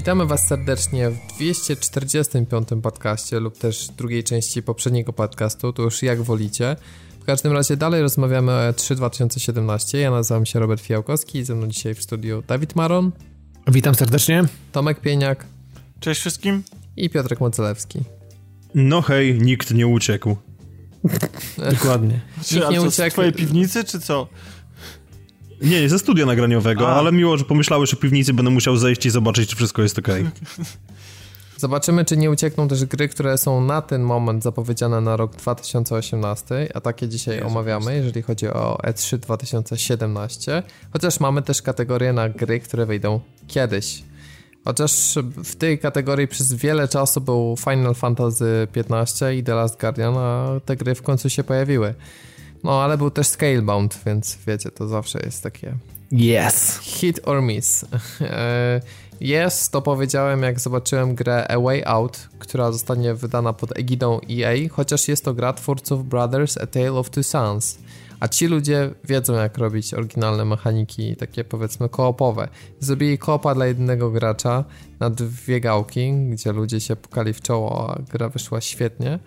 Witamy Was serdecznie w 245 podcaście lub też drugiej części poprzedniego podcastu, to już jak wolicie. W każdym razie dalej rozmawiamy o E3 2017. Ja nazywam się Robert Fiałkowski i ze mną dzisiaj w studiu Dawid Maron. Witam serdecznie. Tomek Pieniak. Cześć wszystkim. I Piotrek Mocelewski. No hej, nikt nie uciekł. Dokładnie. Nikt nie uciekł. Z twojej piwnicy, czy co? Nie, ze studia nagraniowego, A. ale miło, że pomyślałeś o piwnicy, będę musiał zejść i zobaczyć, czy wszystko jest ok. Zobaczymy, czy nie uciekną też gry, które są na ten moment zapowiedziane na rok 2018, a takie dzisiaj Jezu omawiamy, jeżeli chodzi o E3 2017. Chociaż mamy też kategorię na gry, które wyjdą kiedyś. Chociaż w tej kategorii przez wiele czasu był Final Fantasy XV i The Last Guardian, a te gry w końcu się pojawiły. No, ale był też Scalebound, więc wiecie, to zawsze jest takie... Yes! Hit or miss. Yes, to powiedziałem, jak zobaczyłem grę A Way Out, która zostanie wydana pod egidą EA, chociaż jest to gra twórców Brothers A Tale of Two Sons. A ci ludzie wiedzą, jak robić oryginalne mechaniki, takie powiedzmy koopowe. Zrobili koopa dla jednego gracza na dwie gałki, gdzie ludzie się pukali w czoło, a gra wyszła świetnie.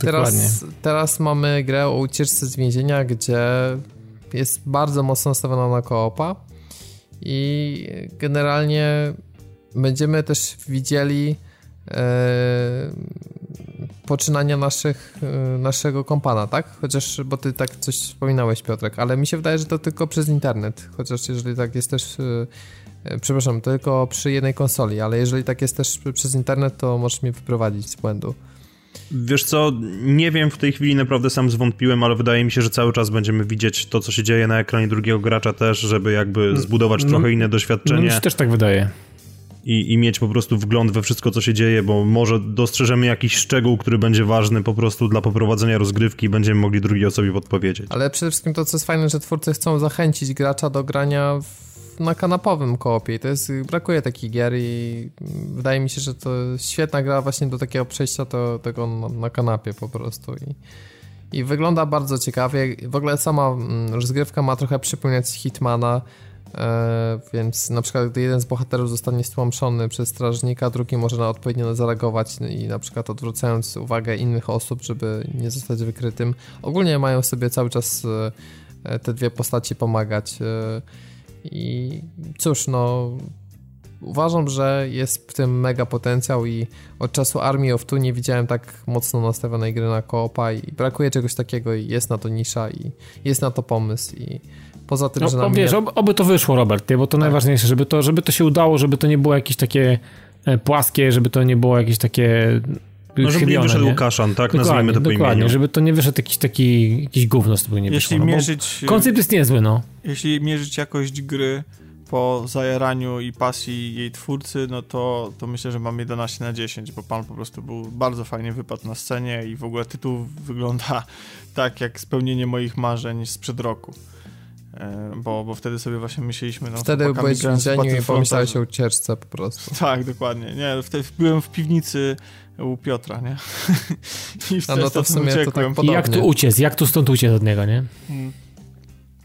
Teraz, teraz mamy grę o ucieczce z więzienia, gdzie jest bardzo mocno nastawiona na koopa i generalnie będziemy też widzieli e, poczynania naszych, e, naszego kompana, tak? Chociaż, bo ty tak coś wspominałeś, Piotrek, ale mi się wydaje, że to tylko przez internet, chociaż jeżeli tak jest też, e przepraszam, tylko przy jednej konsoli, ale jeżeli tak jest też przez internet, to możesz mnie wyprowadzić z błędu. Wiesz co, nie wiem, w tej chwili naprawdę sam zwątpiłem, ale wydaje mi się, że cały czas będziemy widzieć to, co się dzieje na ekranie drugiego gracza też, żeby jakby no, zbudować no, trochę inne doświadczenie. No, mi się też tak wydaje. I, I mieć po prostu wgląd we wszystko, co się dzieje, bo może dostrzeżemy jakiś szczegół, który będzie ważny po prostu dla poprowadzenia rozgrywki i będziemy mogli drugiej osobie podpowiedzieć. Ale przede wszystkim to, co jest fajne, że twórcy chcą zachęcić gracza do grania w na kanapowym koopie to jest, brakuje takich gier i wydaje mi się, że to świetna gra właśnie do takiego przejścia do tego na, na kanapie po prostu i, i wygląda bardzo ciekawie. W ogóle sama mm, rozgrywka ma trochę przypominać Hitmana, e, więc na przykład gdy jeden z bohaterów zostanie stłamszony przez strażnika, drugi może na odpowiednio zareagować i na przykład odwracając uwagę innych osób, żeby nie zostać wykrytym. Ogólnie mają sobie cały czas e, te dwie postaci pomagać. I cóż, no uważam, że jest w tym mega potencjał i od czasu Army of Two nie widziałem tak mocno nastawionej gry na koopa i brakuje czegoś takiego i jest na to nisza i jest na to pomysł i poza tym, no, że na wiesz, mnie... oby to wyszło, Robert, bo to tak. najważniejsze, żeby to, żeby to się udało, żeby to nie było jakieś takie e, płaskie, żeby to nie było jakieś takie no, żeby nie wyszedł nie? Kaszan, tak? Dokładnie, Nazwijmy to po dokładnie, imieniu. żeby to nie wyszedł jakiś taki, jakiś gówno z tego nie jeśli wyszło. No, mierzyć, koncept jest niezły, no. Jeśli mierzyć jakość gry po zajaraniu i pasji jej twórcy, no to, to myślę, że mam 11 na 10, bo pan po prostu był bardzo fajnie wypadł na scenie i w ogóle tytuł wygląda tak jak spełnienie moich marzeń sprzed roku. E, bo, bo wtedy sobie właśnie myśleliśmy... No, wtedy byłeś w więzieniu i pomyślałeś o ucieczce po prostu. Tak, dokładnie. Nie, wtedy byłem w piwnicy u Piotra, nie? I A no to w sumie to tak I jak tu uciec? Jak tu stąd uciec od niego, nie? Hmm.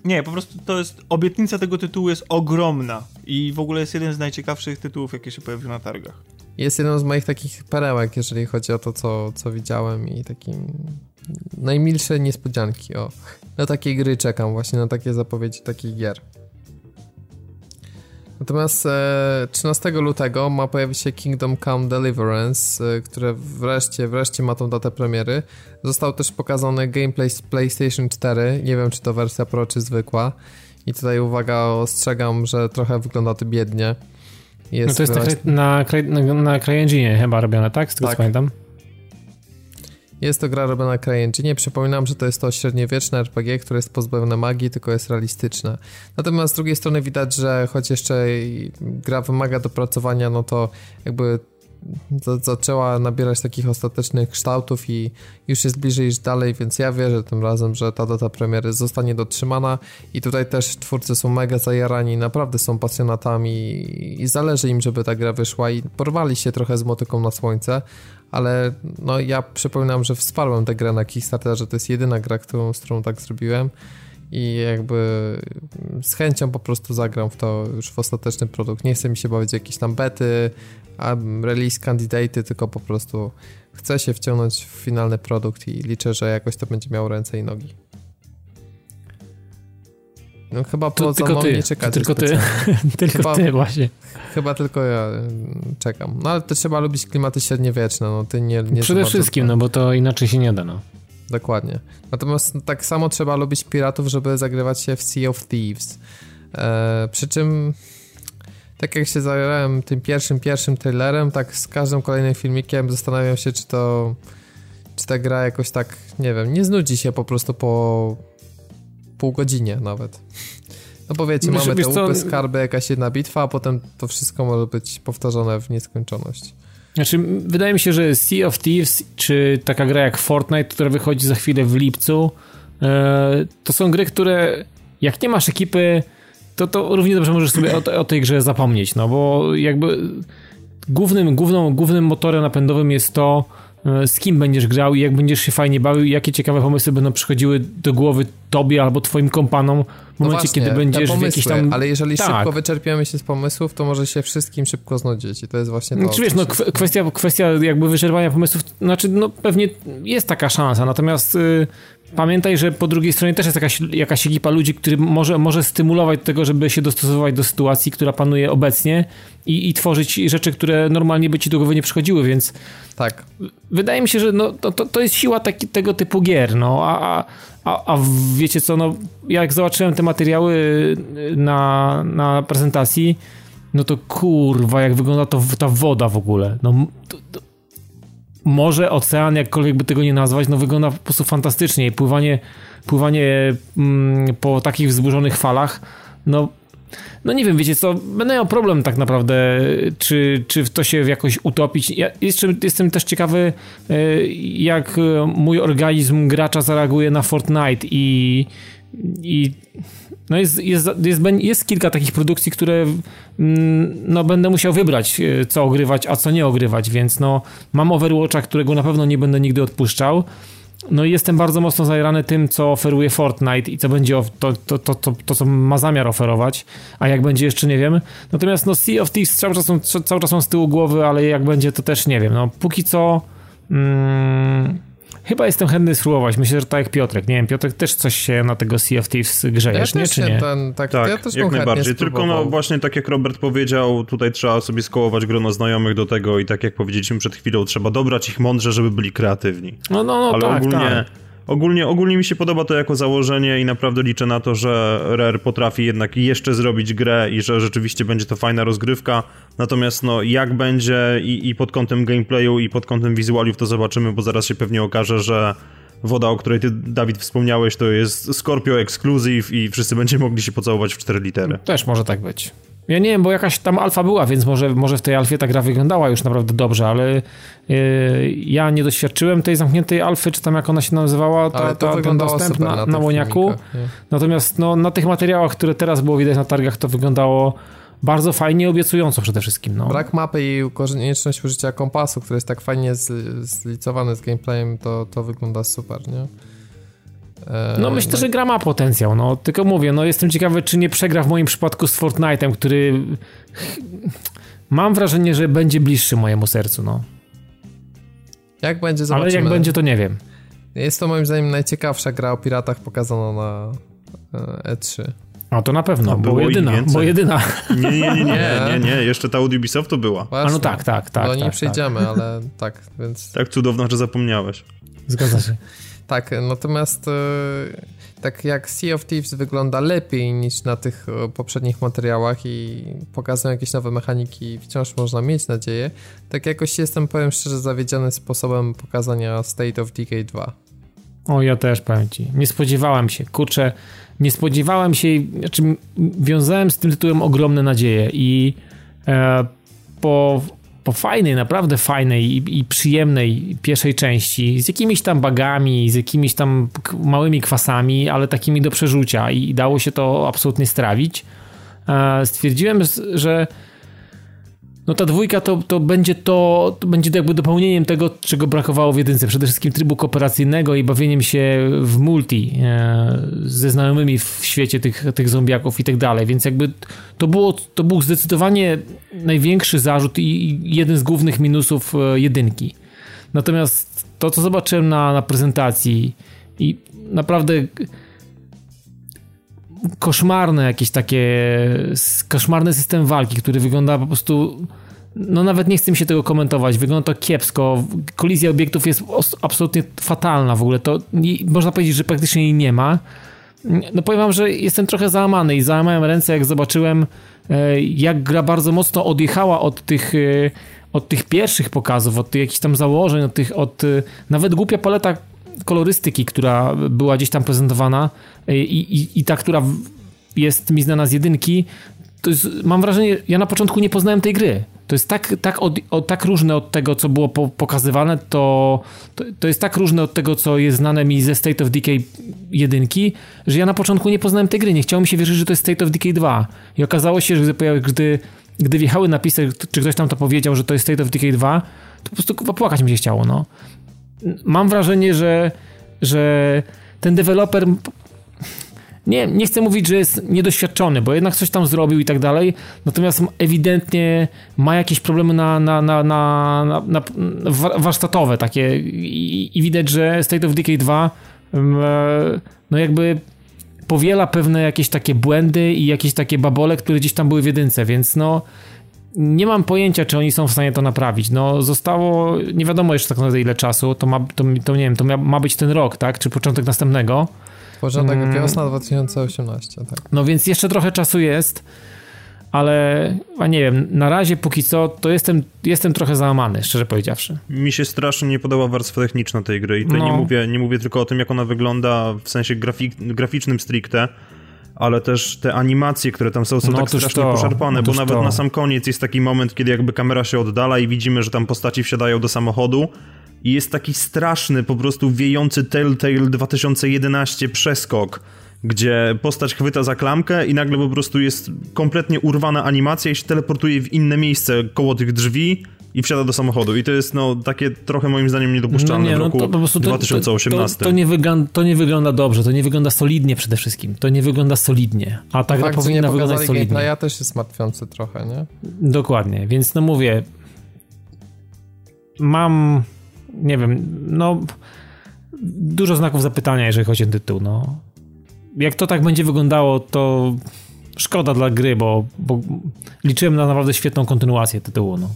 Nie, po prostu to jest, obietnica tego tytułu jest ogromna i w ogóle jest jeden z najciekawszych tytułów, jakie się pojawiły na targach. Jest jeden z moich takich perełek, jeżeli chodzi o to, co, co widziałem i taki najmilsze niespodzianki, o. Na takie gry czekam właśnie, na takie zapowiedzi takich gier. Natomiast e, 13 lutego ma pojawić się Kingdom Come Deliverance, e, które wreszcie, wreszcie ma tą datę premiery. Został też pokazany gameplay z PlayStation 4. Nie wiem, czy to wersja Pro, czy zwykła. I tutaj uwaga, ostrzegam, że trochę wygląda to biednie. Jest no to jest wreszcie... na, na, na CryEngine chyba robione, tak? Z tego tak. co pamiętam. Jest to gra robiona na CryEngine. Przypominam, że to jest to średniowieczne RPG, które jest pozbawione magii, tylko jest realistyczne. Natomiast z drugiej strony widać, że choć jeszcze gra wymaga dopracowania, no to jakby zaczęła nabierać takich ostatecznych kształtów i już jest bliżej iść dalej, więc ja wierzę tym razem, że ta data premiery zostanie dotrzymana i tutaj też twórcy są mega zajarani, naprawdę są pasjonatami i zależy im, żeby ta gra wyszła i porwali się trochę z motyką na słońce, ale no ja przypominam, że wsparłem tę grę na Kickstarterze, to jest jedyna gra, którą, z którą tak zrobiłem i jakby z chęcią po prostu zagram w to już w ostateczny produkt. Nie chcę mi się bawić jakieś tam bety, release candidate, tylko po prostu chcę się wciągnąć w finalny produkt i liczę, że jakoś to będzie miało ręce i nogi. No chyba to poza tylko ty, nie czekacie Tylko ty, tylko chyba, ty właśnie. Chyba tylko ja czekam. No ale to trzeba lubić klimaty średniowieczne, no ty nie... nie Przede wszystkim, no bo to inaczej się nie da, no. Dokładnie. Natomiast tak samo trzeba lubić piratów, żeby zagrywać się w Sea of Thieves. E, przy czym tak jak się zagrałem tym pierwszym, pierwszym trailerem, tak z każdym kolejnym filmikiem zastanawiam się, czy to czy ta gra jakoś tak, nie wiem, nie znudzi się po prostu po pół godzinie nawet. No wiesz, mamy wiesz te łupy, skarby, jakaś jedna bitwa, a potem to wszystko może być powtarzane w nieskończoność. Znaczy, wydaje mi się, że Sea of Thieves, czy taka gra jak Fortnite, która wychodzi za chwilę w lipcu, e, to są gry, które jak nie masz ekipy, to, to równie dobrze możesz sobie o, o tej grze zapomnieć, no bo jakby głównym, główną, głównym motorem napędowym jest to, z kim będziesz grał i jak będziesz się fajnie bawił, jakie ciekawe pomysły będą przychodziły do głowy tobie albo twoim kompanom w no momencie, właśnie, kiedy będziesz pomysły, w jakiś tam... ale jeżeli tak. szybko wyczerpiemy się z pomysłów, to może się wszystkim szybko znudzić i to jest właśnie to... Znaczy, wiesz, no, kwestia, kwestia jakby wyczerpania pomysłów, znaczy, no pewnie jest taka szansa, natomiast... Yy, pamiętaj, że po drugiej stronie też jest jakaś, jakaś ekipa ludzi, który może, może stymulować do tego, żeby się dostosować do sytuacji, która panuje obecnie i, i tworzyć rzeczy, które normalnie by ci do głowy nie przychodziły, więc tak. Wydaje mi się, że no, to, to, to jest siła taki, tego typu gier, no, a, a, a wiecie co, no, jak zobaczyłem te materiały na, na prezentacji, no to kurwa, jak wygląda to, ta woda w ogóle, no, to, to, morze, ocean, jakkolwiek by tego nie nazwać, no wygląda po prostu fantastycznie. Pływanie, pływanie mm, po takich wzburzonych falach, no, no nie wiem, wiecie co, będę miał problem tak naprawdę, czy, czy w to się jakoś utopić. Ja jeszcze jestem też ciekawy, e, jak mój organizm gracza zareaguje na Fortnite i, i no jest, jest, jest, jest kilka takich produkcji, które mm, no, będę musiał wybrać, e, co ogrywać, a co nie ogrywać, więc no, mam Overwatcha, którego na pewno nie będę nigdy odpuszczał. No i jestem bardzo mocno zajrany tym, co oferuje Fortnite i co będzie, to, to, to, to, to co ma zamiar oferować, a jak będzie jeszcze nie wiem. Natomiast no Sea of Thieves cały czas, są, cały czas są z tyłu głowy, ale jak będzie to też nie wiem. No póki co... Mm, Chyba jestem chętny spróbować. Myślę, że tak jak Piotrek. Nie wiem, Piotrek też coś się na tego Sea of Thieves grzejesz, ja nie? Czy nie? Ten, tak, tak ja też jak najbardziej. Tylko no właśnie tak jak Robert powiedział, tutaj trzeba sobie skołować grono znajomych do tego i tak jak powiedzieliśmy przed chwilą, trzeba dobrać ich mądrze, żeby byli kreatywni. No, no, no Ale tak, ogólnie... Tak Ogólnie, ogólnie mi się podoba to jako założenie i naprawdę liczę na to, że Rare potrafi jednak jeszcze zrobić grę i że rzeczywiście będzie to fajna rozgrywka. Natomiast no, jak będzie i, i pod kątem gameplayu i pod kątem wizualiów to zobaczymy, bo zaraz się pewnie okaże, że woda, o której ty, Dawid, wspomniałeś, to jest Scorpio Exclusive i wszyscy będziemy mogli się pocałować w cztery litery. Też może tak być. Ja nie wiem, bo jakaś tam alfa była, więc może, może w tej alfie ta gra wyglądała już naprawdę dobrze, ale yy, ja nie doświadczyłem tej zamkniętej alfy, czy tam jak ona się nazywała, ta, to ta, ten dostęp na, na, na łoniaku. Natomiast no, na tych materiałach, które teraz było widać na targach, to wyglądało bardzo fajnie i obiecująco przede wszystkim. No. Brak mapy i konieczność użycia kompasu, który jest tak fajnie zlicowany z gameplayem, to, to wygląda super, nie? E, no myślę, no. że gra ma potencjał, no tylko mówię, no jestem ciekawy, czy nie przegra w moim przypadku z Fortnite'em, który mam wrażenie, że będzie bliższy mojemu sercu, no. Jak będzie, zobaczymy. Ale jak będzie, to nie wiem. Jest to moim zdaniem najciekawsza gra o piratach pokazana na E3. A to na pewno, bo jedyna, bo jedyna. Nie, nie, nie, nie, nie, nie, jeszcze ta od Ubisoftu była. Właśnie. A no tak, tak, tak. Do niej tak, przejdziemy, tak. ale tak, więc... Tak cudowno, że zapomniałeś. Zgadza się. Tak, natomiast e, tak jak Sea of Thieves wygląda lepiej niż na tych e, poprzednich materiałach i pokazują jakieś nowe mechaniki, wciąż można mieć nadzieję, tak jakoś jestem, powiem szczerze, zawiedziony sposobem pokazania State of Decay 2. O, ja też powiem ci. Nie spodziewałem się, kurczę, nie spodziewałem się, znaczy wiązałem z tym tytułem ogromne nadzieje i e, po po fajnej, naprawdę fajnej i, i, przyjemnej pierwszej części, z jakimiś tam bagami, z jakimiś tam małymi kwasami, ale takimi do przerzucia i dało się to absolutnie strawić, e, stwierdziłem, że no ta dwójka to, to będzie to, to będzie to jakby dopełnieniem tego, czego brakowało w jedynce. Przede wszystkim trybu kooperacyjnego i bawieniem się w multi e, ze znajomymi w świecie tych, tych zombiaków i tak dalej. Więc jakby to, było, to był zdecydowanie największy zarzut i jeden z głównych minusów e, jedynki. Natomiast to, co zobaczyłem na, na prezentacji i naprawdę koszmarne jakieś takie, koszmarny system walki, który wygląda po prostu no nawet nie chcę mi się tego komentować, wygląda to kiepsko, kolizja obiektów jest absolutnie fatalna w ogóle, to można powiedzieć, że praktycznie jej nie ma. No powiem wam, że jestem trochę załamany i załamałem ręce, jak zobaczyłem, e, jak gra bardzo mocno odjechała od tych, e, od tych pierwszych pokazów, od tych jakichś tam założeń, od tych, od e, nawet głupia paleta kolorystyki, która była gdzieś tam prezentowana i, i, i ta, która jest mi znana z jedynki, to jest, mam wrażenie, ja na początku nie poznałem tej gry. To jest tak, tak, od, od, tak różne od tego, co było po, pokazywane, to, to, to, jest tak różne od tego, co jest znane mi ze State of Decay 1, że ja na początku nie poznałem tej gry. Nie chciało mi się wierzyć, że to jest State of Decay 2. I okazało się, że gdy, gdy, gdy wjechały napisy, czy ktoś tam to powiedział, że to jest State of Decay 2, to po prostu płakać mi się chciało, no. Mam wrażenie, że, że ten deweloper nie, nie chcę mówić, że jest niedoświadczony, bo jednak coś tam zrobił i tak dalej, natomiast ewidentnie ma jakieś problemy na, na, na, na, na, warsztatowe takie I, i widać, że State of Decay 2 mm, e, no jakby powiela pewne jakieś takie błędy i jakieś takie babole, które gdzieś tam były w jedynce, więc no nie mam pojęcia, czy oni są w stanie to naprawić. No, zostało, nie wiadomo jeszcze tak naprawdę ile czasu, to ma, to, to nie wiem, to ma być ten rok, tak, czy początek następnego. Początek hmm. wiosna 2018, tak. No więc jeszcze trochę czasu jest, ale a nie wiem, na razie póki co to jestem, jestem trochę załamany, szczerze powiedziawszy. Mi się strasznie nie podoba warstwa techniczna tej gry i tutaj no. nie, mówię, nie mówię tylko o tym, jak ona wygląda w sensie grafik, graficznym stricte, ale też te animacje, które tam są, są no, tak strasznie to, poszarpane, bo nawet to. na sam koniec jest taki moment, kiedy jakby kamera się oddala i widzimy, że tam postaci wsiadają do samochodu i jest taki straszny, po prostu wiejący Telltale 2011 przeskok, gdzie postać chwyta za klamkę i nagle po prostu jest kompletnie urwana animacja i się teleportuje w inne miejsce koło tych drzwi i wsiada do samochodu. I to jest no takie trochę moim zdaniem niedopuszczalne no nie, w roku no to po prostu 2018. To, to, nie wygląda, to nie wygląda dobrze, to nie wygląda solidnie przede wszystkim. To nie wygląda solidnie. A tak Fakt, powinna wyglądać solidnie. Ja też jest martwiący trochę, nie? Dokładnie, więc no mówię mam nie wiem, no dużo znaków zapytania, jeżeli chodzi o tytuł, no. Jak to tak będzie wyglądało, to szkoda dla gry, bo, bo liczyłem na naprawdę świetną kontynuację tytułu, no.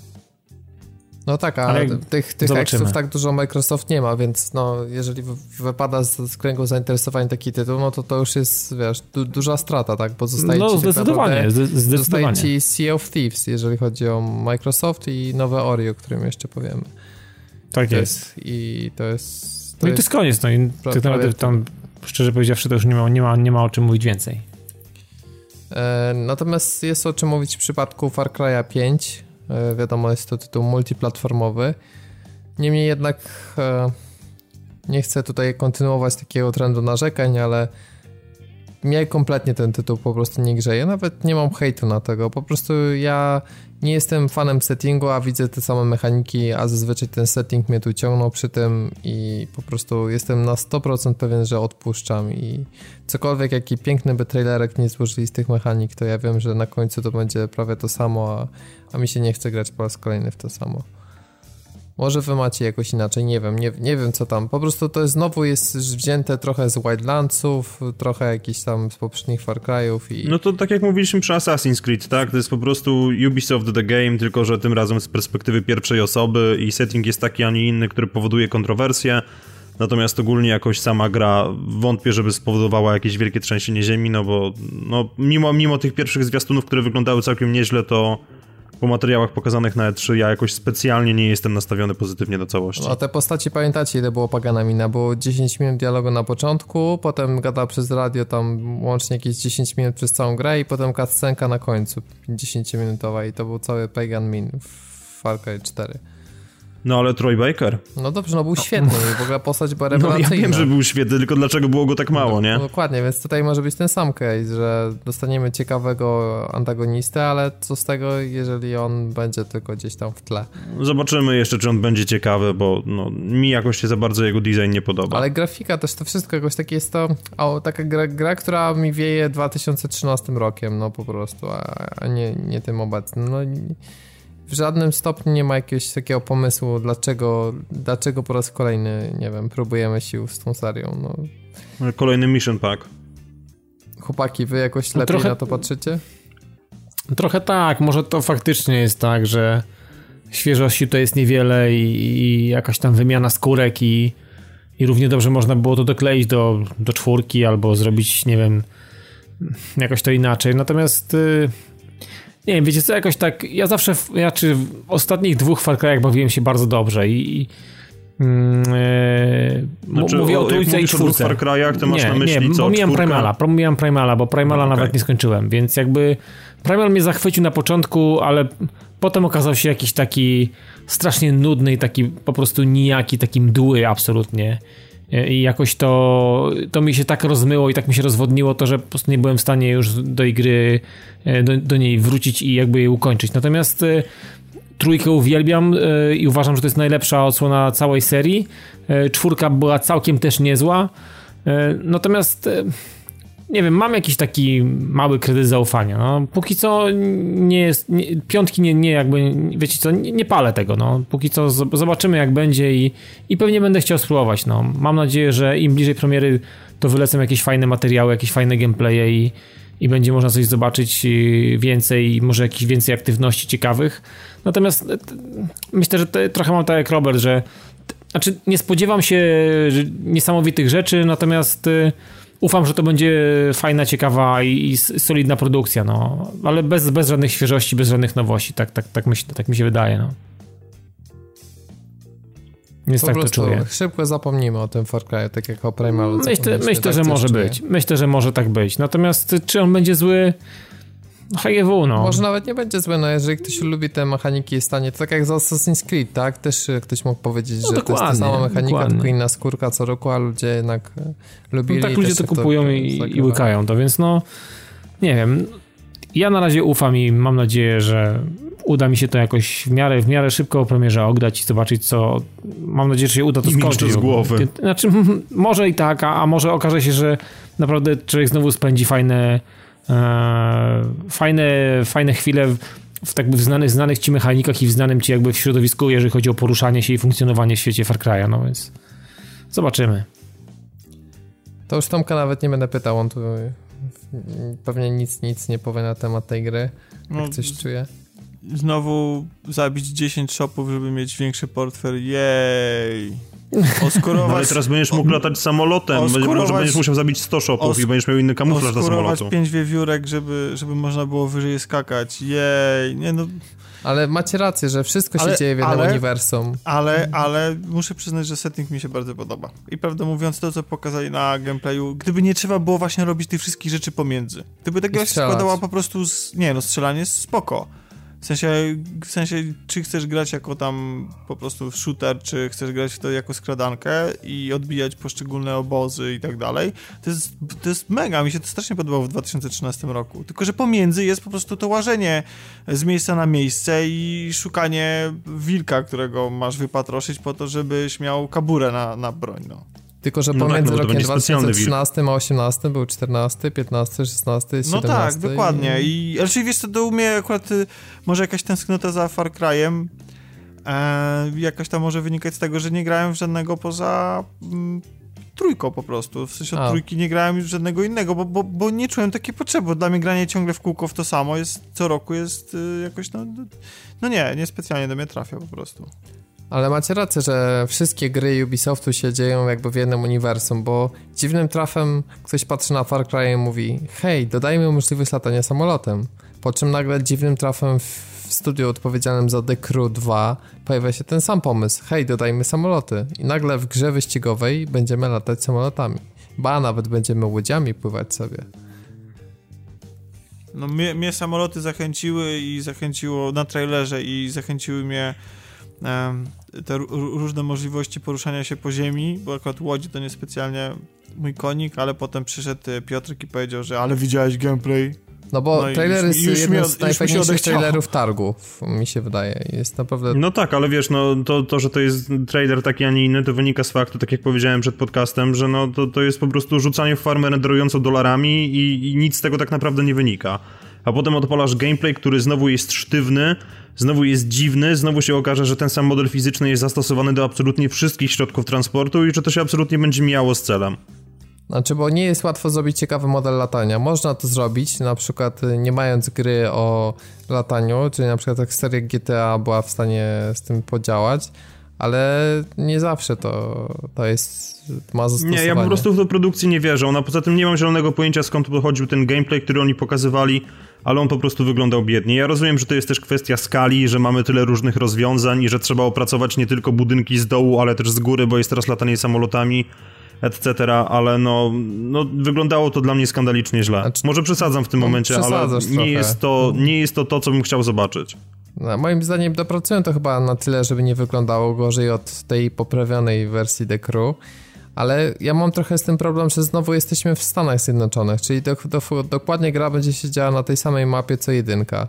No tak, ale, ale tych, tych ekstrów tak dużo Microsoft nie ma, więc no, jeżeli wypada z, z kręgu zainteresowań taki tytuł, no to to już jest, wiesz, du, duża strata, tak? Bo zostaje no, ci zdecydowanie, tak zdecydowanie. Zostaje ci Sea of Thieves, jeżeli chodzi o Microsoft i nowe Ori, o którym jeszcze powiemy. Tak jest. jest. I to jest... To no i to jest koniec, no i tak naprawdę tam, szczerze powiedziawszy, to już nie ma, nie ma, nie ma o czym mówić więcej. E, natomiast jest o czym mówić w przypadku Far Cry'a 5. E, wiadomo, jest to tytuł multiplatformowy. Niemniej jednak e, nie chcę tutaj kontynuować takiego trendu narzekań, ale mnie kompletnie ten tytuł po prostu nie grzeje. Nawet nie mam hejtu na tego. Po prostu ja nie jestem fanem settingu, a widzę te same mechaniki, a zazwyczaj ten setting mnie tu ciągnął przy tym i po prostu jestem na 100% pewien, że odpuszczam i cokolwiek, jaki piękny by trailerek nie złożyli z tych mechanik, to ja wiem, że na końcu to będzie prawie to samo, a, a mi się nie chce grać po raz kolejny w to samo. Może wy macie jakoś inaczej, nie wiem, nie, nie wiem co tam. Po prostu to jest, znowu jest wzięte trochę z Wildlandsów, trochę jakiś tam z poprzednich Far Cry'ów i... No to tak jak mówiliśmy przy Assassin's Creed, tak? To jest po prostu Ubisoft The Game, tylko że tym razem z perspektywy pierwszej osoby i setting jest taki, a nie inny, który powoduje kontrowersje. Natomiast ogólnie jakoś sama gra wątpię, żeby spowodowała jakieś wielkie trzęsienie ziemi, no bo no, mimo, mimo tych pierwszych zwiastunów, które wyglądały całkiem nieźle, to po materiałach pokazanych na E3 ja jakoś specjalnie nie jestem nastawiony pozytywnie do całości. No, a te postaci pamiętacie ile było Paganamina? Było 10 minut dialogu na początku, potem gada przez radio tam łącznie jakieś 10 minut przez całą grę i potem cutscenka na końcu 50 minutowa i to był cały Pagan Min w Far Cry 4. No ale Troy Baker. No dobrze, no był świetny w ogóle postać była No ja rewelacyjna. wiem, że był świetny, tylko dlaczego było go tak mało, nie? No, dokładnie, więc tutaj może być ten sam case, że dostaniemy ciekawego antagonistę, ale co z tego, jeżeli on będzie tylko gdzieś tam w tle. Zobaczymy jeszcze, czy on będzie ciekawy, bo no, mi jakoś się za bardzo jego design nie podoba. Ale grafika też to wszystko jakoś takie jest to, o, taka gra, gra, która mi wieje 2013 rokiem, no po prostu, a, a nie, nie tym obecnym. No, i w żadnym stopniu nie ma jakiegoś takiego pomysłu, dlaczego, dlaczego po raz kolejny, nie wiem, próbujemy sił z tą serią. No. Kolejny Mission Pack. Chłopaki, wy jakoś No lepiej trochę- na to patrzycie? Trochę tak, może to faktycznie jest tak, że świeżości to jest niewiele i, i jakaś tam wymiana skórek i, i równie dobrze można było to dokleić do, do czwórki albo zrobić, nie wiem, jakoś to inaczej. Natomiast y, nie wiem, wiecie co, jakoś tak, ja zawsze, w, ja czy w ostatnich dwóch Far Cry'ach bawiłem się bardzo dobrze i, i mm, y, mu- Znaczy, mówię o jak trójce i o czwórce. Far Cry'ach, to masz nie, na myśli nie, co, pomijam czwórka? Primala, pomijam Primala, bo Primala Okej. nawet nie skończyłem, więc jakby Primal mnie zachwycił na początku, ale potem okazał się jakiś taki strasznie nudny i taki po prostu nijaki, taki mdły absolutnie. I jakoś to, to mi się tak rozmyło i tak mi się rozwodniło to, że po prostu nie byłem w stanie już do gry, e, do, do niej wrócić i jakby jej ukończyć. Natomiast e, trójkę uwielbiam e, i uważam, że to jest najlepsza odsłona całej serii. E, Czwórka była całkiem też niezła. E, Natomiast e, nie wiem, mam jakiś taki mały kredyt zaufania. No, póki co nie jest, nie, piątki nie, nie jakby, wiecie co, nie, nie palę tego, no. Póki co zobaczymy jak będzie i, i pewnie będę chciał spróbować, no. Mam nadzieję, że im bliżej premiery to wylecą jakieś fajne materiały, jakieś fajne gameplaye i, i będzie można coś zobaczyć y, więcej, może jakichś więcej aktywności ciekawych. Natomiast t- myślę, że trochę mam tak jak Robert, że znaczy nie spodziewam się niesamowitych rzeczy, natomiast y, ufam, że to będzie fajna, ciekawa i, i solidna produkcja, no. Ale bez, bez żadnych świeżości, bez żadnych nowości, tak, tak, tak, myślę, tak mi się wydaje, no. Więc Po tak to czuję. szybko zapomnimy o tym Far Cry, tak jak o Primalu. Myślę, myślę tak że może być. Myślę, że może tak być. Natomiast czy on będzie zły? HGW, no. Może nawet nie będzie złe, no jeżeli ktoś lubi te mechaniki i stanie, to tak jak z Assassin's Creed, tak? Też e, ktoś mógł powiedzieć, No że to jest ta sama mechanika, dokładnie. tylko inna skórka co roku, a ludzie jednak e, lubili. No tak i ludzie to się w kupują i, i zagrywali. łykają to, więc no nie wiem. Ja na razie ufam i mam nadzieję, że uda mi się to jakoś w miarę, w miarę szybko o premierze ograć i zobaczyć co... Mam nadzieję, że się uda to I skończyć. to z głowy. Znaczy, może i tak, a, a może okaże się, że naprawdę człowiek znowu spędzi fajne e, fajne, fajne chwile w, tak w znanych, znanych ci mechanikach i w znanym ci jakby w środowisku, jeżeli chodzi o poruszanie się i funkcjonowanie w świecie Far Cry'a, no więc zobaczymy. To już Tomka nawet nie będę pytał, on tu e, pewnie nic, nic nie powie na temat tej gry, No, jak coś czuje. znowu zabić 10 shopów, żeby mieć większy portfel. Jej! Oskurować, No ale teraz będziesz mógł latać samolotem, oskurować- będziesz musiał zabić 100 shopów os- i będziesz miał inny kamuflaż oskurować samolotu. 5 wiewiórek, żeby, żeby można było wyżej skakać. Jej! Nie no, Ale macie rację, że wszystko się Ale- dzieje w jednym ale- uniwersum. ale, ale muszę przyznać, że setting mi się bardzo podoba. I prawdę mówiąc, to co pokazali na gameplayu, gdyby nie trzeba było właśnie robić tych wszystkich rzeczy pomiędzy. Gdyby ta gra się składała po prostu z... Nie no, strzelanie jest spoko. W sensie, w sensie, czy chcesz grać jako tam po prostu shooter, czy chcesz grać w to jako skradankę i odbijać poszczególne obozy i tak dalej, to jest, to jest mega, mi się to strasznie podobało w 2013 roku. Tylko, że pomiędzy jest po prostu to łażenie z miejsca na miejsce i szukanie wilka, którego masz wypatroszyć po to, żebyś miał kaburę na, na broń, no. Tylko, że No tak, pomiędzy no bo to rokiem będzie specjalny 2013 a 18 był 14, 15, 16, 17. No tak, dokładnie. I raczej wiesz to u mnie akurat y, może jakaś tęsknota za Far Cry'em e, jakaś tam może wynikać z tego, że nie grałem w żadnego poza mm, trójką po prostu. W sensie od trójki nie grałem już żadnego innego, bo, bo, bo nie czułem takiej potrzeby. Dla mnie granie ciągle w kółko w to samo jest co roku jest y, jakoś no, no nie, nie specjalnie do mnie trafia po prostu. Ale macie rację, że wszystkie gry Ubisoftu się dzieją jakby w jednym uniwersum, bo dziwnym trafem ktoś patrzy na Far Cry i mówi hej, dodajmy możliwość latania samolotem. Po czym nagle dziwnym trafem w studiu odpowiedzialnym za The Crew 2 pojawia się ten sam pomysł. Hej, dodajmy samoloty. I nagle w grze wyścigowej będziemy latać samolotami. Ba, nawet będziemy łodziami pływać sobie. No mnie, mnie samoloty zachęciły i zachęciło na trailerze i zachęciły mnie te różne możliwości poruszania się po ziemi, bo akurat łodzi to niespecjalnie mój konik, ale potem przyszedł Piotrek i powiedział, że ale widziałeś gameplay, no bo no trailer jest już jednym z najfajniejszych trailerów targu, mi się wydaje. Jest naprawdę... No tak, ale wiesz, no to, to, że to jest trailer taki, a nie inny, to wynika z faktu, tak jak powiedziałem przed podcastem, że no to, to jest po prostu rzucanie w farmę renderującą dolarami i, i nic z tego tak naprawdę nie wynika. A potem odpalasz gameplay, który znowu jest sztywny, znowu jest dziwny, znowu się okaże, że ten sam model fizyczny jest zastosowany do absolutnie wszystkich środków transportu i że to się absolutnie będzie mijało z celem. Znaczy, bo nie jest łatwo zrobić ciekawy model latania. Można to zrobić, na przykład y, nie mając gry o lataniu, czyli na przykład jak seria GTA była w stanie z tym podziałać, ale nie zawsze to, to jest, ma zastosowanie. Nie, ja po prostu w to produkcji nie wierzę. No poza tym nie mam zielonego pojęcia skąd pochodził ten gameplay, który oni pokazywali, ale on po prostu wyglądał biednie. Ja rozumiem, że to jest też kwestia skali, że mamy tyle różnych rozwiązań i że trzeba opracować nie tylko budynki z dołu, ale też z góry, bo jest teraz latanie samolotami etc., ale no, no wyglądało to dla mnie skandalicznie źle. Znaczy, Może przesadzam w tym no, momencie, ale nie jest, to, nie jest to to, co bym chciał zobaczyć. No, moim zdaniem dopracują to chyba na tyle, żeby nie wyglądało gorzej od tej poprawionej wersji The Crew, ale ja mam trochę z tym problem, że znowu jesteśmy w Stanach Zjednoczonych, czyli do, do, dokładnie gra będzie się działa na tej samej mapie co jedynka.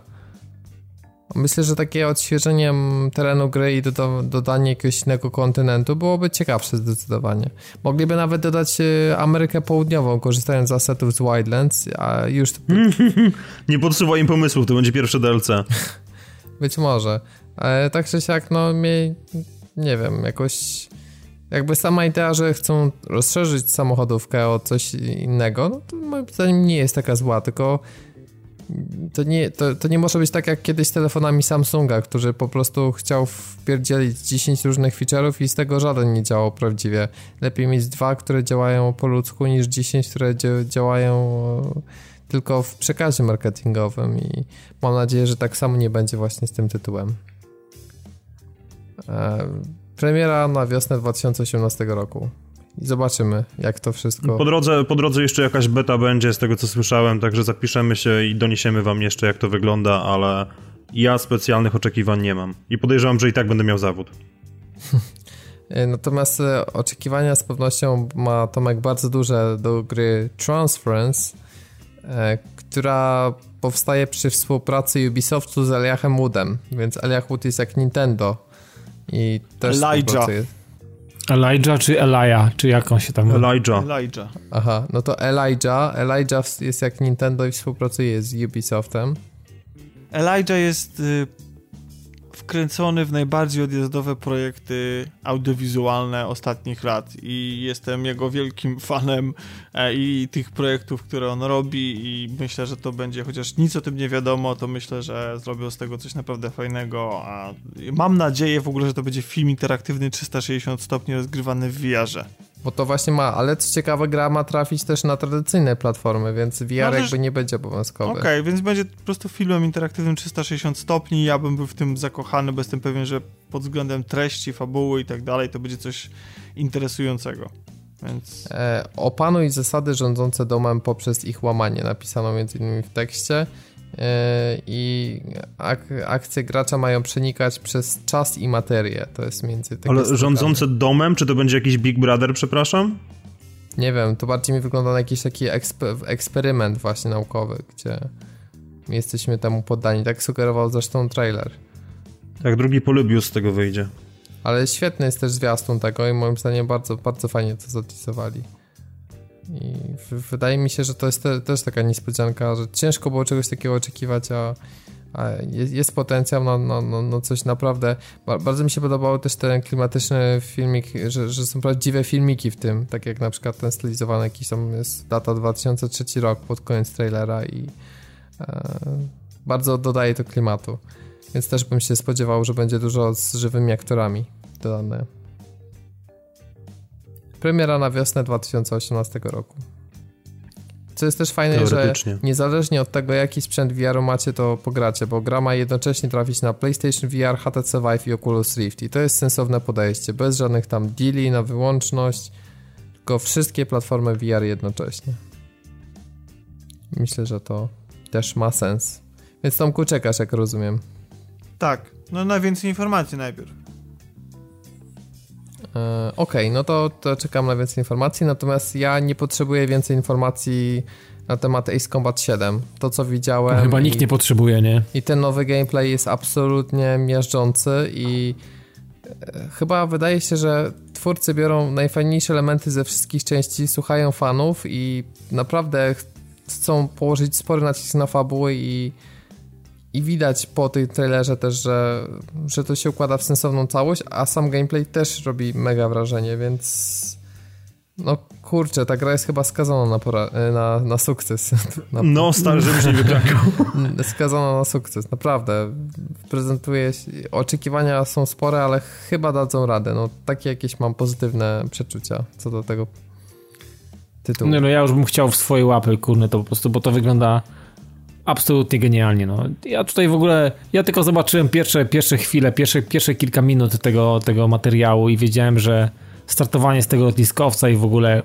Myślę, że takie odświeżenie terenu gry i doda dodanie jakiegoś innego kontynentu byłoby ciekawsze zdecydowanie. Mogliby nawet dodać e, Amerykę Południową, korzystając z asetów z Wildlands, a już... Nie podsuwaj im pomysłów, to będzie pierwsze DLC. Być może. Ale tak czy siak, no mnie, nie wiem, jakoś... Jakby sama idea, że chcą rozszerzyć samochodówkę o coś innego, no to moim zdaniem nie jest taka zła, tylko to nie, to, to nie może być tak jak kiedyś z telefonami Samsunga, który po prostu chciał wpierdzielić 10 różnych feature'ów i z tego żaden nie działał prawdziwie. Lepiej mieć dwa, które działają po ludzku niż 10, które działają tylko w przekazie marketingowym i mam nadzieję, że tak samo nie będzie właśnie z tym tytułem. E, premiera na wiosnę 2018 roku i zobaczymy, jak to wszystko... Po drodze, po drodze jeszcze jakaś beta będzie, z tego co słyszałem, także zapiszemy się i doniesiemy wam jeszcze, jak to wygląda, ale ja specjalnych oczekiwań nie mam. I podejrzewam, że i tak będę miał zawód. Natomiast e, oczekiwania z pewnością ma Tomek bardzo duże do gry Transference, e, która powstaje przy współpracy Ubisoftu z Eliachem Woodem, więc Eliach Wood jest jak Nintendo i też Elijah. Elijah czy Elijah, czy jak on się tam... Elijah. Elijah. Aha, no to Elijah. Elijah jest jak Nintendo i współpracuje z Ubisoftem. Elijah jest y, wkręcony w najbardziej odjazdowe projekty audiowizualne ostatnich lat i jestem jego wielkim fanem e, i tych projektów, które on robi i myślę, że to będzie, chociaż nic o tym nie wiadomo, to myślę, że zrobią z tego coś naprawdę fajnego, a mam nadzieję w ogóle, że to będzie film interaktywny 360 stopni rozgrywany w VR-ze. Bo to właśnie ma, ale co ciekawe, gra ma trafić też na tradycyjne platformy, więc VR no, jakby nie będzie obowiązkowy. Okej, okay, więc będzie po prostu filmem interaktywnym 360 stopni. Ja bym był w tym zakochany, bo jestem pewien, że pod względem treści, fabuły i tak dalej, to będzie coś interesującego. Więc... E, opanuj zasady rządzące domem poprzez ich łamanie, napisano między innymi w tekście. E, i ak akcje gracza mają przenikać przez czas i materię. To jest między Ale rządzące domem, czy to będzie jakiś Big Brother, przepraszam? Nie wiem, to bardziej mi wygląda na jakiś taki eksperyment właśnie naukowy, gdzie jesteśmy temu poddani. Tak sugerował zresztą trailer. Tak, drugi Polybius z tego wyjdzie. Ale świetny jest też zwiastun tego i moim zdaniem bardzo, bardzo fajnie to zatisowali. I wydaje mi się, że to jest te, też taka niespodzianka, że ciężko było czegoś takiego oczekiwać, a, a jest, jest, potencjał na, coś naprawdę. Bardzo mi się podobał też ten klimatyczny filmik, że, że są prawdziwe filmiki w tym, tak jak na przykład ten stylizowany, jakiś tam jest data 2003 rok pod koniec trailera i e, bardzo dodaje to klimatu. Więc też bym się spodziewał, że będzie dużo z żywymi aktorami dodane. Premiera na wiosnę 2018 roku. Co jest też fajne, że niezależnie od tego, jaki sprzęt VR macie, to pogracie, bo gra ma jednocześnie trafić na PlayStation VR, HTC Vive i Oculus Rift. I to jest sensowne podejście, bez żadnych tam deali na wyłączność, tylko wszystkie platformy VR jednocześnie. Myślę, że to też ma sens. Więc Tomku czekasz, jak rozumiem. Tak, no najwięcej informacji najpierw. E, Okej, okay, no to, to czekam na więcej informacji, natomiast ja nie potrzebuję więcej informacji na temat Ace Combat 7. To, co widziałem... No, chyba nikt i, nie potrzebuje, nie? I ten nowy gameplay jest absolutnie miażdżący i e, chyba wydaje się, że twórcy biorą najfajniejsze elementy ze wszystkich części, słuchają fanów i naprawdę chcą położyć spory nacisk na fabuły i i widać po tej trailerze też, że, że to się układa w sensowną całość, a sam gameplay też robi mega wrażenie, więc no kurczę, ta gra jest chyba skazana na, pora, na, na sukces. Na, no, stary, żebyś nie skazana na sukces, naprawdę. Prezentuje się, oczekiwania są spore, ale chyba dadzą radę. No, takie jakieś mam pozytywne przeczucia co do tego tytułu. No, no ja już bym chciał w swoje łapy, kurny, to po prostu, bo to wygląda absolutnie genialnie. No. Ja tutaj w ogóle, ja tylko zobaczyłem pierwsze, pierwsze chwile, pierwsze, pierwsze kilka minut tego, tego materiału i wiedziałem, że startowanie z tego lotniskowca i w ogóle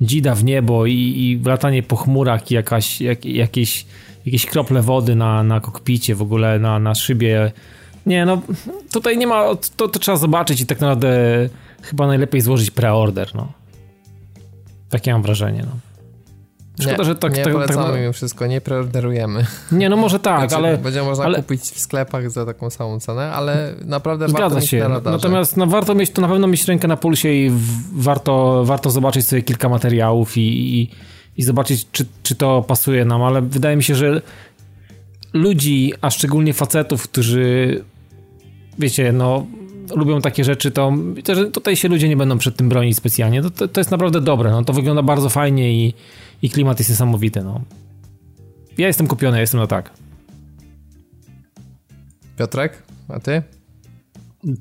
dzida w niebo i, i latanie po chmurach i jakaś, jak, jakieś, jakieś krople wody na, na kokpicie, w ogóle na, na szybie. Nie, no tutaj nie ma, to, to trzeba zobaczyć i tak naprawdę chyba najlepiej złożyć preorder, no. Takie mam wrażenie, no. Szkoda, nie, że tak... Nie tak, polecamy tak, mimo wszystko, nie preorderujemy. Nie, no może tak, znaczy, ale... Będzie można ale... kupić w sklepach za taką samą cenę, ale naprawdę Zgadza warto się. na. Natomiast no, warto mieć, to na pewno mieć rękę na pulsie i w, warto, warto zobaczyć sobie kilka materiałów i, i, i zobaczyć, czy, czy to pasuje nam, ale wydaje mi się, że ludzi, a szczególnie facetów, którzy wiecie, no lubią takie rzeczy, to tutaj się ludzie nie będą przed tym bronić specjalnie. To, to, to jest naprawdę dobre, no to wygląda bardzo fajnie i i klimat jest niesamowity, no. Ja jestem kupiony, ja jestem na tak. Piotrek, a ty?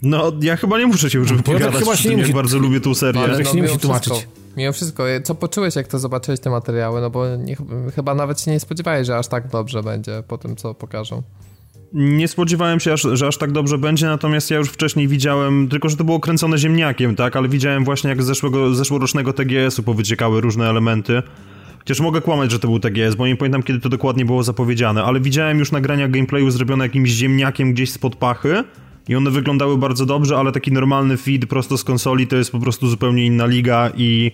No, ja chyba nie muszę się już wypowiadać, chyba się nie musi... bardzo lubię tą serię. ale no, się nie musi tłumaczyć. Wszystko, mimo wszystko, co poczułeś, jak to zobaczyłeś te materiały? No bo nie, chyba nawet się nie spodziewałeś, że aż tak dobrze będzie po tym, co pokażą. Nie spodziewałem się, aż, że aż tak dobrze będzie, natomiast ja już wcześniej widziałem, tylko że to było kręcone ziemniakiem, tak, ale widziałem właśnie jak z zeszłego, zeszłorocznego TGS-u powyciekały różne elementy. Chociaż mogę kłamać, że to był TGS, bo nie pamiętam kiedy to dokładnie było zapowiedziane, ale widziałem już nagrania gameplayu zrobione jakimś ziemniakiem gdzieś spod pachy i one wyglądały bardzo dobrze, ale taki normalny feed prosto z konsoli to jest po prostu zupełnie inna liga i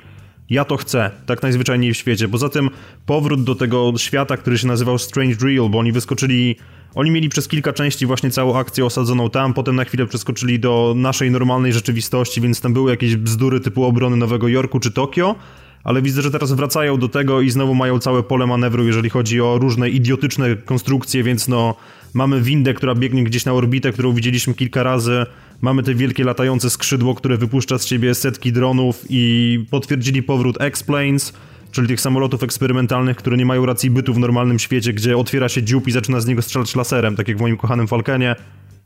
ja to chcę, tak najzwyczajniej w świecie. Poza tym powrót do tego świata, który się nazywał Strange Real, bo oni wyskoczyli, oni mieli przez kilka części właśnie całą akcję osadzoną tam, potem na chwilę przeskoczyli do naszej normalnej rzeczywistości, więc tam były jakieś bzdury typu obrony Nowego Jorku czy Tokio, ale widzę, że teraz wracają do tego i znowu mają całe pole manewru, jeżeli chodzi o różne idiotyczne konstrukcje, więc no mamy windę, która biegnie gdzieś na orbitę, którą widzieliśmy kilka razy, mamy te wielkie latające skrzydło, które wypuszcza z siebie setki dronów i potwierdzili powrót X-Planes, czyli tych samolotów eksperymentalnych, które nie mają racji bytu w normalnym świecie, gdzie otwiera się dziób i zaczyna z niego strzelać laserem, tak jak w moim kochanym Falcenie.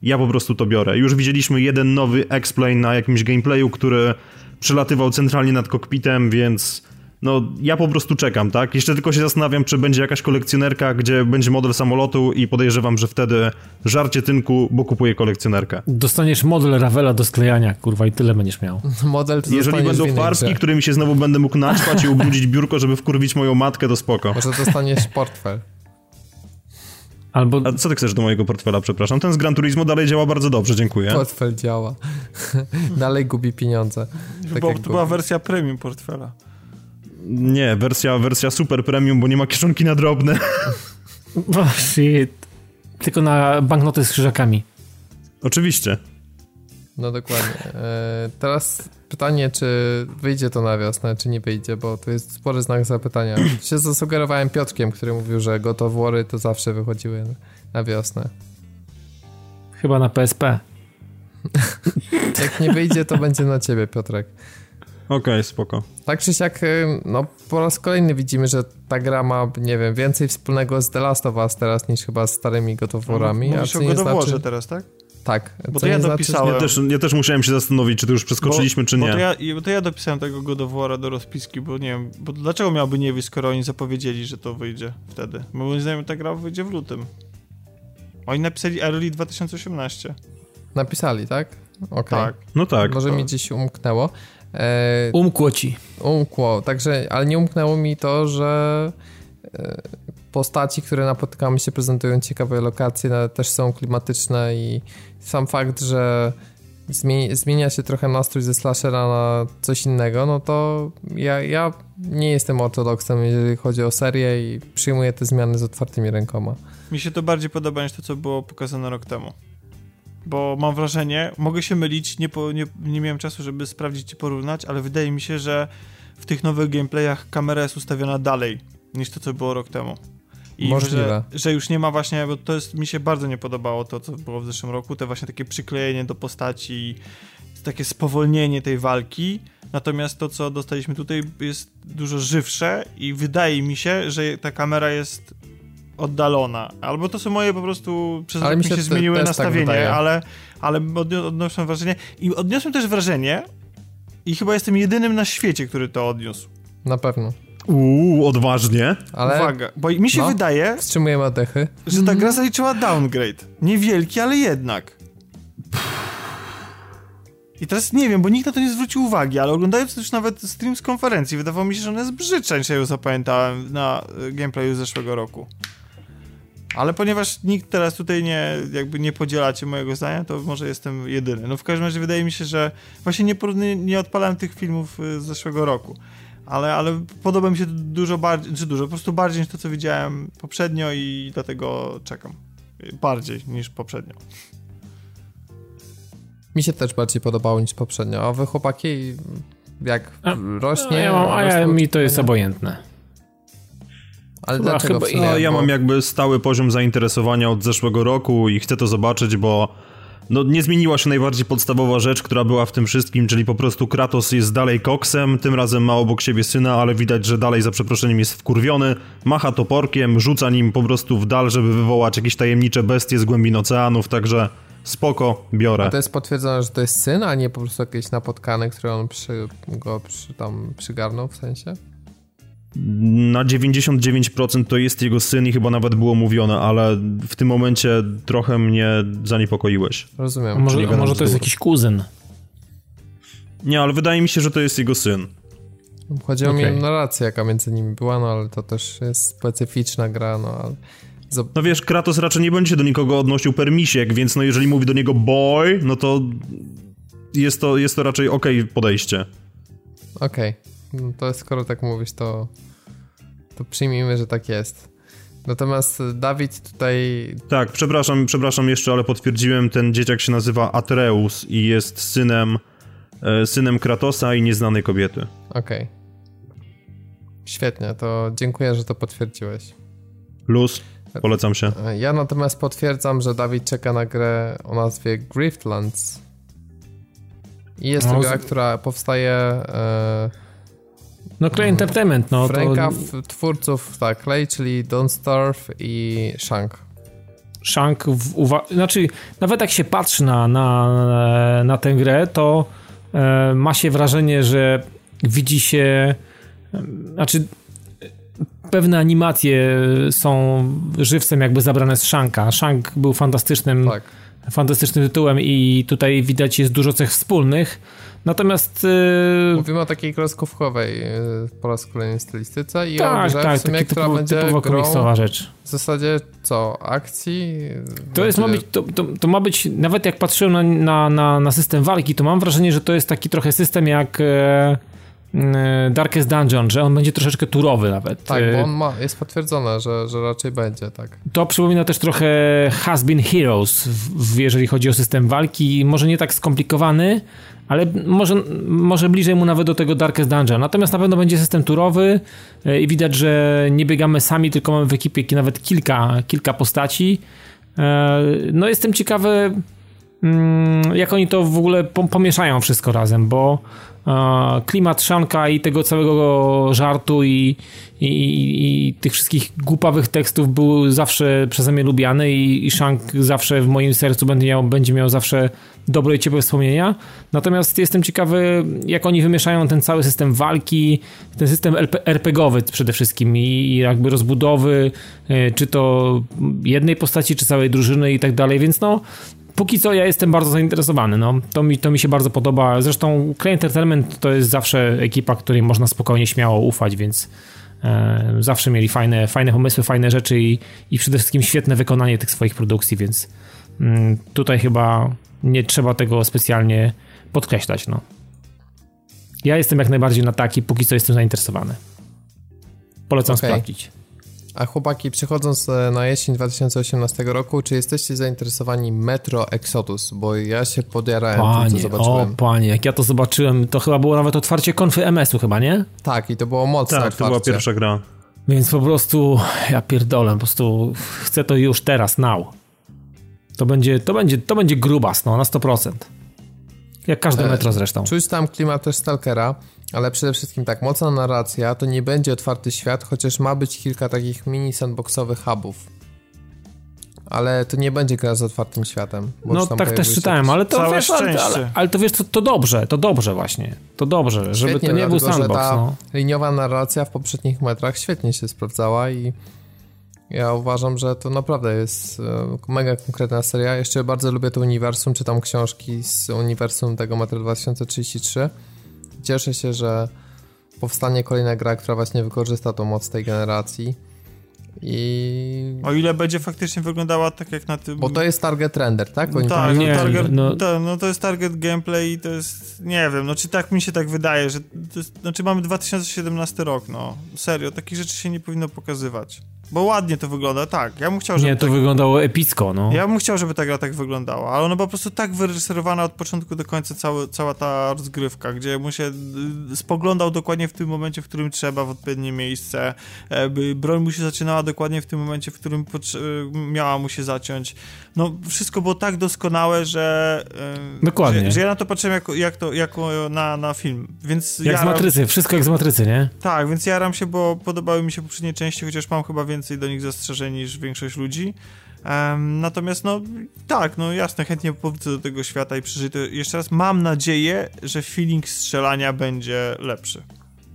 Ja po prostu to biorę. Już widzieliśmy jeden nowy X-Plane na jakimś gameplayu, który przelatywał centralnie nad kokpitem, więc no ja po prostu czekam, tak? Jeszcze tylko się zastanawiam, czy będzie jakaś kolekcjonerka, gdzie będzie model samolotu i podejrzewam, że wtedy żarcie tynku, bo kupuję kolekcjonerkę. Dostaniesz model Ravela do sklejania, kurwa, i tyle będziesz miał. Model Jeżeli będą farbki, którymi się znowu będę mógł naćpać i ubrudzić biurko, żeby wkurwić moją matkę, to spoko. Może dostaniesz portfel. Albo... A co ty chcesz do mojego portfela, przepraszam? Ten z Gran Turismo dalej działa bardzo dobrze, dziękuję. Portfel działa. dalej gubi pieniądze. Tak bo to była wersja premium portfela. Nie, wersja, wersja super premium, bo nie ma kieszonki na drobne. Oh, shit. Tylko na banknoty z krzyżakami. Oczywiście. No dokładnie. E, teraz pytanie, czy wyjdzie to na wiosnę, czy nie wyjdzie, bo tu jest spory znak zapytania. się zasugerowałem Piotrkiem, który mówił, że gotowory to zawsze wychodziły na wiosnę. Chyba na PSP. Jak nie wyjdzie, to będzie na ciebie, Piotrek. Okej, okay, spoko. Tak czy siak, y, no po raz kolejny widzimy, że ta gra ma, nie wiem, więcej wspólnego z The Last of Us teraz niż chyba z starymi gotoworami. No, mówisz a o God znaczy... teraz, tak? Tak. Bo to ja znaczy, dopisałem. Ja też, ja też musiałem się zastanowić, czy to już przeskoczyliśmy, bo, czy nie. Bo to, ja, bo to ja dopisałem tego Godowora do rozpiski, bo nie wiem, bo dlaczego miałby nie wyjść, skoro oni zapowiedzieli, że to wyjdzie wtedy? Bo moim zdaniem ta gra wyjdzie w lutym. Oni napisali Early 2018. Napisali, tak? Okay. Tak. No tak. Może to... mi gdzieś umknęło. E... Umkło ci. Umkło, także, ale nie umknęło mi to, że e, postaci, które napotykamy się prezentują ciekawe lokacje, też są klimatyczne i sam fakt, że zmienia, zmienia się trochę nastrój ze slashera na coś innego, no to ja, ja nie jestem ortodoksem, jeżeli chodzi o serię i przyjmuję te zmiany z otwartymi rękoma. Mi się to bardziej podoba niż to, co było pokazane rok temu. Bo mam wrażenie, mogę się mylić, nie, po, nie, nie miałem czasu, żeby sprawdzić i porównać, ale wydaje mi się, że w tych nowych gameplayach kamera jest ustawiona dalej niż to, co było rok temu. I Możliwe. Że, że już nie ma właśnie, bo to jest, mi się bardzo nie podobało to, co było w zeszłym roku, te właśnie takie przyklejenie do postaci, takie spowolnienie tej walki, natomiast to, co dostaliśmy tutaj jest dużo żywsze i wydaje mi się, że ta kamera jest oddalona. Albo to są moje po prostu przez ale mi się, się zmieniły tak nastawienie, tak ale, ale odniosłem wrażenie i odniosłem też wrażenie i chyba jestem jedynym na świecie, który to odniósł. Na pewno. Uuu, odważnie. Ale Uwaga, bo mi się no, wydaje, wstrzymujemy oddechy. że ta gra zaliczyła downgrade. Niewielki, ale jednak. I teraz nie wiem, bo nikt na to nie zwrócił uwagi, ale oglądając już nawet stream z konferencji, wydawało mi się, że ona jest brzydsza niż ja ją zapamiętałem na y, gameplayu z zeszłego roku. Ale ponieważ nikt teraz tutaj nie, jakby nie podzielacie mojego zdania, to może jestem jedyny. No w każdym razie wydaje mi się, że właśnie nie, nie, nie odpalałem tych filmów y, z zeszłego roku. Ale, ale podoba mi się dużo bardziej, czy dużo, po prostu bardziej niż to, co widziałem poprzednio i dlatego czekam. Bardziej niż poprzednio. Mi się też bardziej podobało niż poprzednio. A wy chłopaki, jak a, rośnie... A, ja mam, a ja, mi to jest obojętne. Ale chyba, dlaczego? Chyba, no, ja bo... mam jakby stały poziom zainteresowania od zeszłego roku i chcę to zobaczyć, bo no nie zmieniła się najbardziej podstawowa rzecz, która była w tym wszystkim, czyli po prostu Kratos jest dalej koksem, tym razem ma obok siebie syna, ale widać, że dalej za przeproszeniem jest wkurwiony, macha toporkiem, rzuca nim po prostu w dal, żeby wywołać jakieś tajemnicze bestie z głębin oceanów, także spoko, biorę. A to jest potwierdzone, że to jest syn, a nie po prostu jakieś napotkany, który on przy, go przy, tam przygarnął w sensie? Na 99% to jest jego syn i chyba nawet było mówione, ale w tym momencie trochę mnie zaniepokoiłeś. Rozumiem. A może, a może to jest jakiś kuzyn? Nie, ale wydaje mi się, że to jest jego syn. Chodzi o okay. narrację, jaka między nimi była, no ale to też jest specyficzna gra, no ale... No wiesz, Kratos raczej nie będzie do nikogo odnosił permisiek, więc no jeżeli mówi do niego boy, no to jest to, jest to raczej okej okay podejście. Okej. Okay. No to skoro tak mówisz, to, to przyjmijmy, że tak jest. Natomiast Dawid tutaj. Tak, przepraszam, przepraszam jeszcze, ale potwierdziłem, ten dzieciak się nazywa Atreus i jest synem e, synem Kratosa i nieznanej kobiety. Okej. Okay. Świetnie, to dziękuję, że to potwierdziłeś. Luz, polecam się. Ja natomiast potwierdzam, że Dawid czeka na grę o nazwie Griftlands. I jest to no, gra, która powstaje. E, no Clay Entertainment, no rękaw to... twórców, tak, Clay, czyli Don't Starve i Shank. Shank, w, znaczy nawet jak się patrzy na, na, na tę grę, to e, ma się wrażenie, że widzi się, e, znaczy pewne animacje są żywcem jakby zabrane z Shanka. Shank był fantastycznym, tak. Fantastycznym tytułem i tutaj widać jest dużo cech wspólnych. Natomiast... Yy... Mówimy o takiej kreskówkowej yy, po raz kolejny stylistyce i tak, o tak, w sumie, która typowo, będzie typowo komiksowa rzecz. W zasadzie co? Akcji? To, jest, ma być, to, to, to, ma być, nawet jak patrzyłem na, na, na, na, system walki, to mam wrażenie, że to jest taki trochę system jak... E Darkest Dungeon, że on będzie troszeczkę turowy nawet. Tak, bo on ma, jest potwierdzone, że, że raczej będzie, tak. To przypomina też trochę Has Been Heroes, w, jeżeli chodzi o system walki. Może nie tak skomplikowany, ale może, może bliżej mu nawet do tego Darkest Dungeon. Natomiast na pewno będzie system turowy e, i widać, że nie biegamy sami, tylko mamy w ekipie nawet kilka, kilka postaci. E, no jestem ciekawy, jak oni to w ogóle pomieszają wszystko razem, bo klimat Szanka i tego całego żartu i, i, i, tych wszystkich głupawych tekstów był zawsze przeze mnie lubiany i, i Shank zawsze w moim sercu będzie miał, będzie miał zawsze dobre i ciepłe wspomnienia. Natomiast jestem ciekawy, jak oni wymieszają ten cały system walki, ten system RPGowy przede wszystkim i jakby rozbudowy, e, czy to jednej postaci, czy całej drużyny i tak dalej, więc no póki co ja jestem bardzo zainteresowany, no. To mi, to mi się bardzo podoba. Zresztą Client Entertainment to jest zawsze ekipa, której można spokojnie, śmiało ufać, więc e, zawsze mieli fajne, fajne pomysły, fajne rzeczy i, i przede wszystkim świetne wykonanie tych swoich produkcji, więc mm, tutaj chyba nie trzeba tego specjalnie podkreślać, no. Ja jestem jak najbardziej na taki, póki co jestem zainteresowany. Polecam Okej. sprawdzić. A chłopaki, przychodząc e, na jesień 2018 roku, czy jesteście zainteresowani Metro Exodus? Bo ja się podjarałem tym, co Panie, o zobaczyłem. panie, jak ja to zobaczyłem, to chyba było nawet otwarcie konfy MS-u chyba, nie? Tak, i to było mocne Tak, to była otwarcie. pierwsza gra. Więc po prostu, ja pierdolę, po prostu chcę to już teraz, now. To będzie, to będzie, to będzie grubas, no, na 100%. Jak każde E, metro zresztą. Czuć tam klimat też Stalkera, ale przede wszystkim tak, mocna narracja, to nie będzie otwarty świat, chociaż ma być kilka takich mini sandboxowych hubów. Ale to nie będzie gra z otwartym światem. bo No tak też czytałem, ale to wiesz, ale, ale, ale to wiesz, to, to dobrze, to dobrze właśnie. To dobrze, żeby Świetnie, to nie był dlatego, sandbox, ta no. liniowa narracja w poprzednich metrach świetnie się sprawdzała i ja uważam, że to naprawdę jest e, mega konkretna seria. Jeszcze bardzo lubię to uniwersum, czytam książki z uniwersum tego Metra 2033. Cieszę się, że powstanie kolejna gra, która właśnie wykorzysta tą moc tej generacji. I... O ile będzie faktycznie wyglądała tak jak na tym... Bo to jest target render, tak? Oni tak, Nie, no, target, no- no, no to jest target gameplay i to jest, nie wiem, no czy tak mi się tak wydaje, że, to jest, znaczy mamy 2017 rok, no, serio, takich rzeczy się nie powinno pokazywać, bo ładnie to wygląda, tak, ja bym chciał, żeby Nie, to tak, wyglądało epicko, no. ja bym chciał, żeby ta gra tak wyglądała, ale ona była po prostu tak wyreżyserowana od początku do końca cały, cała ta rozgrywka, gdzie mu się y, spoglądał dokładnie w tym momencie, w którym trzeba, w odpowiednie miejsce, e, broń mu się zaczynała dokładnie w tym momencie, w którym y, miała mu się zaciąć. No, wszystko było tak doskonałe, że... y, Dokładnie. Że, że ja na to patrzyłem jako, jak to, jako na, na film, więc Jak z jaram- matrycy, wszystko jak z matrycy, nie? tak, więc jaram się, bo podobały mi się poprzednie części, chociaż mam chyba więcej do nich zastrzeżeń niż większość ludzi. Natomiast no tak, no jasne, chętnie powrócę do tego świata i przeżyję to jeszcze raz. Mam nadzieję, że feeling strzelania będzie lepszy.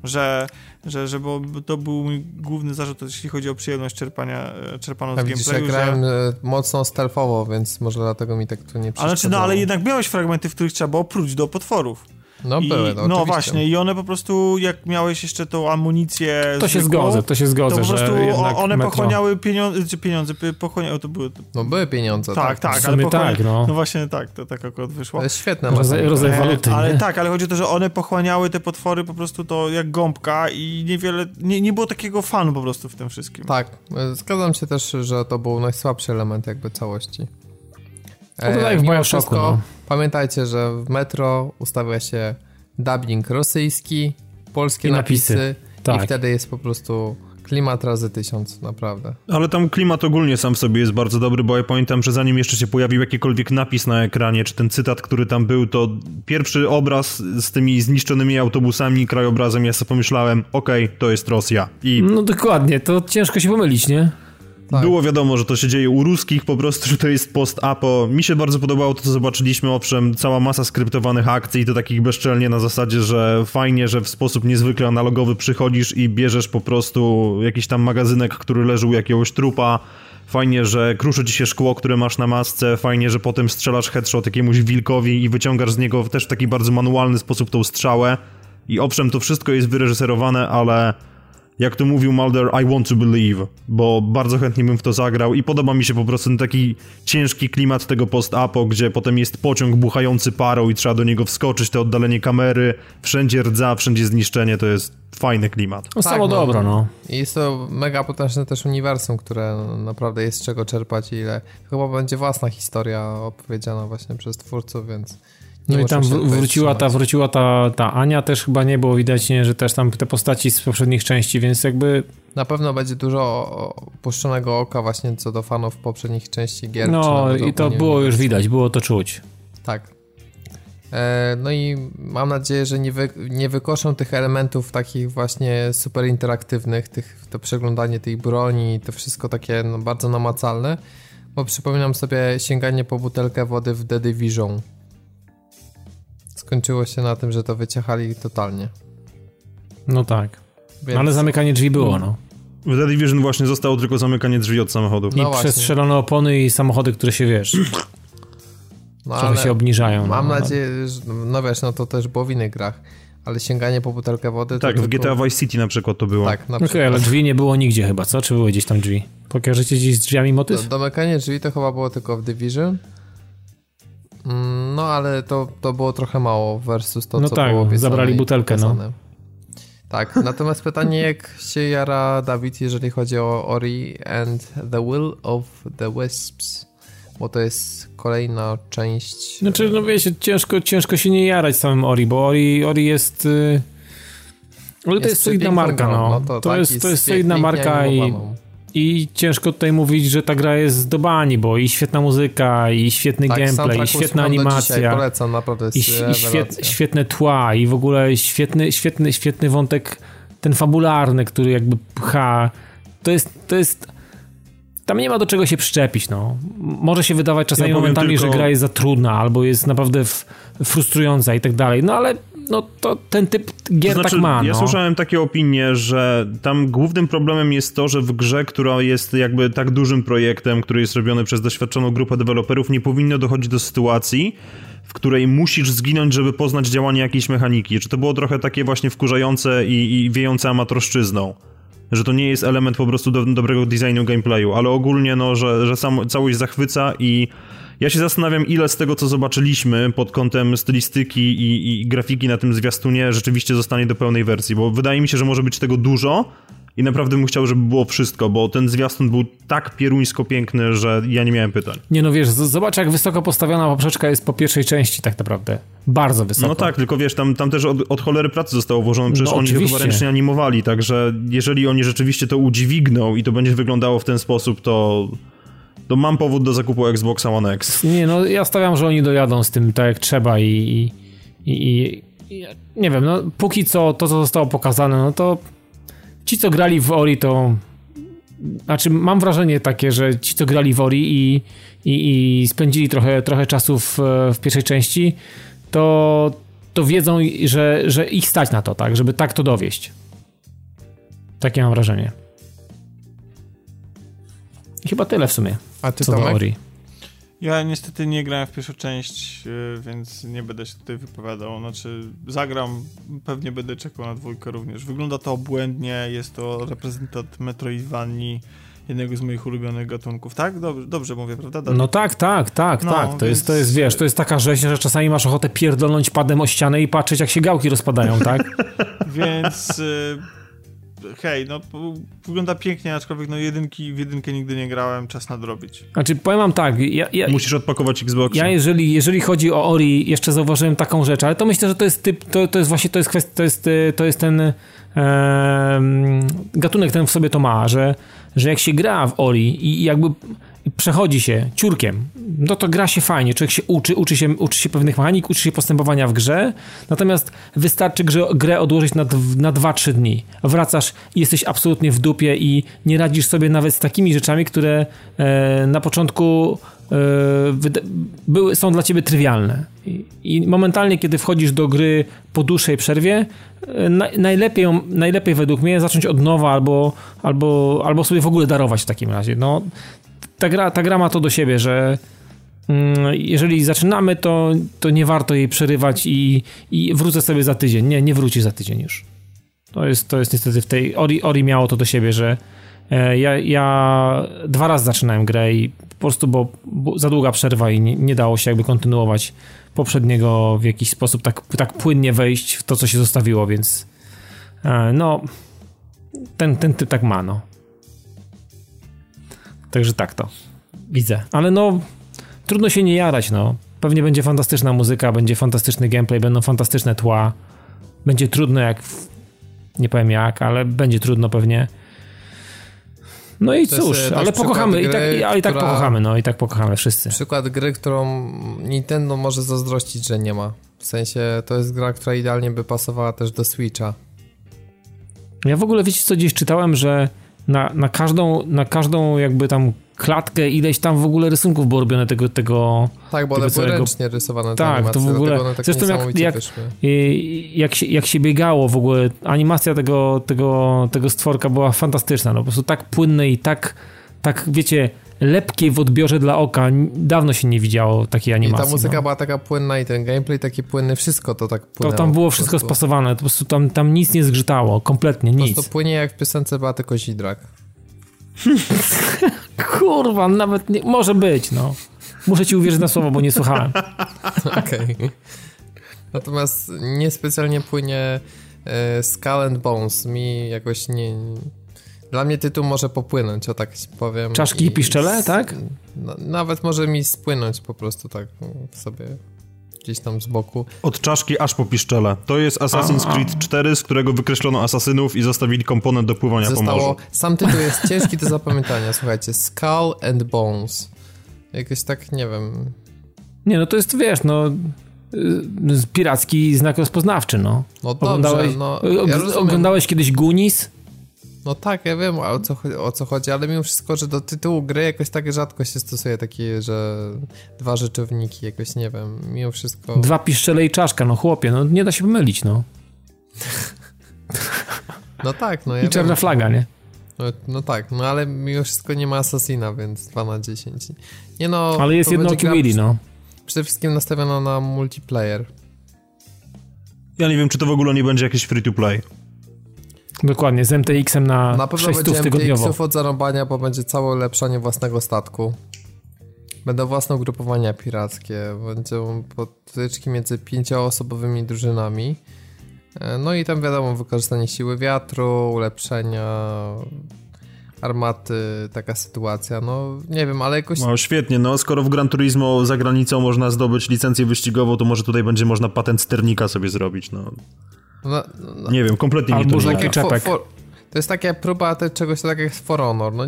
Że, że, że bo to był mój główny zarzut, jeśli chodzi o przyjemność czerpania, e, czerpaną A z widzisz, ja gameplayu, grałem że... e, mocno stealthowo, więc może dlatego mi tak tu nie Ale, przeszkadzało. znaczy, no, ale jednak miałeś fragmenty, w których trzeba było próć do potworów. No I, były, no, no właśnie, i one po prostu, jak miałeś jeszcze tą amunicję To się zwykłą, zgodzę, to się zgodzę, to po że prostu jednak one metro... pochłaniały pieniądze, czy pieniądze, pochłaniały, to były, No były pieniądze, tak, tak. tak, ale pochłania... tak, no. no właśnie tak, to tak akurat wyszło. To jest świetne. Rodzaj, rodzaj E, waluty, ale tak, ale chodzi o to, że one pochłaniały te potwory po prostu to jak gąbka i niewiele, nie, nie było takiego fanu po prostu w tym wszystkim. Tak, zgadzam się też, że to był najsłabszy element jakby całości. No to tak w Bioshocku, wszystko, no. Pamiętajcie, że w Metro ustawia się dubbing rosyjski, polskie I napisy. napisy, Tak. i wtedy jest po prostu klimat razy tysiąc, naprawdę. Ale tam klimat ogólnie sam w sobie jest bardzo dobry, bo ja pamiętam, że zanim jeszcze się pojawił jakikolwiek napis na ekranie, czy ten cytat, który tam był, to pierwszy obraz z tymi zniszczonymi autobusami, krajobrazem, ja sobie pomyślałem, okej, to jest Rosja. I No dokładnie, to ciężko się pomylić, nie? Tak. Było wiadomo, że to się dzieje u ruskich, po prostu, że to jest post-apo. Mi się bardzo podobało to, co zobaczyliśmy, owszem, cała masa skryptowanych akcji i to takich bezczelnie na zasadzie, że fajnie, że w sposób niezwykle analogowy przychodzisz i bierzesz po prostu jakiś tam magazynek, który leży u jakiegoś trupa. Fajnie, że kruszy ci się szkło, które masz na masce. Fajnie, że potem strzelasz headshot jakiemuś wilkowi i wyciągasz z niego też w taki bardzo manualny sposób tą strzałę. I owszem, to wszystko jest wyreżyserowane, ale jak to mówił Mulder, I want to believe, bo bardzo chętnie bym w to zagrał i podoba mi się po prostu ten taki ciężki klimat tego post-apo, gdzie potem jest pociąg buchający parą i trzeba do niego wskoczyć, to oddalenie kamery, wszędzie rdza, wszędzie zniszczenie, to jest fajny klimat. No Tak, samo no. dobro, no. I jest to mega potężne też uniwersum, które naprawdę jest z czego czerpać i ile. Chyba będzie własna historia opowiedziana właśnie przez twórców, więc No i tam wr- wróciła ta, wróciła ta, ta Ania też chyba nie było widać, nie, że też tam te postaci z poprzednich części, więc jakby Na pewno będzie dużo puszczonego oka właśnie co do fanów poprzednich części gier. no i to było już widać, było to czuć. Tak. E, No i mam nadzieję, że nie, wy, nie wykoszą tych elementów takich właśnie super interaktywnych, tych, to przeglądanie tej broni, to wszystko takie no, bardzo namacalne, bo przypominam sobie sięganie po butelkę wody w The Division. Skończyło się na tym, że to wyciechali totalnie. No tak. Więc, No, ale zamykanie drzwi było, no. W The Division właśnie zostało tylko zamykanie drzwi od samochodów. I No właśnie. przestrzelone opony i samochody, które się, wiesz, no, trochę ale się obniżają. mam no, nadzieję, że, no wiesz, no to też było w innych grach, Ale sięganie po butelkę wody... Tak, w GTA Vice City na przykład to było. Tak, na Okej, okay, ale drzwi nie było nigdzie chyba, co? Czy były gdzieś tam drzwi? Pokażecie gdzieś z drzwiami motyw? Do, domykanie drzwi to chyba było tylko w Division. Mm, no, ale to, to było trochę mało versus to, no co tak, było No zabrali butelkę, no. Tak, natomiast pytanie, jak się jara Dawid, jeżeli chodzi o Ori and the Will of the Wisps? Bo to jest kolejna część. Znaczy, no wiecie, ciężko, ciężko się nie jarać samym Ori, bo Ori, Ori jest. Yy... Ale to jest solidna marka, no. no to, to, tak, jest, to jest solidna marka i, i ciężko tutaj mówić, że ta gra jest do bani, bo i świetna muzyka, i świetny tak, gameplay, i świetna animacja. Polecam, naprawdę I, i świet, świetne tła, i w ogóle świetny, świetny, świetny wątek, ten fabularny, który jakby pcha. To jest, to jest tam nie ma do czego się przyczepić, no. Może się wydawać czasami ja momentami, tylko... że gra jest za trudna, albo jest naprawdę frustrująca i tak dalej, no ale no to ten typ gier to znaczy, tak ma. Ja no. słyszałem takie opinie, że tam głównym problemem jest to, że w grze, która jest jakby tak dużym projektem, który jest robiony przez doświadczoną grupę deweloperów, nie powinno dochodzić do sytuacji, w której musisz zginąć, żeby poznać działanie jakiejś mechaniki. Czy to było trochę takie właśnie wkurzające i, i wiejące amatorszczyzną? że to nie jest element po prostu do, dobrego designu gameplayu, ale ogólnie no, że, że sam, całość zachwyca i ja się zastanawiam, ile z tego, co zobaczyliśmy pod kątem stylistyki i, i, grafiki na tym zwiastunie rzeczywiście zostanie do pełnej wersji, bo wydaje mi się, że może być tego dużo, i naprawdę bym chciał, żeby było wszystko, bo ten zwiastun był tak pieruńsko piękny, że ja nie miałem pytań. Nie no wiesz, zobacz jak wysoko postawiona poprzeczka jest po pierwszej części tak naprawdę. Bardzo wysoko. No tak, tylko wiesz, tam, tam też od, od cholery pracy zostało włożone, przecież no, oni oczywiście. chyba ręcznie animowali, także jeżeli oni rzeczywiście to udźwigną i to będzie wyglądało w ten sposób, to to mam powód do zakupu Xboxa One X. Nie, no ja stawiam, że oni dojadą z tym tak jak trzeba i, i, i, i nie wiem, no póki co to, co zostało pokazane, no to ci, co grali w Ori, to. Znaczy, mam wrażenie takie, że ci, co grali w Ori i, i, i spędzili trochę, trochę czasu w, w pierwszej części, to, to wiedzą, że, że ich stać na to, tak, żeby tak to dowieść. Takie mam wrażenie. Chyba tyle w sumie. A ty co Tomek? do Ori. Ja niestety nie grałem w pierwszą część, y, więc nie będę się tutaj wypowiadał. Znaczy, zagram, pewnie będę czekał na dwójkę również. Wygląda to obłędnie, jest to reprezentant Metroidvanii, jednego z moich ulubionych gatunków. Tak? Dobrze, dobrze mówię, prawda? No tak, tak, tak, no, tak. To, więc... jest, to jest, wiesz, to jest taka rzeźnia, że czasami masz ochotę pierdolnąć padem o ścianę i patrzeć, jak się gałki rozpadają, tak? więc... Y hej, no wygląda pięknie, aczkolwiek no jedynki, w jedynkę nigdy nie grałem, czas nadrobić. Znaczy, powiem wam tak, ja, ja, Musisz odpakować Xbox. Ja jeżeli, jeżeli chodzi o Ori, jeszcze zauważyłem taką rzecz, ale to myślę, że to jest typ, to, to jest właśnie, to jest kwestia, to jest, to jest ten e, gatunek, ten w sobie to ma, że, że jak się gra w Ori i jakby przechodzi się ciurkiem, no to gra się fajnie, człowiek się uczy, uczy się, uczy się pewnych mechanik, uczy się postępowania w grze, natomiast wystarczy grze, grę odłożyć na, na 2-3 dni. Wracasz i jesteś absolutnie w dupie i nie radzisz sobie nawet z takimi rzeczami, które e, na początku e, były, są dla ciebie trywialne. I, I, momentalnie, kiedy wchodzisz do gry po dłuższej przerwie, e, na, najlepiej, najlepiej według mnie zacząć od nowa albo, albo, albo sobie w ogóle darować w takim razie. No, ta gra, ta gra ma to do siebie, że mm, jeżeli zaczynamy, to, to nie warto jej przerywać i, i wrócę sobie za tydzień. Nie, nie wróci za tydzień już. To jest, to jest niestety w tej. Ori, Ori miało to do siebie, że e, ja, ja dwa razy zaczynałem grę i po prostu, bo, bo za długa przerwa i nie, nie, dało się jakby kontynuować poprzedniego w jakiś sposób tak, tak płynnie wejść w to, co się zostawiło, więc e, no ten, ten typ tak ma, no. Także tak to widzę. Ale no, trudno się nie jarać, no. Pewnie będzie fantastyczna muzyka, będzie fantastyczny gameplay, będą fantastyczne tła. Będzie trudno jak. Nie powiem jak, ale będzie trudno pewnie. No i cóż, e, ale pokochamy, gry, i tak, ale i tak pokochamy, no i tak pokochamy wszyscy. Przykład gry, którą Nintendo może zazdrościć, że nie ma. W sensie to jest gra, która idealnie by pasowała też do Switcha. Ja w ogóle wiecie co gdzieś czytałem, że na, na, każdą, na każdą jakby tam klatkę ileś tam w ogóle rysunków było robione tego, tego Tak, bo one były ręcznie rysowane Tak, animacje, to w ogóle, tak zresztą jak, jak, jak, się, jak się biegało w ogóle, animacja tego, tego, tego stworka była fantastyczna, no po prostu tak płynne i tak, tak wiecie, lepkiej w odbiorze dla oka. Dawno się nie widziało takiej I animacji. ta muzyka no. była taka płynna i ten gameplay taki płynny, wszystko to tak To płynęło. tam było wszystko spasowane, po prostu tam, tam nic nie zgrzytało, kompletnie Po nic. prostu płynie jak w piosence Beaty Kozidrak. Kurwa, nawet nie, może być, no. Muszę ci uwierzyć na słowo, bo nie słuchałem. Okej. Natomiast niespecjalnie płynie e, Skull and Bones. Mi jakoś nie... Dla mnie tytuł może popłynąć, o tak powiem. Czaszki i piszczele, tak? No, nawet może mi spłynąć po prostu tak sobie gdzieś tam z boku. Od czaszki aż po piszczele. To jest Assassin's A. Creed 4, z którego wykreślono asasynów i zostawili komponent do pływania po Zostało... morzu. Sam tytuł jest ciężki do zapamiętania, słuchajcie. Skull and Bones. Jakoś tak, nie wiem... Nie, no to jest, wiesz, no... y, Piracki znak rozpoznawczy, no. No dobrze, Oglądałeś, no... Ja oglądałeś kiedyś Gunis? No tak, ja wiem o co, o co chodzi, ale mimo wszystko, że do tytułu gry jakoś tak rzadko się stosuje takie, że dwa rzeczowniki, jakoś nie wiem, mimo wszystko... Dwa piszczele i czaszka, no chłopie, no nie da się pomylić, no. No tak, no ja I czarna wiem. flaga, nie? No, no tak, no ale mimo wszystko nie ma Assassina, więc 2 na 10. Nie no... Ale jest jedno Willy, no. Przede wszystkim nastawiona na multiplayer. Ja nie wiem, czy to w ogóle nie będzie jakieś free to play. Dokładnie, z MTX-em na, Na pewno 600 będzie tygodniowo. MTX-ów od zarąbania, bo będzie całe ulepszanie własnego statku. Będą własne ugrupowania pirackie, będą potyczki między pięcioosobowymi drużynami. E, No i tam wiadomo, wykorzystanie siły wiatru, ulepszenia armaty, taka sytuacja. No nie wiem, ale jakoś No świetnie, no skoro w Gran Turismo za granicą można zdobyć licencję wyścigową, to może tutaj będzie można patent sternika sobie zrobić, no. No, no, Nie wiem, kompletnie mi to nie gra. czepek. for, for, to jest taka próba te, czegoś tak jak For Honor. No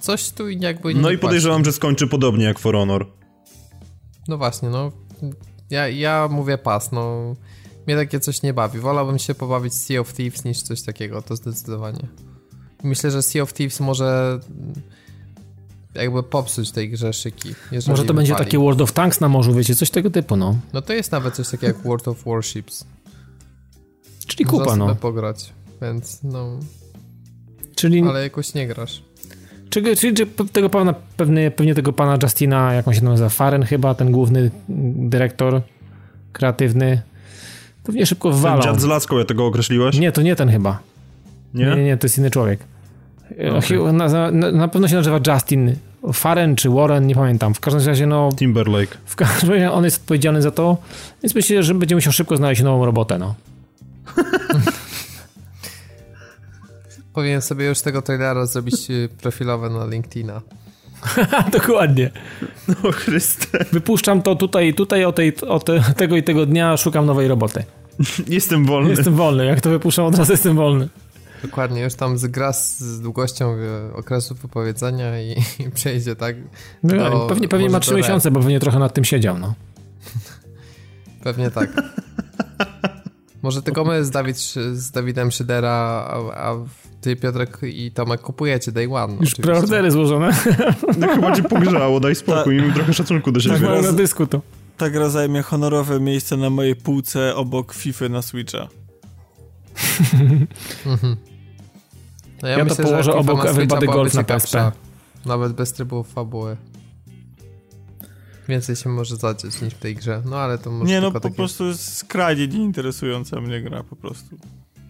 coś tu jakby nie No i podejrzewam, że skończy podobnie jak For Honor. No właśnie, no. Ja, ja mówię pas, no. Mnie takie coś nie bawi. Wolałbym się pobawić Sea of Thieves niż coś takiego, to zdecydowanie. Myślę, że Sea of Thieves może jakby popsuć tej grze szyki. Może to będzie wypali. takie World of Tanks na morzu, wiecie, coś tego typu, no. No to jest nawet coś takiego jak World of Warships. Czyli Można kupa, sobie no. pograć, więc no, Czyli, ale jakoś nie grasz. czy, czy, czy tego pana, pewnie, pewnie tego pana Justina, jak on się nazywa, Faren chyba, ten główny dyrektor kreatywny, pewnie szybko Ten wwalą. dziad z laską, ja tego określiłeś? Nie, to nie ten chyba. Nie? Nie, nie, nie to jest inny człowiek. Okej. Okay. Na, na, na pewno się nazywa Justin Faren czy Warren, nie pamiętam. W każdym razie, no, Timberlake. w każdym razie on jest odpowiedzialny za to, więc myślę, że będzie musiał szybko znaleźć nową robotę, no. Powinien sobie już tego trailera zrobić y, profilowe na LinkedIna. Dokładnie. O Chryste. Wypuszczam to tutaj, tutaj o, tej, o te, tego i tego dnia, szukam nowej roboty. Jestem wolny. Jestem wolny, jak to wypuszczam, od razu jestem wolny. Dokładnie, już tam zgra z, z długością y, okresu wypowiedzenia i, i przejdzie, tak? No, Do- pewnie pewnie ma trzy miesiące, bo pewnie trochę nad tym siedział, no. Pewnie tak. Może tylko my z, Dawid, z Dawidem Szydera, a, a ty Piotrek i Tomek kupujecie Day One. Już preordery złożone. No, chyba cię pogrzało, daj spokój, Tak. im trochę szacunku do siebie. Tak raz- na dysku to. Ta gra zajmie honorowe miejsce na mojej półce obok FIFA na Switcha. Mhm. No Ja to położę obok Everybody Golf na. PSP. Nawet bez trybów fabuły. Więcej się może zadzieć niż w tej grze. No ale to może Nie no, po takie... prostu jest skrajnie nieinteresująca mnie gra po prostu.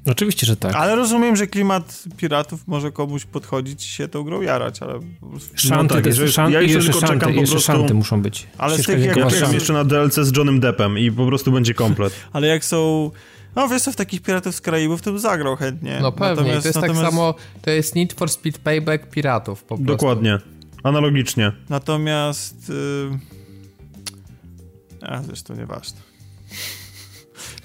Oczywiście, że tak. Ale rozumiem, że klimat piratów może komuś podchodzić i się tą grą jarać, ale... po prostu- Szanty, No tak, też, jeżeli- szanty, ja jeszcze jeszcze szanty, czekam jeszcze prostu- szanty muszą być. Ale z tych jak- jak- czekam jeszcze na DLC z Johnem Deppem i po prostu będzie komplet. Ale jak są... No wiesz co, w takich piratów z Karaibów to bym zagrał chętnie. No pewnie, Natomiast- to jest natomiast, tak samo, to jest Need for Speed Payback piratów po prostu. Dokładnie. Analogicznie. Natomiast... Yy... A, zresztą nieważne.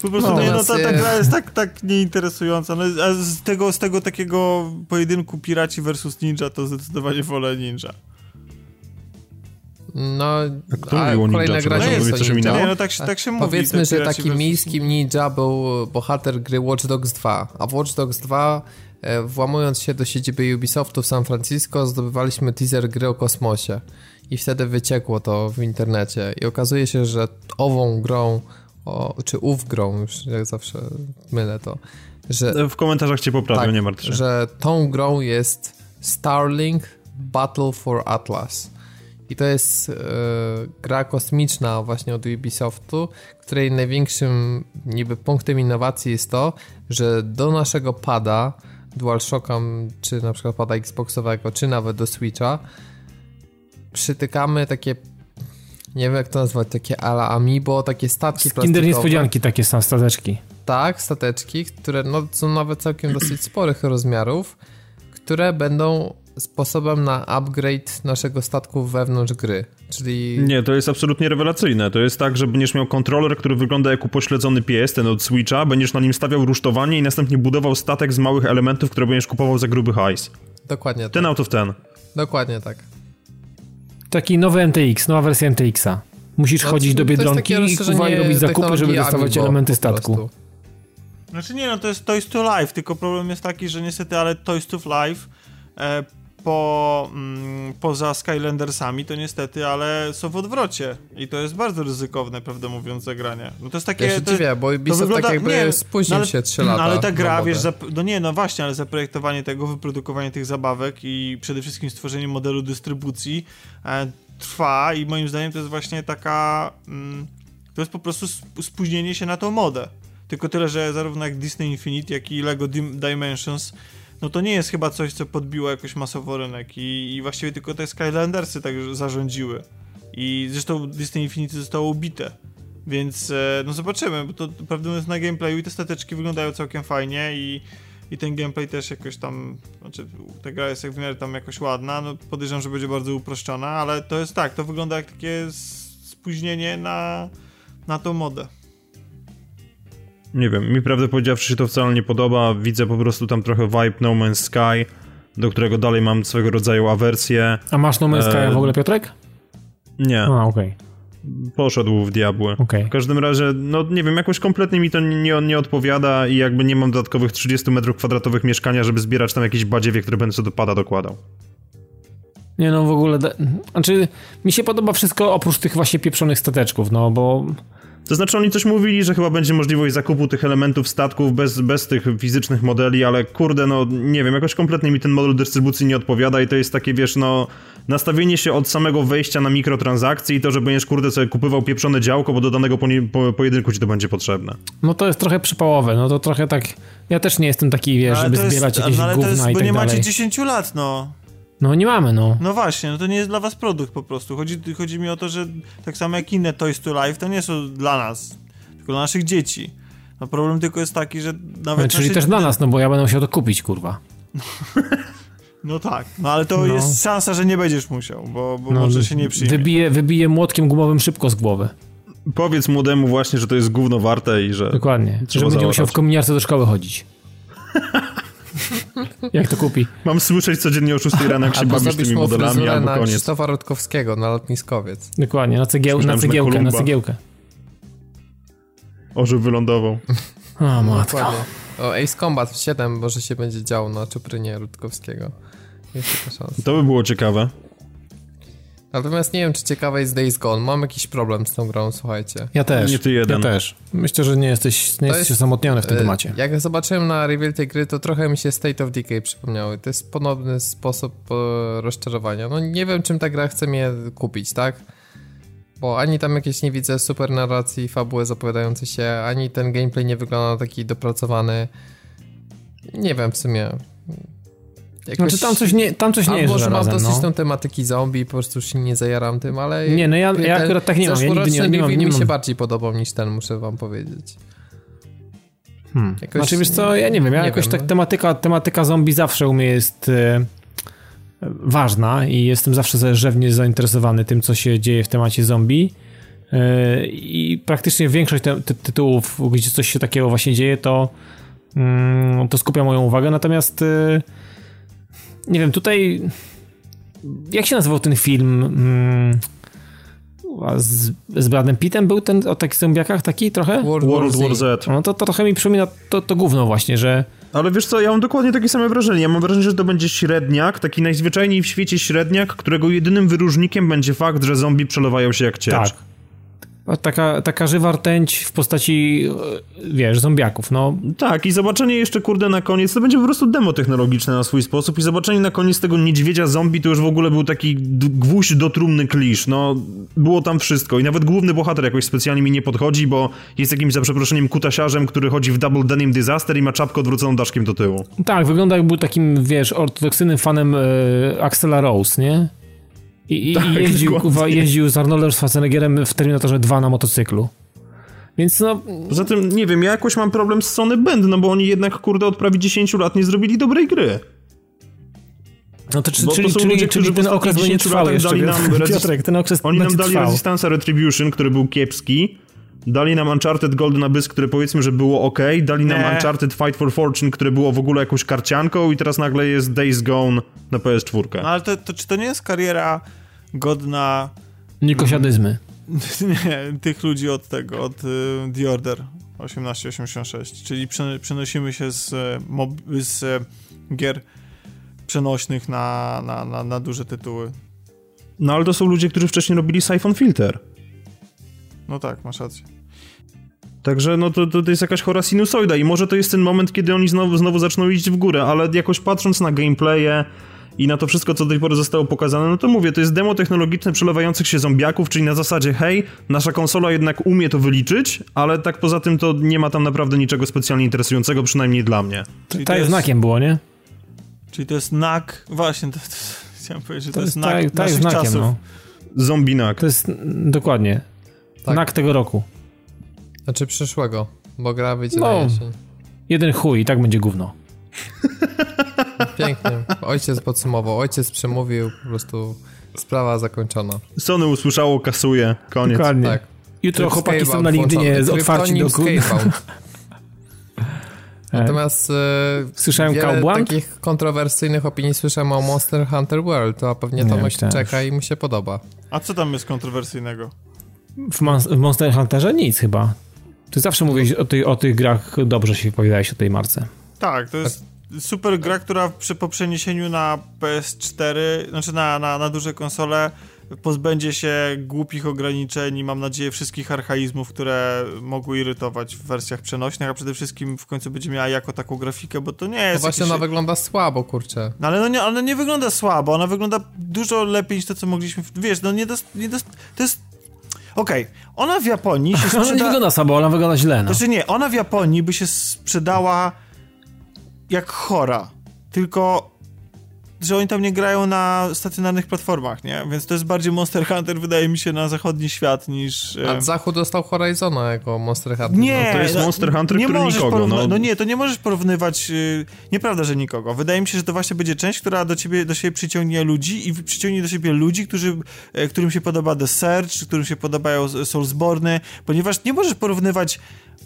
Po prostu No, nie, no, ta, ta gra jest tak, tak nieinteresująca. No, a z tego, z tego takiego pojedynku piraci versus ninja to zdecydowanie wolę ninja. No, kto a mówił o kolejna ninja? gra nie jest mówię, o co się ninja. Nie, no tak, się- tak się mówi. Powiedzmy, te że takim versus- miejskim ninja był bohater gry Watch Dogs 2, a w Watch Dogs 2 e, włamując się do siedziby Ubisoftu w San Francisco zdobywaliśmy teaser gry o kosmosie i wtedy wyciekło to w internecie i okazuje się, że ową grą o, czy ów grą, już jak zawsze mylę to, że W komentarzach cię poprawią, tak, nie martw się. że tą grą jest Starlink Battle for Atlas. I to jest e, gra kosmiczna właśnie od Ubisoftu, której największym niby punktem innowacji jest to, że do naszego pada DualShocka, czy na przykład pada Xboxowego, czy nawet do Switcha, przytykamy takie nie wiem jak to nazwać, takie ala amiibo, takie statki Kinder niespodzianki takie są stateczki. Tak, stateczki, które no, są nawet całkiem dosyć sporych rozmiarów, które będą sposobem na upgrade naszego statku wewnątrz gry. Czyli. Nie, to jest absolutnie rewelacyjne. To jest tak, że będziesz miał kontroler, który wygląda jak upośledzony pies, ten od Switcha, będziesz na nim stawiał rusztowanie i następnie budował statek z małych elementów, które będziesz kupował za gruby hajs. Dokładnie tak. Ten out of ten. Dokładnie tak. Taki nowy MTX, nowa wersja MTX-a. Musisz no, chodzić do Biedronki i kuwa robić zakupy, żeby dostawać elementy statku. Znaczy nie, no to jest Toys to Life, tylko problem jest taki, że niestety, ale Toys to Life e, po, mm, poza Skylandersami to niestety, ale są w odwrocie i to jest bardzo ryzykowne, prawdę mówiąc, zagranie. No to jest takie... Ja się to, dziwię, bo Ubisoft wygląda, tak jakby nie, spóźnił no, się 3 lata. No ale ta gra, wiesz, no nie, no właśnie, ale zaprojektowanie tego, wyprodukowanie tych zabawek i przede wszystkim stworzenie modelu dystrybucji e, trwa i moim zdaniem to jest właśnie taka... Mm, to jest po prostu spóźnienie się na tą modę. Tylko tyle, że zarówno jak Disney Infinite, jak i LEGO Dimensions no to nie jest chyba coś, co podbiło jakoś masowo rynek i, i właściwie tylko te Skylandersy tak zarządziły. I zresztą Disney Infinity zostało ubite. Więc e, no zobaczymy, bo to prawdę mówiąc na gameplayu i te stateczki wyglądają całkiem fajnie i, i ten gameplay też jakoś tam, znaczy ta gra jest jak w miarę tam jakoś ładna, no podejrzewam, że będzie bardzo uproszczona, ale to jest tak, to wygląda jak takie spóźnienie na, na tą modę. Nie wiem, mi prawdę powiedziawszy się to wcale nie podoba. Widzę po prostu tam trochę vibe No Man's Sky, do którego dalej mam swego rodzaju awersję. A masz No Man's Sky e... w ogóle, Piotrek? Nie. A, okej. Okay. Poszedł w diabły. Okay. W każdym razie, no nie wiem, jakoś kompletnie mi to nie, nie odpowiada i jakby nie mam dodatkowych 30 metrów kwadratowych mieszkania, żeby zbierać tam jakieś badziewie, które będę sobie do pada dokładał. Nie no, w ogóle, znaczy mi się podoba wszystko oprócz tych właśnie pieprzonych stateczków, no bo to znaczy oni coś mówili, że chyba będzie możliwość zakupu tych elementów statków bez, bez tych fizycznych modeli, ale kurde, no nie wiem, jakoś kompletnie mi ten model dystrybucji nie odpowiada i to jest takie, wiesz, no nastawienie się od samego wejścia na mikrotransakcje i to, że będziesz, kurde, sobie kupywał pieprzone działko, bo do danego po, po, pojedynku ci to będzie potrzebne. No to jest trochę przypałowe, no to trochę tak, ja też nie jestem taki, wiesz, żeby zbierać jest, jakieś ale gówna to jest, i tak bo nie dalej. macie 10 lat, no. No nie mamy, no. No właśnie, no to nie jest dla was produkt po prostu. Chodzi, chodzi mi o to, że tak samo jak inne Toys to Life, to nie są dla nas, tylko dla naszych dzieci. No problem tylko jest taki, że nawet... No, czyli też dla nas, no bo ja będę musiał to kupić, kurwa. No tak, no ale to no. jest szansa, że nie będziesz musiał, bo, bo no, może się nie przyjmie. Wybije, wybije młotkiem gumowym szybko z głowy. Powiedz młodemu właśnie, że to jest gówno warte i że... Dokładnie, że będzie musiał w kominiarce do szkoły chodzić. Jak to kupi? Mam słyszeć codziennie o 6 rano, jak się bawisz tymi modelami, albo na koniec. Krzysztofa Rutkowskiego na lotniskowiec. Dokładnie, na, cegieł, na cegiełkę, na, cegiełkę. Orzeł wylądował. O, matko. Dokładnie. O, Ace Combat 7 może się będzie działo na czuprynie Rutkowskiego. Jest taka szansa. To by było ciekawe. Natomiast nie wiem, czy ciekawe jest Days Gone. Mam jakiś problem z tą grą, słuchajcie. Ja też. Nie ty jeden. Ja też. Myślę, że nie jesteś, nie jesteś jest, osamotniony w tym e, temacie. Jak zobaczyłem na reveal tej gry, to trochę mi się State of Decay przypomniały. To jest podobny sposób rozczarowania. No nie wiem, czym ta gra chce mnie kupić, tak? Bo ani tam jakieś nie widzę super narracji, fabuły zapowiadającej się, ani ten gameplay nie wygląda taki dopracowany. Nie wiem w sumie. Jakoś... Znaczy tam coś nie, tam coś nie jest może mam dosyć no. tą tematyki zombie, po prostu się nie zajaram tym, ale... Nie, no ja, ja akurat tak nie mam. Ja nigdy nie, nie, mam, nie mi się bardziej podobał niż ten, muszę wam powiedzieć. Hmm. Jakoś, znaczy wiesz co, ja nie wiem, ja jakoś wiem, tak no. tematyka, tematyka zombie zawsze u mnie jest e, ważna i jestem zawsze rzewnie zainteresowany tym, co się dzieje w temacie zombie. E, I praktycznie większość ty tytułów, gdzie coś się takiego właśnie dzieje, to, mm, to skupia moją uwagę. Natomiast e, nie wiem, tutaj jak się nazywał ten film mm, z, z Bradem Pittem był ten o takich zombiakach taki trochę? World, World War Z. No to, to trochę mi przypomina to, to gówno właśnie, że ale wiesz co, ja mam dokładnie takie same wrażenie. Ja mam wrażenie, że to będzie średniak, taki najzwyczajniej w świecie średniak, którego jedynym wyróżnikiem będzie fakt, że zombie przelewają się jak ciecz. Tak. Taka, taka żywa rtęć w postaci, e, wiesz, zombiaków, no. Tak, i zobaczenie jeszcze, kurde, na koniec, to będzie po prostu demo technologiczne na swój sposób i zobaczenie na koniec tego niedźwiedzia zombie to już w ogóle był taki gwóźdź do trumny klisz, no, było tam wszystko i nawet główny bohater jakoś specjalnie mi nie podchodzi, bo jest jakimś, za przeproszeniem, kutasiarzem, który chodzi w Double Denim Disaster i ma czapkę odwróconą daszkiem do tyłu. Tak, wygląda jak był takim, wiesz, ortodoksyjnym fanem e, Axela Rose, nie? I, tak, i jeździł, kuwa, jeździł z Arnoldem Schwarzeneggerem w Terminatorze 2 na motocyklu. Więc no... Poza tym, nie wiem, ja jakoś mam problem z Sony Band, no bo oni jednak, kurde, od prawie 10 lat nie zrobili dobrej gry. No to, czy, to czyli, czyli, ludzie, czyli ten okres będzie trwał jeszcze, dali nam Piotrek, ten okres Oni nam dali trwał. Resistance Retribution, który był kiepski, dali nam Uncharted Golden Abyss, które powiedzmy, że było ok, dali nam nie. Uncharted Fight for Fortune, które było w ogóle jakąś karcianką i teraz nagle jest Days Gone na PS4. No ale to, to czy to nie jest kariera godna... Nikosiadyzmy. Nie, tych ludzi od tego, od y, The Order 1886, czyli przenosimy się z, mob, z gier przenośnych na, na, na, na duże tytuły. No ale to są ludzie, którzy wcześniej robili Siphon Filter. No tak, masz rację. Także no to, to, to jest jakaś chora sinusoida i może to jest ten moment, kiedy oni znowu, znowu zaczną iść w górę, ale jakoś patrząc na gameplaye, i na to wszystko, co do tej pory zostało pokazane, no to mówię, to jest demo technologiczne przelewających się zombiaków, czyli na zasadzie, hej, nasza konsola jednak umie to wyliczyć, ale tak poza tym to nie ma tam naprawdę niczego specjalnie interesującego, przynajmniej dla mnie. Czyli to jest znakiem było, nie? Czyli to jest nak, właśnie, to, to, chciałem powiedzieć, że to, to jest nak tak, tak znakiem, czasów. no. Zombie nak. To jest, dokładnie, tak. nak tego roku. Znaczy przyszłego, bo gra wyjdzie no, na jesień. Jeden chuj i tak będzie gówno. Pięknie. Ojciec podsumował, ojciec przemówił, po prostu sprawa zakończona. Sony usłyszało, kasuje, koniec. Dokładnie. Tak. Jutro chłopaki są na LinkedInie z otwarci do Natomiast e, słyszałem wiele takich kontrowersyjnych opinii słyszałem o Monster Hunter World, to pewnie Tomek czeka i mu się podoba. A co tam jest kontrowersyjnego? W, Mon w Monster Hunterze nic chyba. Ty zawsze mówisz o, ty o tych grach, dobrze się wypowiadałeś o tej marce. Tak, to jest super gra, która przy, po przeniesieniu na PS4, znaczy na, na, na duże konsole, pozbędzie się głupich ograniczeń i mam nadzieję wszystkich archaizmów, które mogły irytować w wersjach przenośnych, a przede wszystkim w końcu będzie miała jako taką grafikę, bo to nie jest... No właśnie jakieś... ona wygląda słabo, kurczę. No ale no nie, ona nie wygląda słabo, ona wygląda dużo lepiej niż to, co mogliśmy... Wiesz, no nie, dos, nie dos, to jest Okej, okay. ona w Japonii się sprzeda... Ona nie wygląda słabo, ona wygląda źle, no. Znaczy nie, ona w Japonii by się sprzedała jak chora. Tylko że oni tam nie grają na stacjonarnych platformach, nie? Więc to jest bardziej Monster Hunter, wydaje mi się, na zachodni świat niż... A Zachód dostał Horizona jako Monster Hunter. Nie, no, to jest Monster Hunter, nie który nikogo, no. no. nie, to nie możesz porównywać... Yy, nieprawda, że nikogo. Wydaje mi się, że to właśnie będzie część, która do ciebie, do siebie przyciągnie ludzi i przyciągnie do siebie ludzi, którzy, yy, którym się podoba The Search, którym się podobają Soulsborne, ponieważ nie możesz porównywać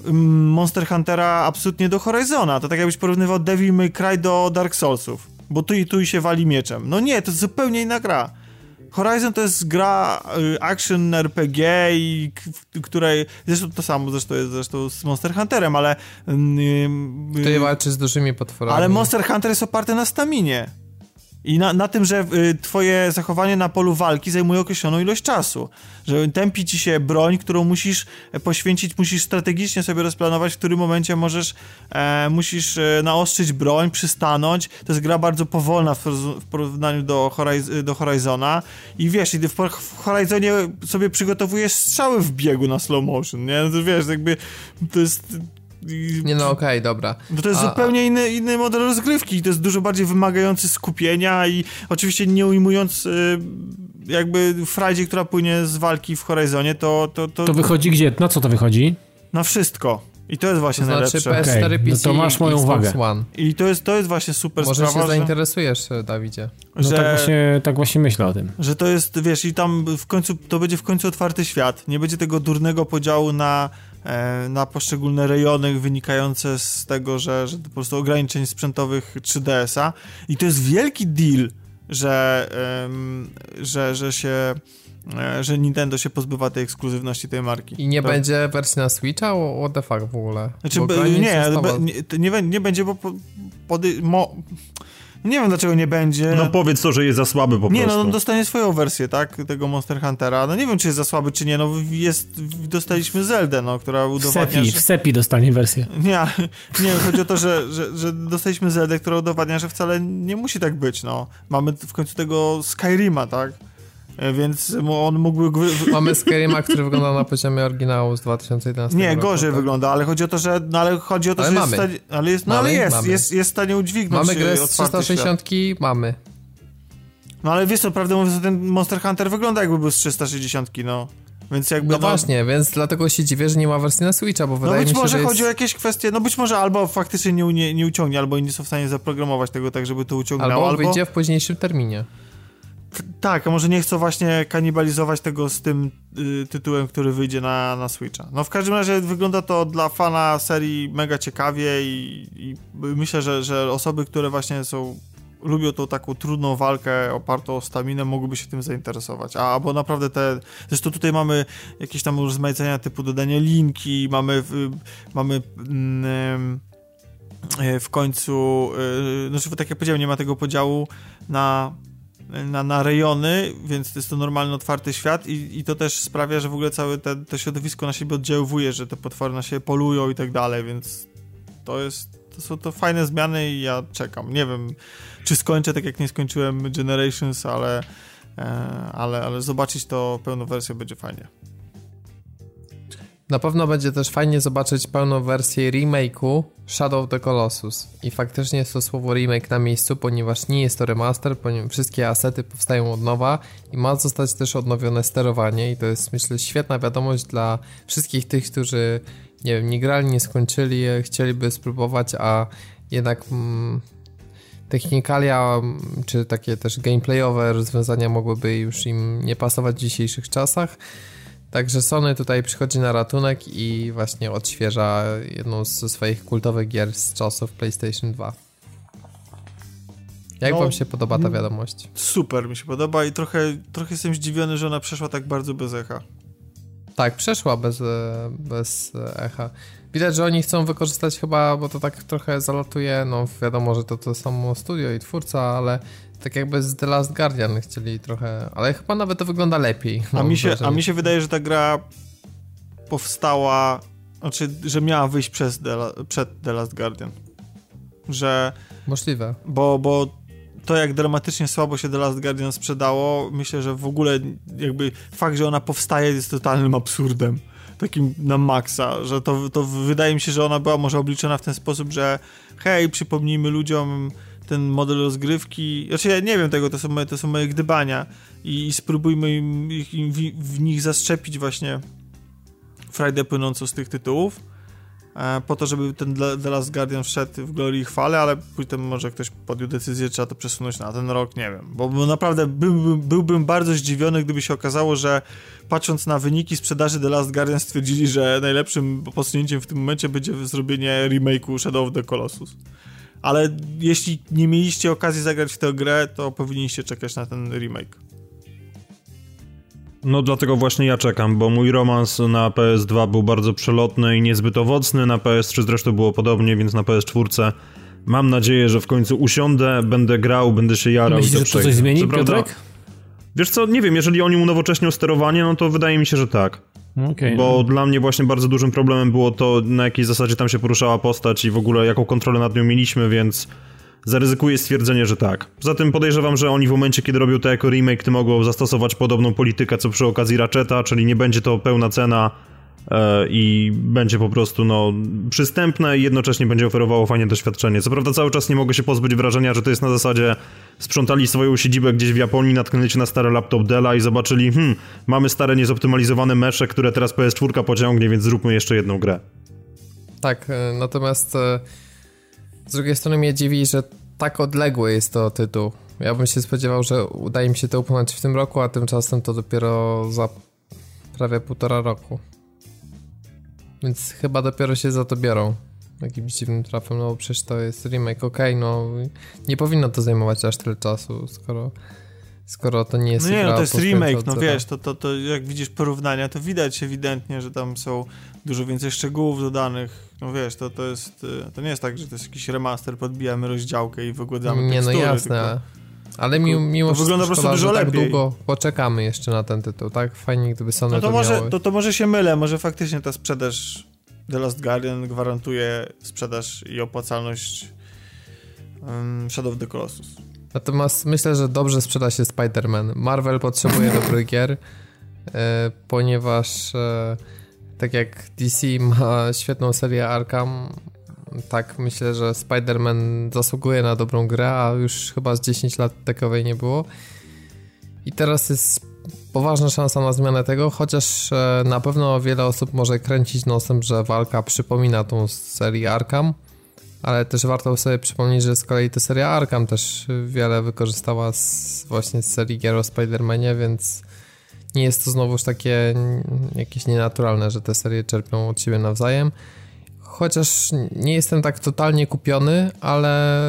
mm, Monster Huntera absolutnie do Horizona. To tak jakbyś porównywał Devil May Cry do Dark Soulsów bo tu i tu się wali mieczem. No nie, to jest zupełnie inna gra. Horizon to jest gra y, action RPG, i, w której zresztą to samo zresztą jest zresztą z Monster Hunterem, ale yy, Tutaj walczy z dużymi potworami. Ale Monster Hunter jest oparty na staminie. I na, na tym, że y, twoje zachowanie na polu walki zajmuje określoną ilość czasu. Że tępi ci się broń, którą musisz e, poświęcić, musisz strategicznie sobie rozplanować, w którym momencie możesz, e, musisz e, naostrzyć broń, przystanąć. To jest gra bardzo powolna w, w porównaniu do, Horiz do Horizona. I wiesz, w, w Horizonie sobie przygotowujesz strzały w biegu na slow motion, nie? No to wiesz, jakby to jest nie no, okej, okay, dobra. Bo to jest a, zupełnie inny, inny model rozgrywki i to jest dużo bardziej wymagający skupienia i oczywiście nie ujmując y, jakby frajdzie, która płynie z walki w Horizonie, to, to, to... To wychodzi gdzie? Na co to wychodzi? Na wszystko. I to jest właśnie to znaczy najlepsze. PS4, okay. PC, no to masz moją uwagę. One. I to jest, to jest właśnie super Może sprawa, się zainteresujesz, Dawidzie. No że, tak, właśnie, tak właśnie myślę o tym. Że to jest, wiesz, i tam w końcu, to będzie w końcu otwarty świat. Nie będzie tego durnego podziału na na poszczególne rejony wynikające z tego, że, że po prostu ograniczeń sprzętowych 3DS-a i to jest wielki deal, że, że, że się e, że Nintendo się pozbywa tej ekskluzywności tej marki. I nie będzie wersji na Switcha? What the fuck w ogóle? Znaczy, nie, nie, nie, nie, będzie, bo po, pody, mo, Nie wiem dlaczego nie będzie. No powiedz to, że jest za słaby po nie, prostu. no dostanie swoją wersję, tak? Tego Monster Huntera. No nie wiem, czy jest za słaby, czy nie. No jest, dostaliśmy Zeldę, no, która W udowadnia, Sepi, że... w Sepi dostanie wersję. Nie, nie, chodzi o to, że, że, że dostaliśmy Zeldę, która udowadnia, że wcale nie musi tak być, no. Mamy w końcu tego Skyrima, tak? E, Więc on mógłby... gwy- Mamy Skyrima, który wygląda na poziomie oryginału z 2011 Nie, roku. gorzej tak? wygląda, ale chodzi o to, że... No ale chodzi o to, Ale że mamy. jest w stanie... Ale jest, no Mamy, ale jest, mamy. jest, jest w stanie udźwignąć Mamy grę e, z otwarty świat. 360, mamy. No ale wiesz co, prawdę mówiąc, ten Monster Hunter wygląda jakby był z 360, no. Więc jakby... No właśnie, więc dlatego się dziwię, że nie ma wersji na Switcha, bo No wydaje być mi się, może że chodzi o jest... jakieś kwestie, no być może albo faktycznie nie, nie, nie uciągnie, albo nie są w stanie zaprogramować tego tak, żeby to uciągnęło, Albo albo... wyjdzie w późniejszym terminie. Tak, a może nie chcą właśnie kanibalizować tego z tym y, tytułem, który wyjdzie na, na Switcha. No w każdym razie wygląda to dla fana serii mega ciekawie i, i myślę, że, że osoby, które właśnie są lubią tą taką trudną walkę opartą o staminę, mogłyby się tym zainteresować. A, bo naprawdę te... Zresztą tutaj mamy jakieś tam urozmaicenia typu dodanie linki, mamy... mamy mm, y, w końcu, y, znaczy tak jak powiedziałem, nie ma tego podziału na na, na rejony, więc jest to normalny, otwarty świat i, i to też sprawia, że w ogóle całe te, to środowisko na siebie oddziaływuje, że te potwory na siebie polują i tak dalej, więc to jest, to są to fajne zmiany i ja czekam. Nie wiem, czy skończę tak jak nie skończyłem Generations, ale, e, ale, ale zobaczyć to pełną wersję będzie fajnie. Na pewno będzie też fajnie zobaczyć pełną wersję remake'u Shadow of the Colossus. I faktycznie jest to słowo remake na miejscu, ponieważ nie jest to remaster, ponieważ wszystkie asety powstają od nowa i ma zostać też odnowione sterowanie i to jest myślę świetna wiadomość dla wszystkich tych, którzy nie wiem, nie grali, nie skończyli, chcieliby spróbować, a jednak mm, technikalia mm, czy takie też gameplayowe rozwiązania mogłyby już im nie pasować w dzisiejszych czasach. Także Sony tutaj przychodzi na ratunek i właśnie odświeża jedną ze swoich kultowych gier z czasów PlayStation 2. Jak No, wam się podoba ta wiadomość? Super mi się podoba i trochę, trochę jestem zdziwiony, że ona przeszła tak bardzo bez echa. Tak, przeszła bez, e, bez e, echa. Widać, że oni chcą wykorzystać chyba, bo to tak trochę zalatuje, no wiadomo, że to to samo studio i twórca, ale tak jakby z The Last Guardian chcieli trochę, ale chyba nawet to wygląda lepiej. A mam mi, się, a mi się wydaje, że ta gra powstała, znaczy, że miała wyjść przez The, przed The Last Guardian. Że, Możliwe. bo, bo to jak dramatycznie słabo się The Last Guardian sprzedało, myślę, że w ogóle jakby fakt, że ona powstaje jest totalnym absurdem. Takim na maksa, że to, to wydaje mi się, że ona była może obliczona w ten sposób, że hej, przypomnijmy ludziom ten model rozgrywki. Znaczy ja nie wiem tego, to są moje, to są moje gdybania i, i spróbujmy im, ich, im w, w nich zaszczepić właśnie frajdę płynącą z tych tytułów e, po to, żeby ten The Last Guardian wszedł w glorii i chwale, ale potem może ktoś podjął decyzję, trzeba to przesunąć na ten rok, nie wiem. Bo naprawdę byłbym, byłbym bardzo zdziwiony, gdyby się okazało, że patrząc na wyniki sprzedaży The Last Guardian stwierdzili, że najlepszym posunięciem w tym momencie będzie zrobienie remake'u Shadow of the Colossus. Ale jeśli nie mieliście okazji zagrać w tę grę, to powinniście czekać na ten remake. No dlatego właśnie ja czekam, bo mój romans na PS2 był bardzo przelotny i niezbyt owocny, na PS3 zresztą było podobnie, więc na PS4 mam nadzieję, że w końcu usiądę, będę grał, będę się jarał Myślisz, i że to coś zmieni, Co prawda- Piotrek? Wiesz co, nie wiem, jeżeli oni unowocześnią sterowanie, no to wydaje mi się, że tak. Okej. Bo dla mnie właśnie bardzo dużym problemem było to, na jakiej zasadzie tam się poruszała postać i w ogóle jaką kontrolę nad nią mieliśmy, więc zaryzykuję stwierdzenie, że tak. Poza tym podejrzewam, że oni w momencie, kiedy robią to jako remake, to mogą zastosować podobną politykę, co przy okazji Ratcheta, czyli nie będzie to pełna cena i będzie po prostu no, przystępne i jednocześnie będzie oferowało fajne doświadczenie. Co prawda cały czas nie mogę się pozbyć wrażenia, że to jest na zasadzie sprzątali swoją siedzibę gdzieś w Japonii, natknęli się na stary laptop Della i zobaczyli, hmm, mamy stare niezoptymalizowane mesze, które teraz PS4 pociągnie, więc zróbmy jeszcze jedną grę. Tak, e, natomiast e, z drugiej strony mnie dziwi, że tak odległy jest to tytuł. Ja bym się spodziewał, że uda im się to upchnąć w tym roku, a tymczasem to dopiero za prawie półtora roku. Więc chyba dopiero się za to biorą. Jakimś dziwnym trafem, no bo przecież to jest remake, okej, no nie powinno to zajmować aż tyle czasu, skoro skoro to nie jest No nie, no to jest remake, no wiesz, to, to, to jak widzisz porównania, to widać ewidentnie, że tam są dużo więcej szczegółów dodanych. No wiesz, to, to jest, y, to nie jest tak, że to jest jakiś remaster, podbijamy rozdziałkę i wygładzamy Nie, no tekstury, jasne. tylko- Ale mimo, mimo to wygląda po prostu dużo tak lepiej. długo poczekamy jeszcze na ten tytuł, tak? Fajnie, gdyby Sony No to to może, miało. to, to może się mylę, może faktycznie ta sprzedaż The Last Guardian gwarantuje sprzedaż i opłacalność um, Shadow of the Colossus. Natomiast myślę, że dobrze sprzeda się Spider-Man. Marvel potrzebuje dobrych gier, e, ponieważ e, tak jak DC ma świetną serię Arkham, tak myślę, że Spider-Man zasługuje na dobrą grę, a już chyba z 10 lat takowej nie było. I teraz jest poważna szansa na zmianę tego, chociaż e, na pewno wiele osób może kręcić nosem, że walka przypomina tą serię Arkham, ale też warto sobie przypomnieć, że z kolei ta seria Arkham też wiele wykorzystała z, właśnie z serii gier o Spider-Manie, więc nie jest to znowuż takie jakieś nienaturalne, że te serie czerpią od siebie nawzajem. Chociaż nie jestem tak totalnie kupiony, ale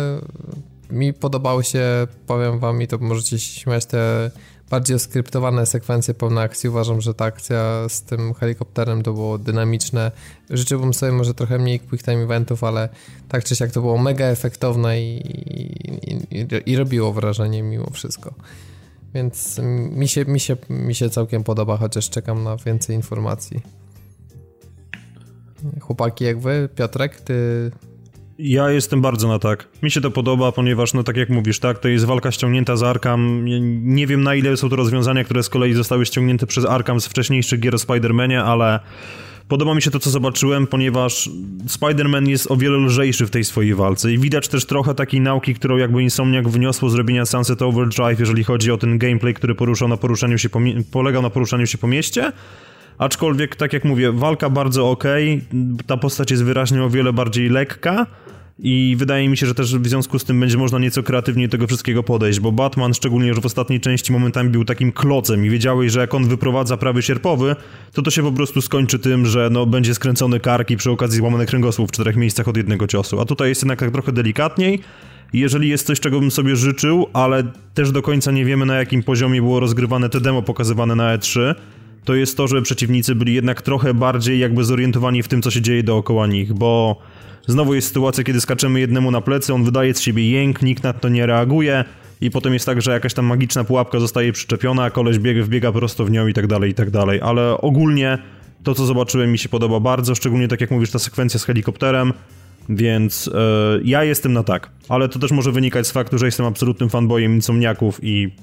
mi podobały się, powiem wam i to możecie się śmiać, te bardziej skryptowane sekwencje pełne akcji. Uważam, że ta akcja z tym helikopterem to było dynamiczne. Życzyłbym sobie może trochę mniej quick time eventów, ale tak czy siak to było mega efektowne i, i, i, i robiło wrażenie mimo wszystko. Więc mi się, mi, się, mi się całkiem podoba, chociaż czekam na więcej informacji. Chłopaki jak wy, Piotrek, ty Ja jestem bardzo na tak. Mi się to podoba, ponieważ, no tak jak mówisz, tak, to jest walka ściągnięta z Arkham. Nie wiem na ile są to rozwiązania, które z kolei zostały ściągnięte przez Arkham z wcześniejszych gier o Spider-Manie, ale podoba mi się to, co zobaczyłem, ponieważ Spider-Man jest o wiele lżejszy w tej swojej walce i widać też trochę takiej nauki, którą jakby Insomniac wniosło z robienia Sunset Overdrive, jeżeli chodzi o ten gameplay, który poruszał na poruszaniu się po, polegał na poruszaniu się po mieście. Aczkolwiek, tak jak mówię, walka bardzo ok, ta postać jest wyraźnie o wiele bardziej lekka i wydaje mi się, że też w związku z tym będzie można nieco kreatywniej tego wszystkiego podejść, bo Batman, szczególnie już w ostatniej części, momentami był takim klocem i wiedziałeś, że jak on wyprowadza prawy sierpowy, to to się po prostu skończy tym, że no, będzie skręcony kark i przy okazji złamany kręgosłup w czterech miejscach od jednego ciosu. A tutaj jest jednak tak trochę delikatniej. Jeżeli jest coś, czego bym sobie życzył, ale też do końca nie wiemy na jakim poziomie było rozgrywane te demo pokazywane na E3, to jest to, żeby przeciwnicy byli jednak trochę bardziej jakby zorientowani w tym, co się dzieje dookoła nich, bo znowu jest sytuacja, kiedy skaczemy jednemu na plecy, on wydaje z siebie jęk, nikt na to nie reaguje i potem jest tak, że jakaś tam magiczna pułapka zostaje przyczepiona, a koleś biega, wbiega prosto w nią i tak dalej, i tak dalej, ale ogólnie to, co zobaczyłem mi się podoba bardzo, szczególnie tak jak mówisz, ta sekwencja z helikopterem, więc e, ja jestem na tak, ale to też może wynikać z faktu, że jestem absolutnym fanboyem Insomniaków i,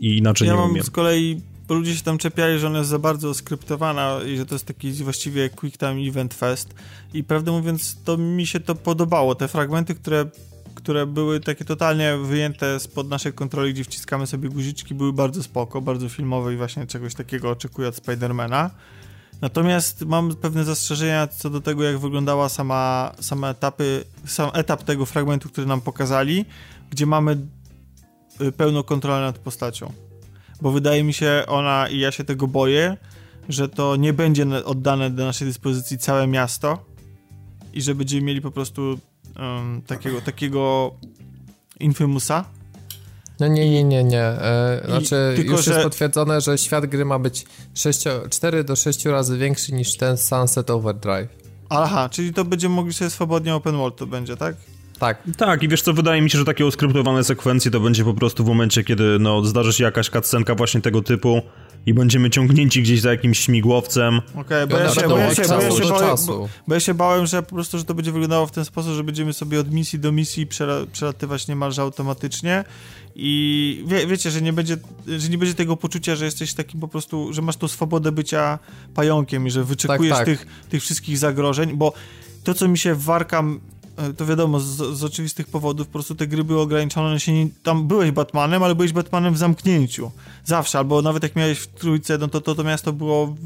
i inaczej ja nie mam umiem. z kolei, bo ludzie się tam czepiali, że ona jest za bardzo skryptowana i że to jest taki właściwie quick time event fest i prawdę mówiąc, to mi się to podobało. Te fragmenty, które które były takie totalnie wyjęte spod naszej kontroli, gdzie wciskamy sobie guziczki, były bardzo spoko, bardzo filmowe i właśnie czegoś takiego oczekuję od Spidermana. Natomiast mam pewne zastrzeżenia co do tego, jak wyglądała sama, same etapy, sam etap tego fragmentu, który nam pokazali, gdzie mamy y, pełną kontrolę nad postacią. Bo wydaje mi się ona, i ja się tego boję, że to nie będzie oddane do naszej dyspozycji całe miasto i że będziemy mieli po prostu um, takiego, takiego Infamousa, No nie, nie, nie, nie. E, znaczy, tylko, już że- jest potwierdzone, że świat gry ma być 6, 4 do 6 razy większy niż ten Sunset Overdrive. Aha, czyli to będziemy mogli sobie swobodnie open world to będzie, tak? Tak. Tak, i wiesz co, wydaje mi się, że takie oskryptowane sekwencje to będzie po prostu w momencie, kiedy no, zdarzy się jakaś cutscenka właśnie tego typu i będziemy ciągnięci gdzieś za jakimś śmigłowcem. Okej, I bo, ja się, będą bo, ja od się, bo, ja czasu się do bałem, bo, bo ja się bałem, że po prostu, że to będzie wyglądało w ten sposób, że będziemy sobie od misji do misji przela, przelatywać niemalże automatycznie i wie, wiecie, że nie, będzie, że nie będzie tego poczucia, że jesteś takim po prostu, że masz tą swobodę bycia pająkiem i że wyczekujesz tak. Tych, tych wszystkich zagrożeń, bo to, co mi się w Arkham e, to wiadomo, z, z oczywistych powodów po prostu te gry były ograniczone, one się nie, tam byłeś Batmanem, ale byłeś Batmanem w zamknięciu. Zawsze, albo nawet jak miałeś w trójce, no to to, to miasto było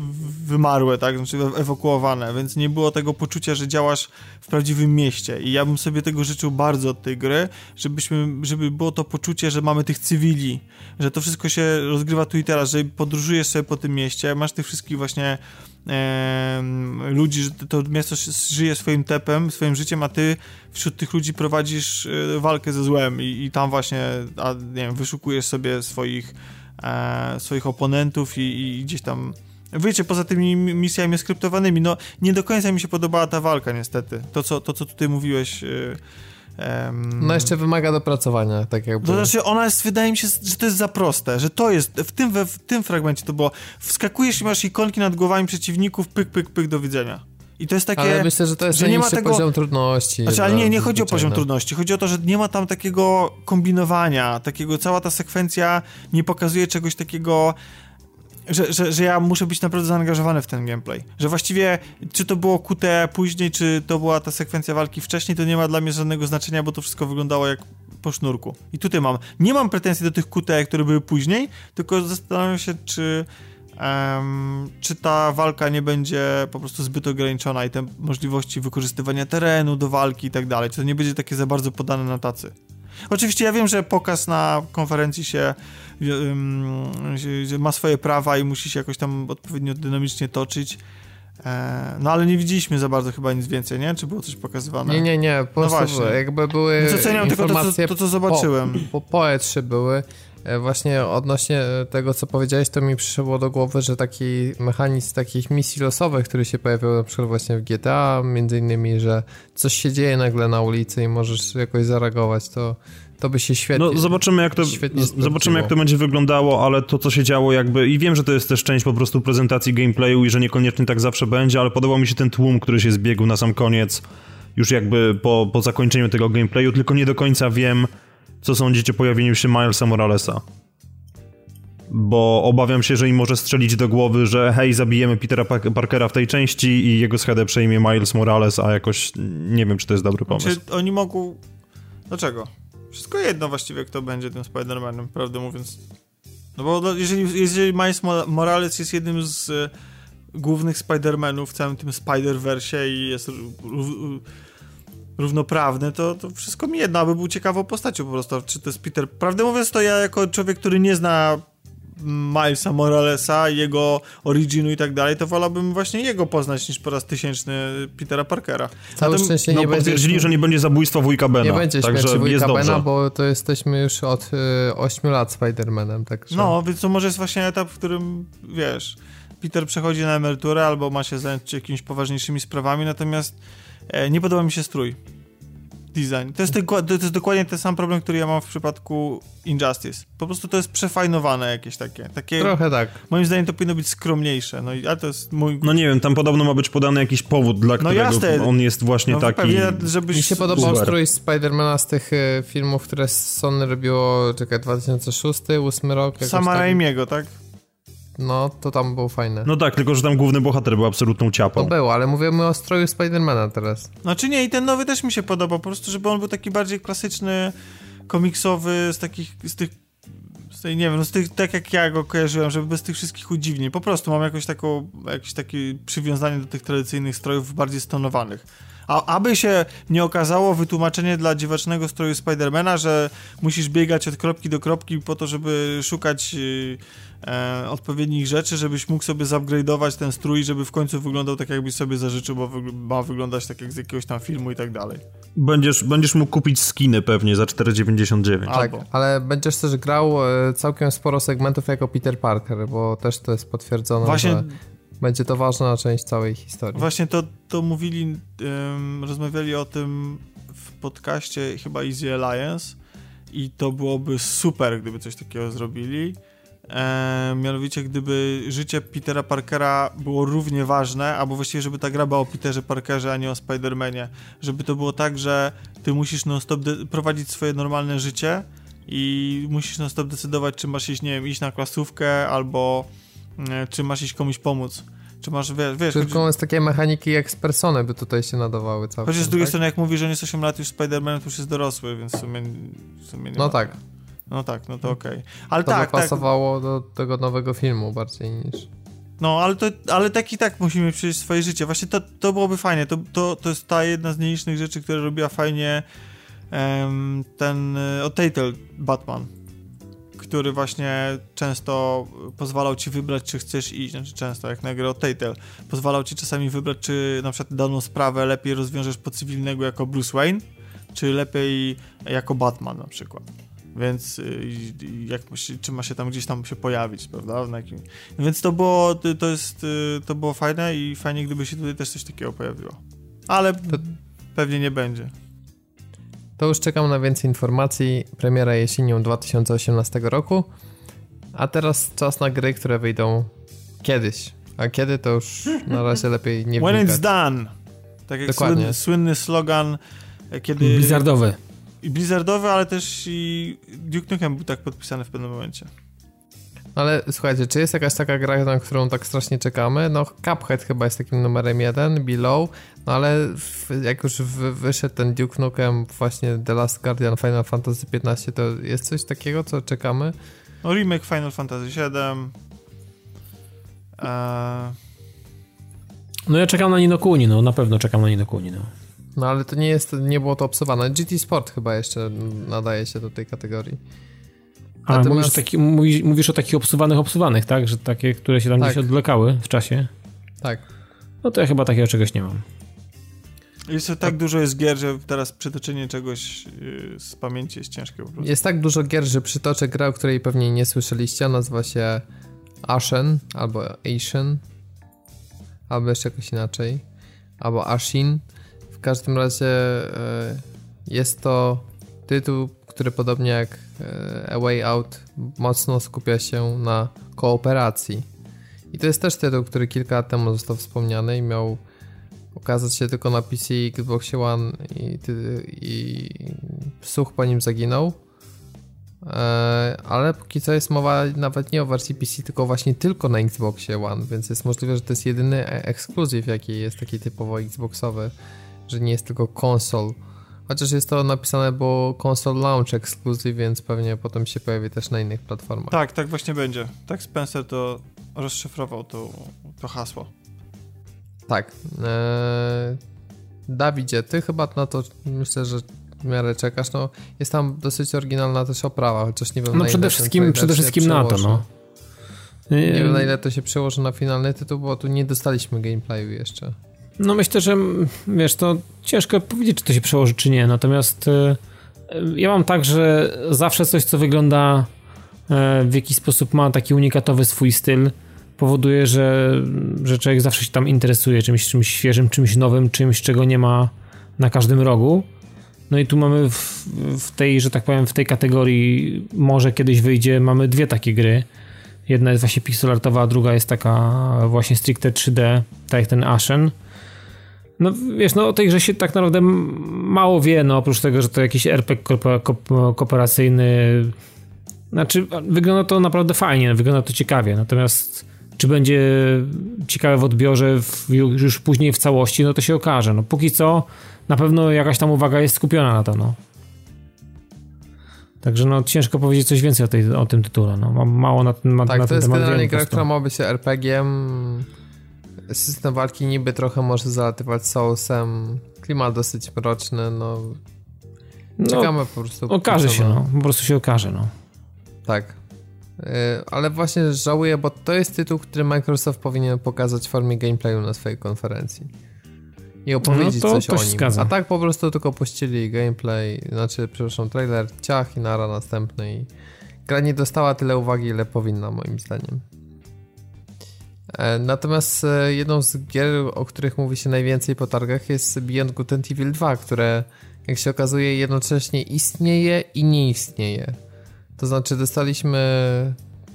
wymarłe, tak, znaczy ewakuowane, więc nie było tego poczucia, że działasz w prawdziwym mieście i ja bym sobie tego życzył bardzo od tej gry, żebyśmy, żeby było to poczucie, że mamy tych cywili, że to wszystko się rozgrywa tu i teraz, że podróżujesz sobie po tym mieście, masz tych wszystkich właśnie ludzi, że to miasto żyje swoim tepem, swoim życiem, a ty wśród tych ludzi prowadzisz e, walkę ze złem i, i tam właśnie, a, nie wiem, wyszukujesz sobie swoich, e, swoich oponentów i, i gdzieś tam Wiecie, poza tymi misjami skryptowanymi, no nie do końca mi się podobała ta walka niestety. To, co, to, co tutaj mówiłeś... Yy, um... No jeszcze wymaga dopracowania, tak jakby. To znaczy, ona jest, wydaje mi się, że to jest za proste, że to jest, w tym, w tym fragmencie to było, wskakujesz i masz ikonki nad głowami przeciwników, pyk, pyk, pyk, do widzenia. I to jest takie. Ale myślę, że to jest że nie ma tego... poziom trudności. Znaczy, ale nie, nie chodzi o poziom trudności. Chodzi o to, że nie ma tam takiego kombinowania, takiego, cała ta sekwencja nie pokazuje czegoś takiego że, że, że ja muszę być naprawdę zaangażowany w ten gameplay. Że właściwie, czy to było QTE później, czy to była ta sekwencja walki wcześniej, to nie ma dla mnie żadnego znaczenia, bo to wszystko wyglądało jak po sznurku. I tutaj mam. Nie mam pretensji do tych QTE, które były później, tylko zastanawiam się, czy. Um, czy ta walka nie będzie po prostu zbyt ograniczona i te możliwości wykorzystywania terenu do walki i tak dalej, czy to nie będzie takie za bardzo podane na tacy. Oczywiście ja wiem, że pokaz na konferencji się, ma swoje prawa i musi się jakoś tam odpowiednio dynamicznie toczyć. E, no ale nie widzieliśmy za bardzo chyba nic więcej, nie? Czy było coś pokazywane? Nie, nie, nie. Po no prostu jakby były Doceniam tylko to, co, to, co zobaczyłem. Po, po, po E3 były E, właśnie odnośnie e, tego, co powiedziałeś, to mi przyszło do głowy, że taki mechanizm takich misji losowych, który się pojawiał na przykład właśnie w GTA, między innymi, że coś się dzieje nagle na ulicy i możesz jakoś zareagować, to, to by się świetnie No zobaczymy jak to zobaczymy jak to będzie wyglądało, ale to co się działo jakby i wiem, że to jest też część po prostu prezentacji gameplayu i że niekoniecznie tak zawsze będzie, ale podobał mi się ten tłum, który się zbiegł na sam koniec już jakby po, po zakończeniu tego gameplayu, tylko nie do końca wiem co sądzicie o pojawieniu się Milesa Moralesa? Bo obawiam się, że im może strzelić do głowy, że hej, zabijemy Petera Parkera w tej części i jego schedę przejmie Miles Morales, a jakoś nie wiem, czy to jest dobry pomysł. Czy oni mogą... Dlaczego? Wszystko jedno właściwie, kto będzie tym Spider-Manem, prawdę mówiąc. No bo no, jeżeli, jeżeli Miles Morales jest jednym z e, głównych Spider-Manów w całym tym Spider-Versie i jest równoprawny, to, to wszystko mi jedno, aby był ciekawą postacią po prostu. Czy to jest Peter... Prawdę mówiąc, to ja jako człowiek, który nie zna Milesa Moralesa, jego originu i tak dalej, to wolałbym właśnie jego poznać niż po raz tysięczny Petera Parkera. Całe Zatem, szczęście no, nie będzie... że nie będzie zabójstwa wujka Bena. Nie będzie także śmierci wujka Bena, bo to jesteśmy już od y, 8 lat Spider-Manem, także... No, więc to może jest właśnie etap, w którym, wiesz, Peter przechodzi na emeryturę albo ma się zająć jakimiś poważniejszymi sprawami, natomiast E, nie podoba mi się strój. Design. To jest, to jest dokładnie ten sam problem, który ja mam w przypadku Injustice. Po prostu to jest przefajnowane jakieś takie. takie Trochę tak. Moim zdaniem to powinno być skromniejsze. No, ale to jest mój... No nie wiem, tam podobno ma być podany jakiś powód, dla no którego jasne. on jest właśnie no, taki... Pewnie, żebyś... Mi się podobał strój Spidermana z tych y, filmów, które Sony robiło, czekaj, 2006, 2008 rok. Sama tak... Raimiego, tak? No, to tam było fajne. No tak, tylko że tam główny bohater był absolutną ciapą. To było, ale mówimy o stroju Spidermana teraz. Znaczy nie, i ten nowy też mi się podobał, po prostu, żeby on był taki bardziej klasyczny, komiksowy, z takich, z tych z tej, nie wiem, no z tych, tak jak ja go kojarzyłem, żeby bez tych wszystkich udziwnień. Po prostu mam jakoś taką, jakieś takie przywiązanie do tych tradycyjnych strojów bardziej stonowanych. A aby się nie okazało wytłumaczenie dla dziwacznego stroju Spidermana, że musisz biegać od kropki do kropki po to, żeby szukać e, odpowiednich rzeczy, żebyś mógł sobie zupgrade'ować ten strój, żeby w końcu wyglądał tak, jakbyś sobie zażyczył, bo ma wyglądać tak jak z jakiegoś tam filmu i tak dalej. Będziesz, będziesz mógł kupić skiny pewnie za 4,99. Tak, ale będziesz też grał e, całkiem sporo segmentów jako Peter Parker, bo też to jest potwierdzone, Właśnie... że będzie to ważna część całej historii. Właśnie to, to mówili, um, rozmawiali o tym w podcaście chyba Easy Alliance i to byłoby super, gdyby coś takiego zrobili. E, mianowicie, gdyby życie Petera Parkera było równie ważne, albo właściwie, żeby ta gra była o Peterze Parkerze, a nie o Spidermanie. Żeby to było tak, że ty musisz non-stop prowadzić swoje normalne życie i musisz non-stop decydować, czy masz iść, nie wiem, iść na klasówkę, albo e, czy masz iść komuś pomóc. Czy masz, wiesz... wiesz Tylko choć... jest takie mechaniki jak z Persony by tutaj się nadawały całkiem. Chociaż z drugiej tak? strony, jak mówi, że nie jest 8 lat już Spider-Man, to już jest dorosły, więc w sumie, w sumie nie No ma... tak. No tak, no to okej. Okay. Ale to tak, by tak. pasowało tak. do tego nowego filmu bardziej niż... No, ale, to, ale tak i tak musimy przejść swoje życie. Właśnie to, to byłoby fajnie. To, to, to jest ta jedna z nielicznych rzeczy, które robiła fajnie um, ten uh, Batman który właśnie często pozwalał ci wybrać, czy chcesz iść, znaczy często, jak na grę o Telltale, pozwalał ci czasami wybrać, czy na przykład daną sprawę lepiej rozwiążesz po cywilnego jako Bruce Wayne, czy lepiej jako Batman na przykład. Więc y, jak czy ma się tam gdzieś tam się pojawić, prawda? Jakim... Więc to było, to jest, y, to było fajne i fajnie, gdyby się tutaj też coś takiego pojawiło. Ale to... pewnie nie będzie. To już czekam na więcej informacji. Premiera jesienią 2018 roku. A teraz czas na gry, które wyjdą kiedyś. A kiedy to już na razie lepiej nie When it's done. Tak jak Dokładnie. słynny slogan, e, kiedy... Blizzardowy. I Blizzardowy, ale też i Duke Nukem był tak podpisany w pewnym momencie. Ale słuchajcie, czy jest jakaś taka gra, na którą tak strasznie czekamy? No Cuphead chyba jest takim numerem jeden, Below, no ale w, jak już w, wyszedł ten Duke Nukem, właśnie The Last Guardian Final Fantasy XV, to jest coś takiego, co czekamy? No remake Final Fantasy VII. Eee... No ja czekam na Nino Kuni, no na pewno czekam na Nino Kuni, no. No ale to nie jest, nie było to obsowane. GT Sport chyba jeszcze nadaje się do tej kategorii. A Natomiast... mówisz, taki, mówisz, mówisz, o takich obsuwanych, obsuwanych, tak? Że takie, które się tam tak. gdzieś odwlekały w czasie? Tak. No to ja chyba takiego czegoś nie mam. Jeszcze tak dużo jest gier, że teraz przytoczenie czegoś yy, z pamięci jest ciężkie po prostu. Jest tak dużo gier, że przytoczę grę, o której pewnie nie słyszeliście. Nazywa się Ashen albo Asian albo jeszcze jakoś inaczej. Albo Ashin. W każdym razie yy, jest to tytuł, który podobnie jak e, A Way Out mocno skupia się na kooperacji. I to jest też tytuł, który kilka lat temu został wspomniany i miał ukazać się tylko na PC i Xbox One i, i Such po nim zaginął. E, ale póki co jest mowa nawet nie o wersji PC, tylko właśnie tylko na Xboxie One, więc jest możliwe, że to jest jedyny e, ekskluzyw, jaki jest taki typowo Xboxowy, że nie jest tylko konsol Chociaż jest to napisane, bo console launch exclusive, więc pewnie potem się pojawi też na innych platformach. Tak, tak właśnie będzie. Tak Spencer to rozszyfrował to, to hasło. Tak. Eee, Dawidzie, ty chyba na to myślę, że w miarę czekasz. No, jest tam dosyć oryginalna też oprawa, chociaż nie wiem No przede wszystkim, przede wszystkim na to, no. Nie wiem na ile to się przełoży na finalny tytuł, bo tu nie dostaliśmy gameplayu jeszcze. No myślę, że wiesz, to ciężko powiedzieć, czy to się przełoży, czy nie. Natomiast e, ja mam tak, że zawsze coś, co wygląda e, w jakiś sposób ma taki unikatowy swój styl, powoduje, że, że człowiek zawsze się tam interesuje czymś, czymś świeżym, czymś nowym, czymś, czego nie ma na każdym rogu. No i tu mamy w, w tej, że tak powiem, w tej kategorii może kiedyś wyjdzie, mamy dwie takie gry. Jedna jest właśnie pixelartowa, a druga jest taka właśnie stricte 3D, tak jak ten Ashen. No wiesz, no o tej grze się tak naprawdę mało wie, no oprócz tego, że to jakiś RPG kooperacyjny. Znaczy, wygląda to naprawdę fajnie, wygląda to ciekawie, natomiast czy będzie ciekawe w odbiorze w, już później w całości, no to się okaże. No póki co na pewno jakaś tam uwaga jest skupiona na to, no. Także no ciężko powiedzieć coś więcej o, tej, o tym tytule, no. Mam mało na, na, tak, na ten temat. Tak, to jest generalnie gra, która ma być RPG-iem system walki niby trochę może zalatywać sousem. Klimat dosyć mroczny, no. no Czekamy no, po prostu. Okaże się, no. Po prostu się okaże, no. Tak. Yy, ale właśnie żałuję, bo to jest tytuł, który Microsoft powinien pokazać w formie gameplayu na swojej konferencji. I opowiedzieć no to, coś to o nim. Zgadza. A tak po prostu tylko puścili gameplay, znaczy, przepraszam, trailer, ciach i nara następny i gra nie dostała tyle uwagi, ile powinna moim zdaniem. E, natomiast e, jedną z gier, o których mówi się najwięcej po targach jest Beyond Good and Evil 2, które jak się okazuje jednocześnie istnieje i nie istnieje. To znaczy dostaliśmy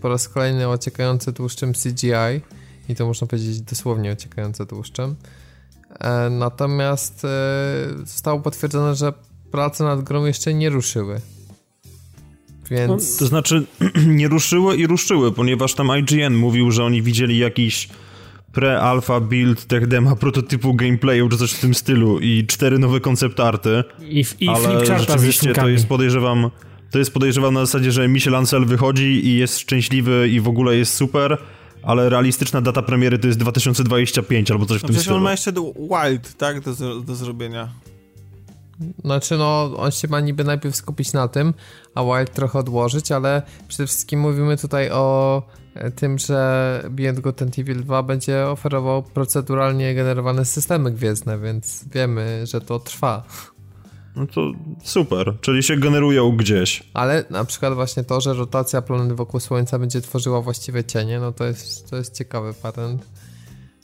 po raz kolejny ociekający tłuszczem CGI i to można powiedzieć dosłownie ociekające tłuszczem. E, natomiast zostało potwierdzone, że prace nad grą jeszcze nie ruszyły. Więc... No, to znaczy, nie ruszyły i ruszyły, ponieważ tam IGN mówił, że oni widzieli jakiś pre-alpha build tech dema prototypu gameplayu czy coś w tym stylu i cztery nowe koncept arty. I, i ale rzeczywiście to jest podejrzewam to jest podejrzewam na zasadzie, że Michel Ancel wychodzi i jest szczęśliwy i w ogóle jest super, ale realistyczna data premiery to jest 2025 albo coś w no tym stylu. on ma jeszcze Wild, tak, do, do zrobienia. Znaczy, no, on się ma niby najpierw skupić na tym, a Wild trochę odłożyć, ale przede wszystkim mówimy tutaj o e, tym, że Beyond Good and Evil 2 będzie oferował proceduralnie generowane systemy gwiezdne, więc wiemy, że to trwa. No to super, czyli się generują gdzieś. Ale na przykład właśnie to, że rotacja planet wokół Słońca będzie tworzyła właściwe cienie, no to jest, to jest ciekawy patent.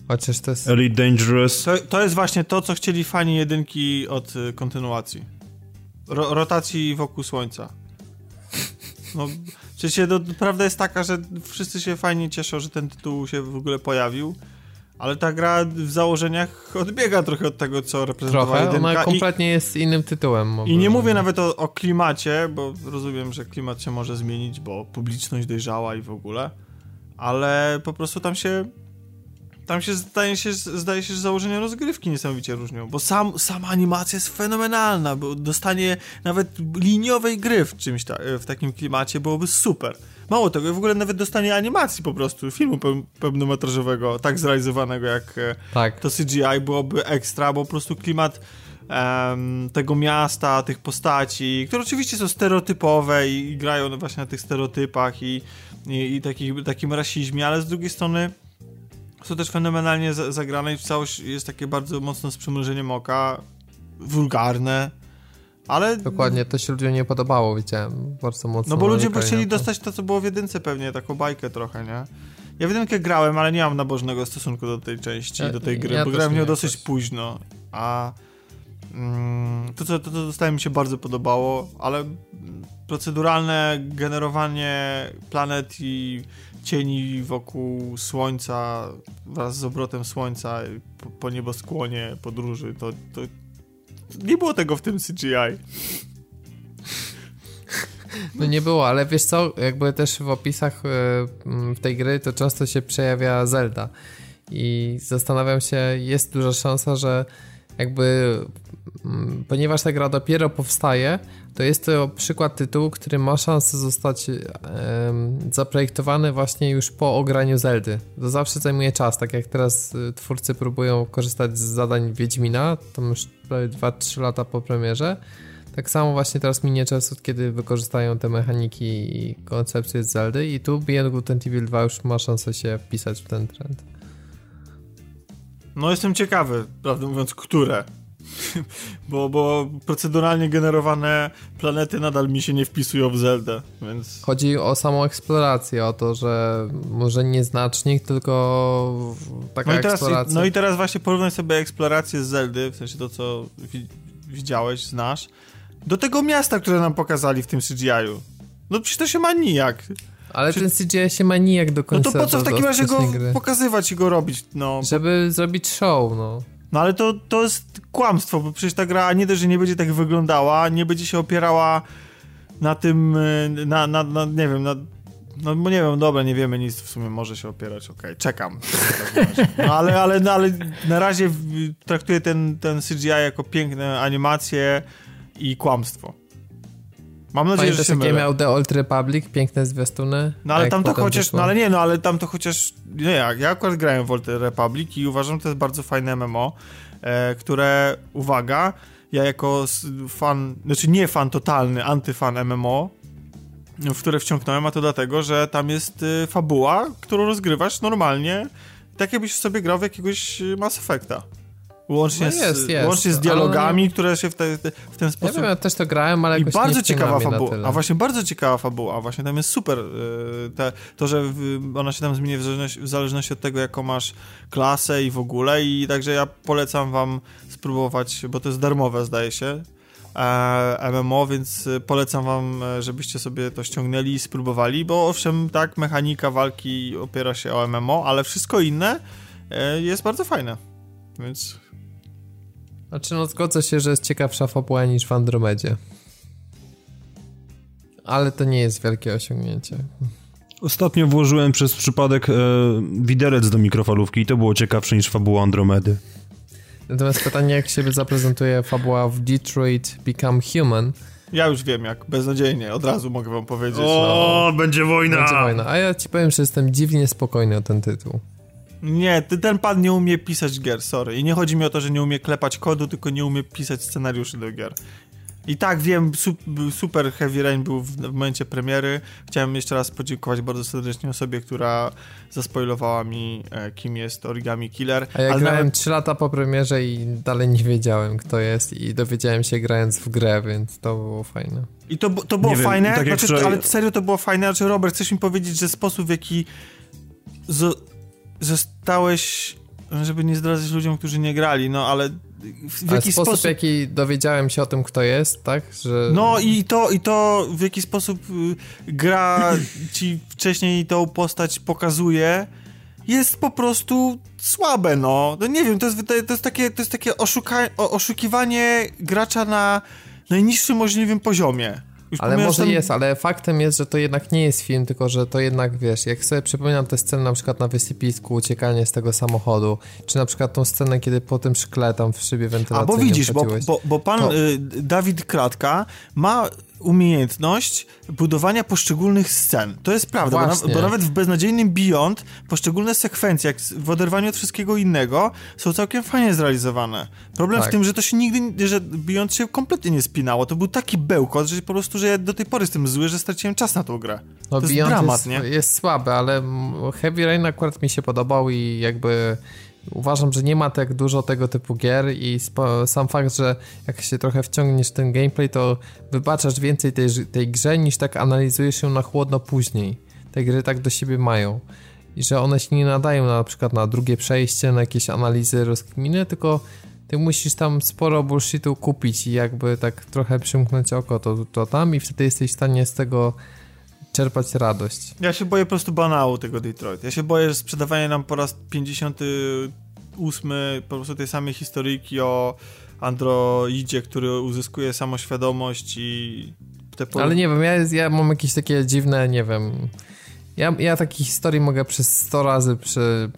Chociaż to jest... Elite Dangerous. To, to jest właśnie to, co chcieli fani jedynki od y, kontynuacji. Ro, rotacji wokół Słońca. No, przecież no, prawda jest taka, że wszyscy się fajnie cieszą, że ten tytuł się w ogóle pojawił, ale ta gra w założeniach odbiega trochę od tego, co reprezentowała Trochę, jedynka. ona kompletnie I, jest innym tytułem. I nie mówię nawet o, o klimacie, bo rozumiem, że klimat się może zmienić, bo publiczność dojrzała i w ogóle, ale po prostu tam się tam się zdaje, się zdaje się, że założenia rozgrywki niesamowicie różnią, bo sam, sama animacja jest fenomenalna, bo dostanie nawet liniowej gry w czymś ta, w takim klimacie byłoby super. Mało tego, w ogóle nawet dostanie animacji po prostu, filmu pe pełnometrażowego, tak zrealizowanego jak e, tak. to CGI byłoby ekstra, bo po prostu klimat um, tego miasta, tych postaci, które oczywiście są stereotypowe i, i grają właśnie na tych stereotypach i, i, i takich, takim rasizmie, ale z drugiej strony są też fenomenalnie zagrane i całość jest takie bardzo mocno z przymrużeniem oka, wulgarne, ale... Dokładnie, to się ludziom nie podobało, widziałem, bardzo mocno. No bo ludzie by chcieli dostać to, co było w jedynce pewnie, taką bajkę trochę, nie? Ja w jedynkę grałem, ale nie mam nabożnego stosunku do tej części, ja, do tej gry, ja bo grałem w nią dosyć późno, a mm, to, co, to, co dostałem mi się bardzo podobało, ale proceduralne generowanie planet i cieni wokół Słońca wraz z obrotem Słońca po, po nieboskłonie podróży, to, to nie było tego w tym CGI. No nie było, ale wiesz co, jakby też w opisach e, w tej gry to często się przejawia Zelda i zastanawiam się, jest duża szansa, że jakby ponieważ ta gra dopiero powstaje, to jest to przykład tytułu, który ma szansę zostać zaprojektowany właśnie już po ograniu Zeldy. To zawsze zajmuje czas, tak jak teraz y, twórcy próbują korzystać z zadań Wiedźmina, to już prawie 2-3 lata po premierze. Tak samo właśnie teraz minie czas, kiedy wykorzystają te mechaniki i koncepcje z Zeldy i tu Beyond Good and Evil 2 już ma szansę się wpisać w ten trend. No jestem ciekawy, prawdę mówiąc, które bo, bo proceduralnie generowane planety nadal mi się nie wpisują w Zeldę, więc... Chodzi o samą eksplorację, o to, że może nie znacznik, tylko taka no i teraz, eksploracja. No i teraz właśnie porównaj sobie eksplorację z Zeldy, w sensie to, co widziałeś, znasz, do tego miasta, które nam pokazali w tym CGI-u. No przecież to się ma nijak. Ale Czy... ten CGI się ma nijak do końca. No to po co w takim razie go gry? pokazywać i go robić, no? Żeby zrobić show, no. No ale to, to jest kłamstwo, bo przecież ta gra nie dość, że nie będzie tak wyglądała, nie będzie się opierała na tym, y, na, na, na nie wiem, na, no bo nie wiem, dobra, nie wiemy nic, w sumie może się opierać, okej, okay, czekam. No ale, ale, no, ale na razie traktuję ten, ten CGI jako piękne animacje i kłamstwo. Mam nadzieję, Pamiętasz, że się jakie miał The Old Republic, piękne zwiastuny? No ale tam to chociaż, wyszło? no ale nie, no ale tam to chociaż, nie jak, ja akurat grałem w Old Republic i uważam, że to jest bardzo fajne MMO, e, które, uwaga, ja jako fan, znaczy nie fan totalny, antyfan MMO, w które wciągnąłem, a to dlatego, że tam jest y, fabuła, którą rozgrywasz normalnie, tak jakbyś sobie grał w jakiegoś Mass Effecta. Łącznie, no jest, z, jest. łącznie z dialogami, które się w, te, w ten sposób... Ja wiem, ja też to grałem, ale I bardzo ciekawa fabuła. A właśnie bardzo ciekawa fabuła. Właśnie tam jest super. Te, to, że ona się tam zmieni w zależności, w zależności od tego, jaką masz klasę i w ogóle. I także ja polecam wam spróbować, bo to jest darmowe, zdaje się. E, MMO, więc polecam wam, e, żebyście sobie to ściągnęli i spróbowali, bo owszem, tak, mechanika walki opiera się o MMO, ale wszystko inne e, jest bardzo fajne. Więc znaczy, no zgodzę się, że jest ciekawsza fabuła niż w Andromedzie. Ale to nie jest wielkie osiągnięcie. Ostatnio włożyłem przez przypadek e, widelec do mikrofalówki i to było ciekawsze niż fabuła Andromedy. Natomiast pytanie, jak się zaprezentuje fabuła w Detroit Become Human. Ja już wiem jak, beznadziejnie, od razu mogę wam powiedzieć. O, no. będzie wojna! Będzie wojna, a ja ci powiem, że jestem dziwnie spokojny o ten tytuł. Nie, ten pan nie umie pisać gier, sorry. I nie chodzi mi o to, że nie umie klepać kodu, tylko nie umie pisać scenariuszy do gier. I tak wiem, super Heavy Rain był w, momencie premiery. Chciałem jeszcze raz podziękować bardzo serdecznie osobie, która zaspoilowała mi, e, kim jest Origami Killer. A ja Ale grałem nawet... 3 lata po premierze i dalej nie wiedziałem, kto jest i dowiedziałem się grając w grę, więc to było fajne. I to, to było nie fajne, wiem, tak znaczy, wczoraj... ale serio to było fajne. Znaczy, Robert, chcesz mi powiedzieć, że sposób, w jaki z... zostałeś żeby nie zdradzać ludziom, którzy nie grali, no ale w jaki sposób, sposób, w jaki dowiedziałem się o tym, kto jest, tak? Że... No i to, i to w jaki sposób y, gra ci wcześniej tą postać pokazuje, jest po prostu słabe, no. no nie wiem, to jest, to jest takie, to jest takie oszuka, oszukiwanie gracza na najniższym możliwym poziomie. Już ale może jest, ale faktem jest, że to jednak nie jest film, tylko że to jednak, wiesz, jak sobie przypominam tę scenę na przykład na wysypisku, uciekanie z tego samochodu, czy na przykład tą scenę, kiedy po tym szkle tam w szybie wentylacyjnej A bo widzisz, bo, bo, bo, pan to... y, Dawid Kratka ma umiejętność budowania poszczególnych scen. To jest prawda, bo, na, bo, nawet w beznadziejnym Beyond poszczególne sekwencje, jak w oderwaniu od wszystkiego innego, są całkiem fajnie zrealizowane. Problem tak. w tym, że to się nigdy, że Beyond się kompletnie nie spinało. To był taki bełkot, że po prostu, że ja do tej pory jestem zły, że straciłem czas na tą grę. No, to Beyond jest dramat, jest, nie? jest słaby, ale Heavy Rain akurat mi się podobał i jakby uważam, że nie ma tak dużo tego typu gier i sam fakt, że jak się trochę wciągniesz w ten gameplay, to wybaczasz więcej tej, tej grze niż tak analizujesz ją na chłodno później. Te gry tak do siebie mają. I że one się nie nadają na, na przykład na drugie przejście, na jakieś analizy, rozkminy, tylko ty musisz tam sporo bullshitu kupić i jakby tak trochę przymknąć oko to, to tam i wtedy jesteś w stanie z tego czerpać radość. Ja się boję po prostu banału tego Detroit. Ja się boję, że sprzedawanie nam po raz 58 po prostu tej samej historyjki o androidzie, który uzyskuje samoświadomość i te... Ale nie wiem, ja, ja mam jakieś takie dziwne, nie wiem ja, ja takich historii mogę przez 100 razy prze,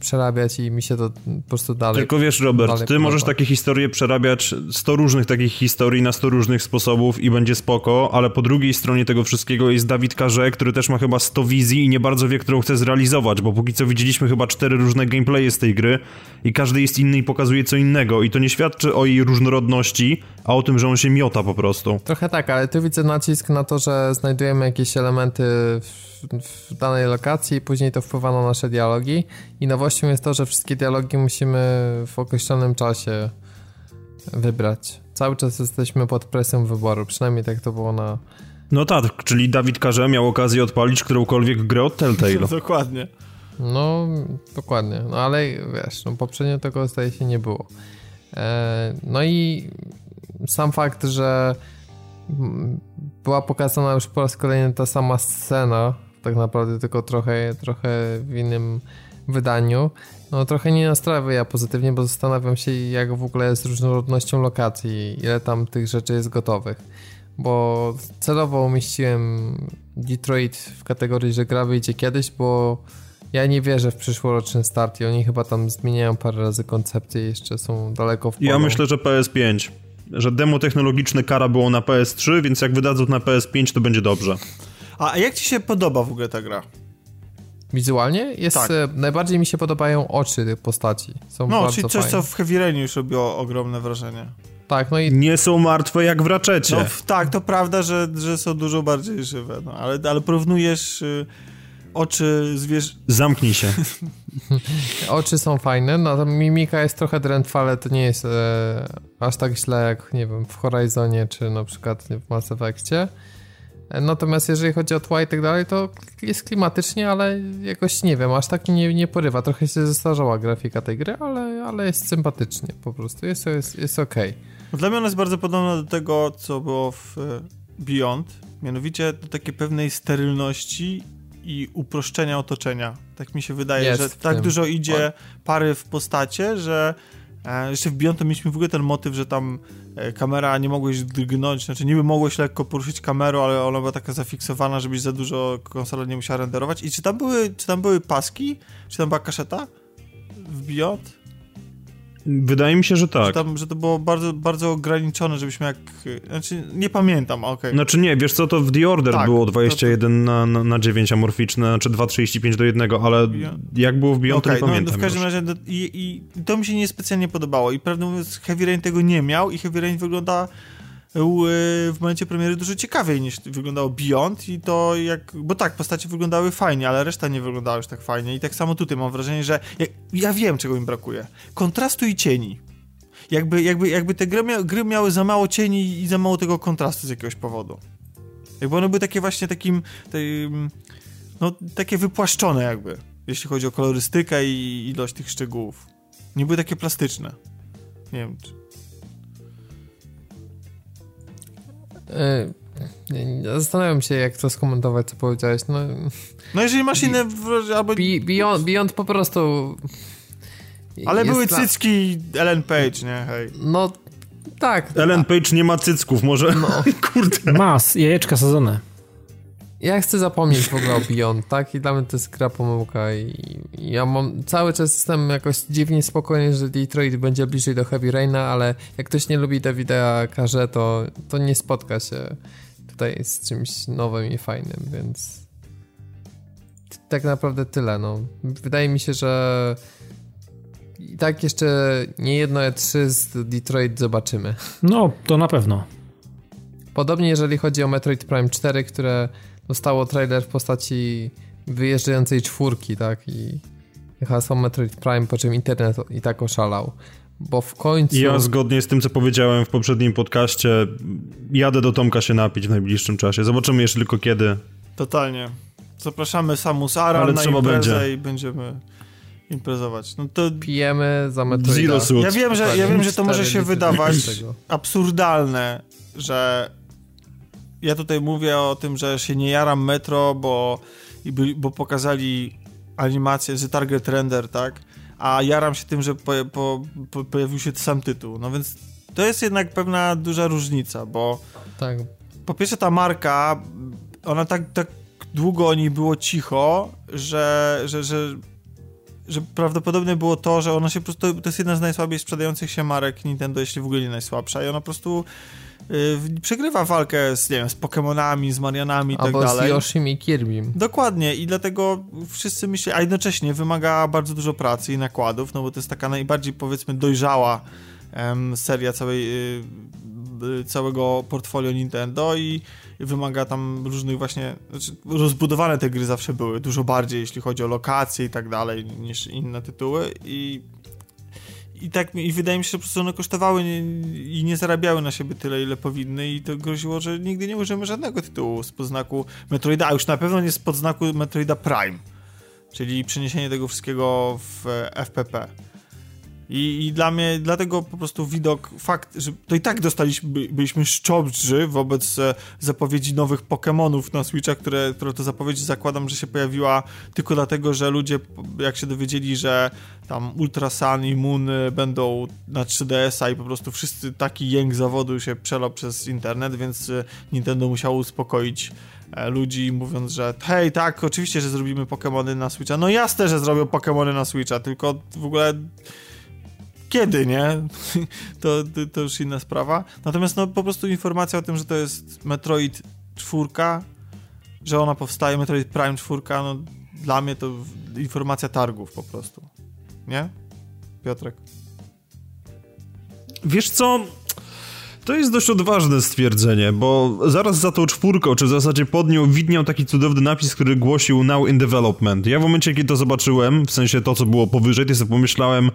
przerabiać i mi się to po prostu dalej. Tylko wiesz, Robert, ty podoba. możesz takie historie przerabiać 100 różnych takich historii na 100 różnych sposobów i będzie spoko, ale po drugiej stronie tego wszystkiego jest Dawid Karze, który też ma chyba 100 wizji i nie bardzo wie, którą chce zrealizować, bo póki co widzieliśmy chyba cztery różne gameplaye z tej gry i każdy jest inny i pokazuje co innego i to nie świadczy o jej różnorodności, a o tym, że on się miota po prostu. Trochę tak, ale tu widzę nacisk na to, że znajdujemy jakieś elementy w w danej lokacji i później to wpływa na nasze dialogi. I nowością jest to, że wszystkie dialogi musimy w określonym czasie wybrać. Cały czas jesteśmy pod presją wyboru, przynajmniej tak to było na... No tak, czyli Dawid Karze miał okazję odpalić którąkolwiek grę od Telltale. dokładnie. No, dokładnie. No ale wiesz, no poprzednio tego zdaje się nie było. E, no i sam fakt, że była pokazana już po raz kolejny ta sama scena tak naprawdę tylko trochę, trochę w innym wydaniu. No trochę nie nastrawia pozytywnie, bo zastanawiam się jak w ogóle jest z różnorodnością lokacji, ile tam tych rzeczy jest gotowych. Bo celowo umieściłem Detroit w kategorii, że gra wyjdzie kiedyś, bo ja nie wierzę w przyszłoroczny start i oni chyba tam zmieniają parę razy koncepcję i jeszcze są daleko w polu. Ja myślę, że PS5. Że demo technologiczne kara było na PS3, więc jak wydadzą na PS5 to będzie dobrze. A jak ci się podoba w ogóle ta gra? Wizualnie? Jest, tak. E, najbardziej mi się podobają oczy tych postaci. Są no, czyli coś, fajne. co w Heavy Rain już robiło ogromne wrażenie. Tak, no i... Nie są martwe jak w Raczecie. No, tak, to prawda, że, że są dużo bardziej żywe, no, ale, ale porównujesz y, oczy zwierz... Zamknij się. oczy są fajne, no to mimika jest trochę drętwa, ale to nie jest e, aż tak źle jak, nie wiem, w Horizonie, czy na przykład w Mass Effectie. Natomiast jeżeli chodzi o tła i tak dalej, to jest klimatycznie, ale jakoś nie wiem, aż tak nie, nie porywa. Trochę się zestarzała grafika tej gry, ale, ale jest sympatycznie po prostu, jest, jest, jest okej. Okay. Dla mnie ona jest bardzo podobna do tego, co było w e, Beyond, mianowicie do takiej pewnej sterylności i uproszczenia otoczenia. Tak mi się wydaje, jest że tak tym. dużo idzie pary w postacie, że e, jeszcze w Beyond to mieliśmy w ogóle ten motyw, że tam kamera nie mogłeś drgnąć, znaczy niby mogłeś lekko poruszyć kamerą, ale ona była taka zafiksowana, żebyś za dużo konsola nie musiała renderować. I czy tam były, czy tam były paski? Czy tam była kaszeta w Beyond? Wydaje mi się, że tak. Że, tam, że to było bardzo, bardzo ograniczone, żebyśmy jak... Znaczy, nie pamiętam, okej. Okay. Znaczy nie, wiesz co, to w The Order tak, było 21 to. Na, na, na 9 amorficzne, znaczy 2,35 do 1, ale jak było w Beyond, okay, to nie no, pamiętam w każdym już. razie i, i, to mi się niespecjalnie podobało i prawdę mówiąc Heavy Rain tego nie miał i Heavy Rain wygląda w momencie premiery dużo ciekawiej niż wyglądało Beyond i to jak, bo tak, postacie wyglądały fajnie, ale reszta nie wyglądała już tak fajnie i tak samo tutaj mam wrażenie, że ja, ja wiem czego im brakuje. Kontrastu i cieni. Jakby, jakby, jakby te gry, mia gry miały za mało cieni i za mało tego kontrastu z jakiegoś powodu. Jakby one były takie właśnie takim, takim no takie wypłaszczone jakby, jeśli chodzi o kolorystykę i ilość tych szczegółów. Nie były takie plastyczne. Nie wiem, czy... zastanawiam się, jak to skomentować, co powiedziałeś. No, no jeżeli masz inne... Albo... Beyond, Beyond po prostu... Ale były dla... cycki Ellen Page, nie? Hej. No, tak. Ellen Page nie ma cycków, może... No. Kurde. Mas, jajeczka sadzone ja chcę zapomnieć w ogóle o Beyond, tak? I dla mnie to jest gra pomyłka i, i ja mam cały czas jestem jakoś dziwnie spokojny, że Detroit będzie bliżej do Heavy Raina, ale jak ktoś nie lubi Davida Karze, to, to nie spotka się tutaj z czymś nowym i fajnym, więc tak naprawdę tyle, no. Wydaje mi się, że i tak jeszcze nie jedno E3 z Detroit zobaczymy. No, to na pewno. Podobnie jeżeli chodzi o Metroid Prime 4, które dostało trailer w postaci wyjeżdżającej czwórki, tak? I hasło Metroid Prime, po czym internet i tak oszalał. Bo w końcu. Ja zgodnie z tym, co powiedziałem w poprzednim podcaście, jadę do Tomka się napić w najbliższym czasie. Zobaczymy jeszcze tylko kiedy. Totalnie. Zapraszamy Samus Aran Ale na trzeba imprezę będzie. i będziemy imprezować. No to... Pijemy za Metroida. Zero Ja wiem, że, ja wiem, że to może się wydawać absurdalne, że ja tutaj mówię o tym, że się nie jaram Metro, bo, bo pokazali animację, że target render, tak? A jaram się tym, że po, po, po, pojawił się sam tytuł. No więc to jest jednak pewna duża różnica, bo tak. po pierwsze ta marka, ona tak, tak długo o niej było cicho, że, że, że, że prawdopodobnie było to, że ona się po prostu, to jest jedna z najsłabiej sprzedających się marek Nintendo, jeśli w ogóle nie najsłabsza i ona po prostu yy, przegrywa walkę z, nie wiem, z Pokémonami, z Marianami i tak dalej. Albo z Yoshim i Kirbym. Dokładnie i dlatego wszyscy myślą, a jednocześnie wymaga bardzo dużo pracy i nakładów, no bo to jest taka najbardziej powiedzmy dojrzała em, seria całej, yy, całego portfolio Nintendo i wymaga tam różnych właśnie, znaczy rozbudowane te gry zawsze były, dużo bardziej jeśli chodzi o lokacje i tak dalej niż inne tytuły i i tak i wydaje mi się, że po prostu one kosztowały nie, i nie zarabiały na siebie tyle, ile powinny i to groziło, że nigdy nie użyjemy żadnego tytułu z podznaku Metroida, a już na pewno nie z podznaku Metroida Prime, czyli przeniesienie tego wszystkiego w FPP. I, I, dla mnie, dlatego po prostu widok, fakt, że to i tak dostaliśmy, byliśmy szczodrzy wobec e, zapowiedzi nowych Pokémonów na Switcha, które, które to zapowiedź zakładam, że się pojawiła tylko dlatego, że ludzie, jak się dowiedzieli, że tam Ultra Sun i Moon będą na 3DS-a i po prostu wszyscy taki jęk zawodu się przelał przez internet, więc e, Nintendo musiało uspokoić e, ludzi mówiąc, że hej, tak, oczywiście, że zrobimy Pokémony na Switcha. No jasne, że zrobią Pokémony na Switcha, tylko w ogóle kiedy, nie? To, to, to, już inna sprawa. Natomiast no po prostu informacja o tym, że to jest Metroid 4, że ona powstaje, Metroid Prime 4, no dla mnie to informacja targów po prostu. Nie? Piotrek? Wiesz co? To jest dość odważne stwierdzenie, bo zaraz za tą czwórką, czy w zasadzie pod nią widniał taki cudowny napis, który głosił Now in Development. Ja w momencie, kiedy to zobaczyłem, w sensie to, co było powyżej, to sobie pomyślałem,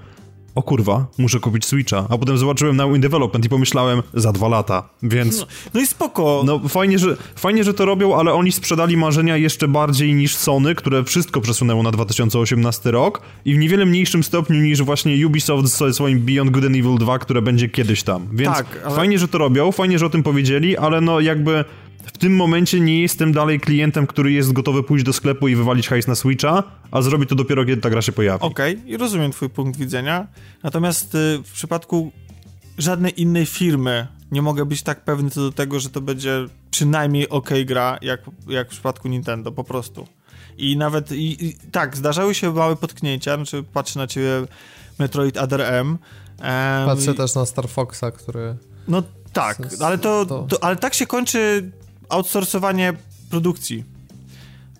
o kurwa, muszę kupić Switcha, a potem zobaczyłem Now in Development i pomyślałem, za dwa lata, więc... No, no, i spoko. No fajnie że, fajnie, że to robią, ale oni sprzedali marzenia jeszcze bardziej niż Sony, które wszystko przesunęło na 2018 rok i w niewiele mniejszym stopniu niż właśnie Ubisoft z swoim Beyond Good and Evil 2, które będzie kiedyś tam. Więc tak, ale... fajnie, że to robią, fajnie, że o tym powiedzieli, ale no jakby w tym momencie nie jestem dalej klientem, który jest gotowy pójść do sklepu i wywalić hajs na Switcha, a zrobi to dopiero, kiedy ta gra się pojawi. Okej, okay, i rozumiem twój punkt widzenia. Natomiast y, w przypadku żadnej innej firmy nie mogę być tak pewny co do tego, że to będzie przynajmniej ok gra, jak, jak w przypadku Nintendo, po prostu. I nawet, i, i, tak, zdarzały się małe potknięcia, znaczy patrzę na ciebie Metroid Other M, Um, Patrzę też na Star Foxa, który... No tak, ale to, to, ale tak się kończy outsourcowanie produkcji.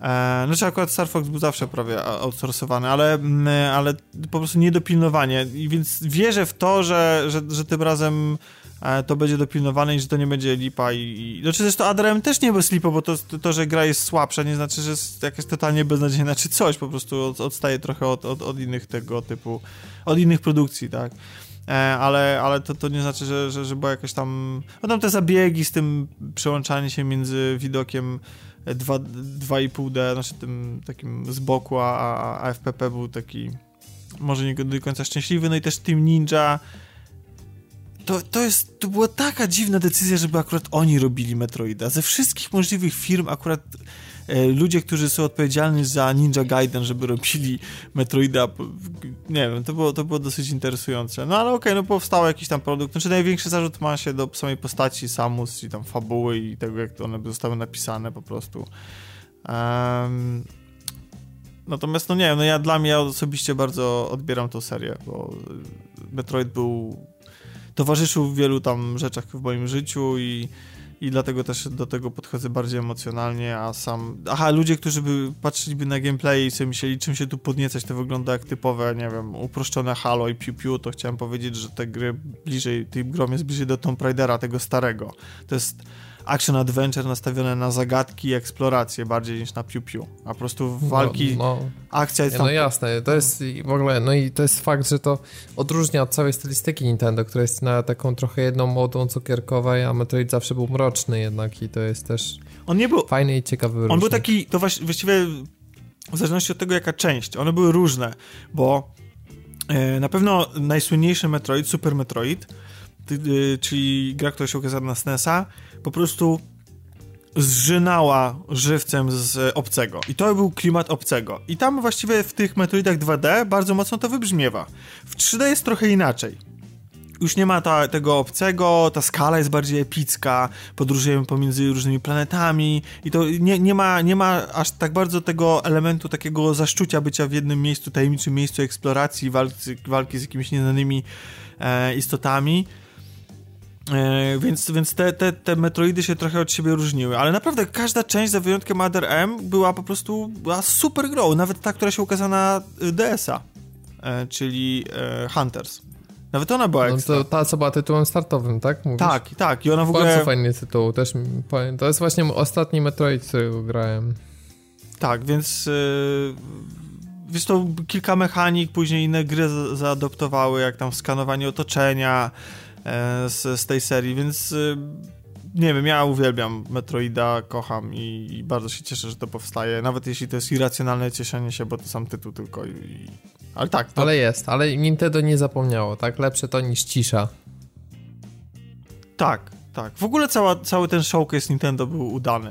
E, znaczy akurat Star Fox był zawsze prawie outsourcowany, ale, mm, ale po prostu niedopilnowanie. I więc wierzę w to, że, że, że tym razem e, to będzie dopilnowane i że to nie będzie lipa i... i znaczy zresztą ADRM też nie bez lipa, bo to, to, że gra jest słabsza nie znaczy, że jest jakaś totalnie beznadziejna czy coś, po prostu odstaje trochę od, od, od innych tego typu, od innych produkcji, tak? E, ale, ale to, to nie znaczy, że, że, że była jakaś tam... No tam te zabiegi z tym przełączaniem się między widokiem 2,5D, znaczy tym takim z boku, a, a FPP był taki może nie do końca szczęśliwy, no i też Team Ninja to, to jest, to była taka dziwna decyzja, żeby akurat oni robili Metroida. Ze wszystkich możliwych firm akurat ludzie, którzy są odpowiedzialni za Ninja Gaiden, żeby robili Metroida, nie wiem, to było, to było dosyć interesujące. No ale okej, okay, no powstał jakiś tam produkt. Znaczy największy zarzut ma się do samej postaci Samus i tam fabuły i tego, jak one zostały napisane po prostu. Um, natomiast no nie wiem, no ja dla mnie ja osobiście bardzo odbieram tą serię, bo Metroid był towarzyszył w wielu tam rzeczach w moim życiu i i dlatego też do tego podchodzę bardziej emocjonalnie, a sam... Aha, ludzie, którzy by patrzyliby na gameplay i sobie myśleli, czym się tu podniecać, to wygląda jak typowe, nie wiem, uproszczone Halo i Piu Piu, to chciałem powiedzieć, że te gry bliżej, tej grom jest bliżej do Tomb Raidera, tego starego. To jest action adventure nastawione na zagadki i eksploracje bardziej niż na piu-piu. A po prostu walki, no, no. akcja jest tam... No jasne, to jest w ogóle, no i to jest fakt, że to odróżnia od całej stylistyki Nintendo, która jest na taką trochę jedną modą cukierkowej, a Metroid zawsze był mroczny jednak i to jest też on nie był, fajny i ciekawy On różnik. był taki, to właściwie w zależności od tego jaka część, one były różne, bo e, na pewno najsłynniejszy Metroid, Super Metroid, y, czyli gra, która się ukazała na SNESa, po prostu zżynała żywcem z obcego. I to był klimat obcego. I tam właściwie w tych Metroidach 2D bardzo mocno to wybrzmiewa. W 3D jest trochę inaczej. Już nie ma ta, tego obcego, ta skala jest bardziej epicka, podróżujemy pomiędzy różnymi planetami i to nie, nie, ma, nie ma aż tak bardzo tego elementu takiego zaszczucia bycia w jednym miejscu, tajemniczym miejscu eksploracji, walki, walki z jakimiś nieznanymi e, istotami E, więc więc te, te, te Metroidy się trochę od siebie różniły, ale naprawdę każda część, za wyjątkiem Mother M, była po prostu była super grą, nawet ta, która się ukazała na DS-a, e, czyli e, Hunters. Nawet ona była no to ta, co była tytułem startowym, tak? Mówisz? Tak, tak. I ona w ogóle... Bardzo fajny tytuł, też. To jest właśnie ostatni Metroid, którego grałem. Tak, więc... Yy... Wiesz, to kilka mechanik, później inne gry zaadoptowały, jak tam skanowanie otoczenia, z, z tej serii, więc y, nie wiem, ja uwielbiam Metroida, kocham i, i, bardzo się cieszę, że to powstaje, nawet jeśli to jest irracjonalne cieszenie się, bo to sam tytuł tylko i... i... Ale tak. To... Ale jest, ale Nintendo nie zapomniało, tak? Lepsze to niż cisza. Tak, tak. W ogóle cała, cały ten showcase Nintendo był udany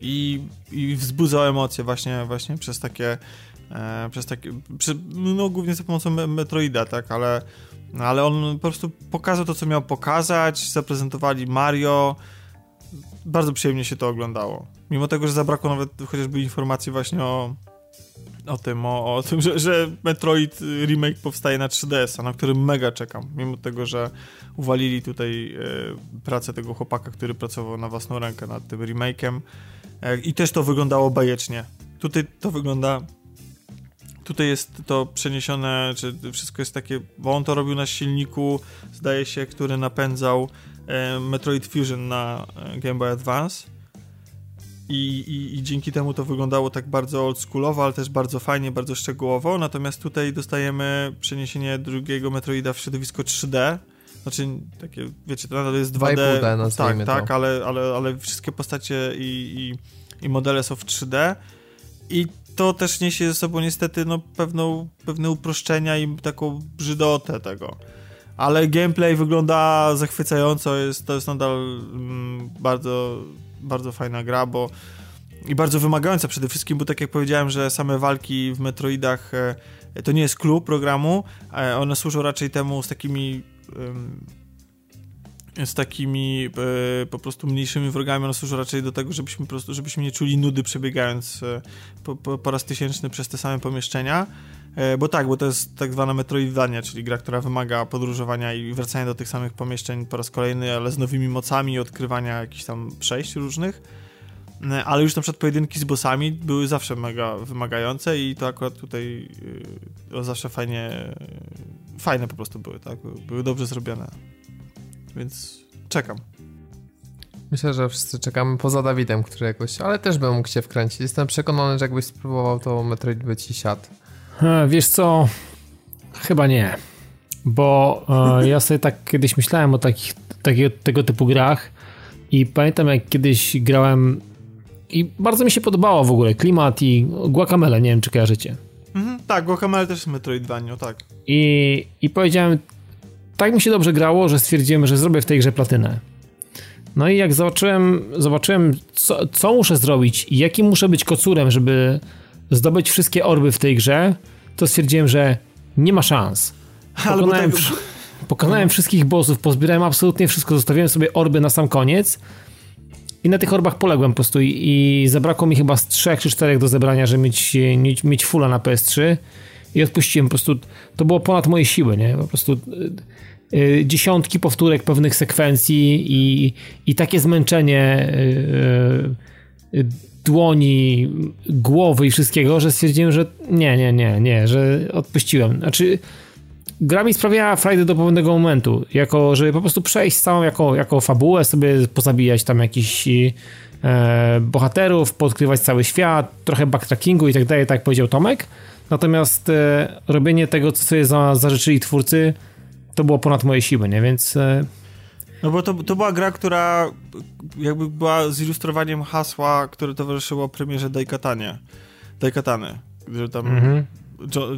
i, i wzbudzał emocje właśnie, właśnie przez takie e, przez takie, przy, no głównie za pomocą Metroida, tak, ale ale on po prostu pokazał to, co miał pokazać, zaprezentowali Mario. Bardzo przyjemnie się to oglądało. Mimo tego, że zabrakło nawet chociażby informacji właśnie o, o tym, o, o tym, że, że Metroid remake powstaje na 3DS, na którym mega czekam. Mimo tego, że uwalili tutaj e, pracę tego chłopaka, który pracował na własną rękę nad tym remake'em. E, I też to wyglądało bajecznie. Tutaj to wygląda Tutaj jest to przeniesione, czy wszystko jest takie, bo on to robił na silniku, zdaje się, który napędzał e, Metroid Fusion na e, Game Boy Advance. I, i, I, dzięki temu to wyglądało tak bardzo oldschoolowo, ale też bardzo fajnie, bardzo szczegółowo. Natomiast tutaj dostajemy przeniesienie drugiego Metroida w środowisko 3D. Znaczy, takie, wiecie, to nadal jest 2D. 2,5D tak, to. tak, ale, ale, ale wszystkie postacie i, i, i modele są w 3D. I to też niesie ze sobą niestety no, pewną, pewne uproszczenia i taką brzydotę tego. Ale gameplay wygląda zachwycająco, jest, to jest nadal mm, bardzo, bardzo fajna gra, bo i bardzo wymagająca przede wszystkim, bo tak jak powiedziałem, że same walki w Metroidach e, to nie jest klub programu, e, one służą raczej temu z takimi z takimi e, po prostu mniejszymi wrogami, one służą raczej do tego, żebyśmy po prostu, żebyśmy nie czuli nudy przebiegając e, po, po, po, raz tysięczny przez te same pomieszczenia. E, bo tak, bo to jest tak zwana Metroidvania, czyli gra, która wymaga podróżowania i wracania do tych samych pomieszczeń po raz kolejny, ale z nowymi mocami i odkrywania jakichś tam przejść różnych. E, ale już na przykład pojedynki z bossami były zawsze mega wymagające i to akurat tutaj yy, zawsze fajnie, fajne po prostu były, tak? Były dobrze zrobione. Więc czekam. Myślę, że wszyscy czekamy poza Dawidem, który jakoś, ale też bym mógł się wkręcić. Jestem przekonany, że jakbyś spróbował, to Metroid by ci siadł. E, wiesz co? Chyba nie. Bo e, ja sobie tak kiedyś myślałem o takich, tego typu grach i pamiętam jak kiedyś grałem i bardzo mi się podobało w ogóle klimat i Guacamele, nie wiem czy kojarzycie. Mhm, tak, Guacamele też jest Metroidvania, tak. I, I powiedziałem, tak mi się dobrze grało, że stwierdziłem, że zrobię w tej grze platynę. No i jak zobaczyłem, zobaczyłem co, co muszę zrobić i jakim muszę być kocurem, żeby zdobyć wszystkie orby w tej grze, to stwierdziłem, że nie ma szans. Pokonałem, tak... pokonałem wszystkich bossów, pozbierałem absolutnie wszystko, zostawiłem sobie orby na sam koniec i na tych orbach poległem po prostu i, i zabrakło mi chyba z trzech czy czterech do zebrania, żeby mieć, mieć, mieć fulla na PS3 i odpuściłem po prostu, to było ponad moje siły, nie? Po prostu y, y, dziesiątki powtórek pewnych sekwencji i, i takie zmęczenie y, dłoni, głowy i wszystkiego, że stwierdziłem, że nie, nie, nie, nie, że odpuściłem. Znaczy gra mi sprawiała frajdę do pewnego momentu, jako, żeby po prostu przejść całą jako, jako fabułę, sobie pozabijać tam jakiś e, bohaterów, podkrywać cały świat, trochę backtrackingu i tak dalej, tak powiedział Tomek. Natomiast e, robienie tego, co sobie za, zażyczyli twórcy, to było ponad moje siły, nie? Więc... E... No bo to, to była gra, która jakby była zilustrowaniem hasła, które towarzyszyło premierze Daikatanie. Daikatany. Że tam mhm.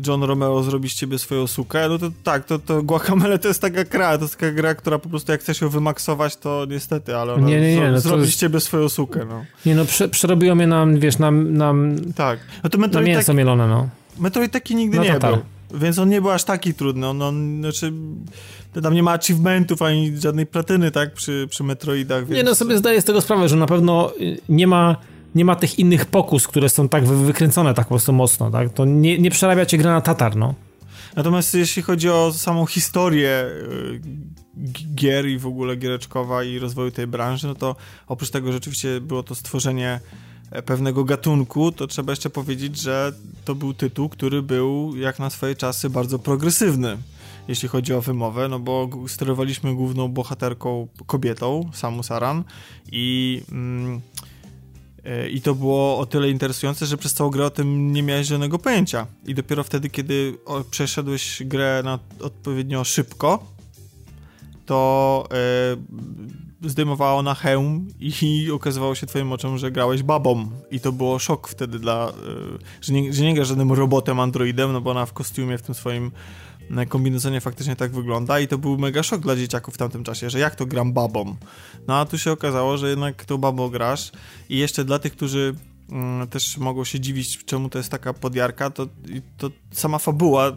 John Romeo zrobi z ciebie swoją sukę, no to tak, to, to Guacamele to jest taka gra, to jest taka gra, która po prostu jak chcesz ją wymaksować, to niestety, ale ona nie, nie, nie, no zrobi jest... z ciebie swoją sukę, no. Nie no, prze, przerobiło mnie na, wiesz, na, na, tak. no to na mięso taki, mielone, no. Metroid taki nigdy no nie był, więc on nie był aż taki trudny, on, on znaczy tam nie ma achievementów ani żadnej platyny, tak, przy, przy Metroidach, więc... Nie no, sobie zdaję z tego sprawę, że na pewno nie ma nie ma tych innych pokus, które są tak wykręcone tak po prostu mocno, tak? To nie, nie przerabia cię gra na tatar, no. Natomiast jeśli chodzi o samą historię y, gier i w ogóle giereczkowa i rozwoju tej branży, no to oprócz tego rzeczywiście było to stworzenie pewnego gatunku, to trzeba jeszcze powiedzieć, że to był tytuł, który był jak na swoje czasy bardzo progresywny jeśli chodzi o wymowę, no bo sterowaliśmy główną bohaterką kobietą, Samus Aran i mm, E, I to było o tyle interesujące, że przez całą grę o tym nie miałeś żadnego pojęcia. I dopiero wtedy, kiedy przeszedłeś grę na odpowiednio szybko, to e, zdejmowało na hełm i okazywało się twoim oczom, że grałeś babą. I to było szok wtedy dla... E, że, nie, że nie grasz żadnym robotem, androidem, no bo ona w kostiumie, w tym swoim kombinezonie faktycznie tak wygląda i to był mega szok dla dzieciaków w tamtym czasie, że jak to gram babą. No a tu się okazało, że jednak to babą grasz i jeszcze dla tych, którzy mm, też mogą się dziwić, czemu to jest taka podjarka, to, to sama fabuła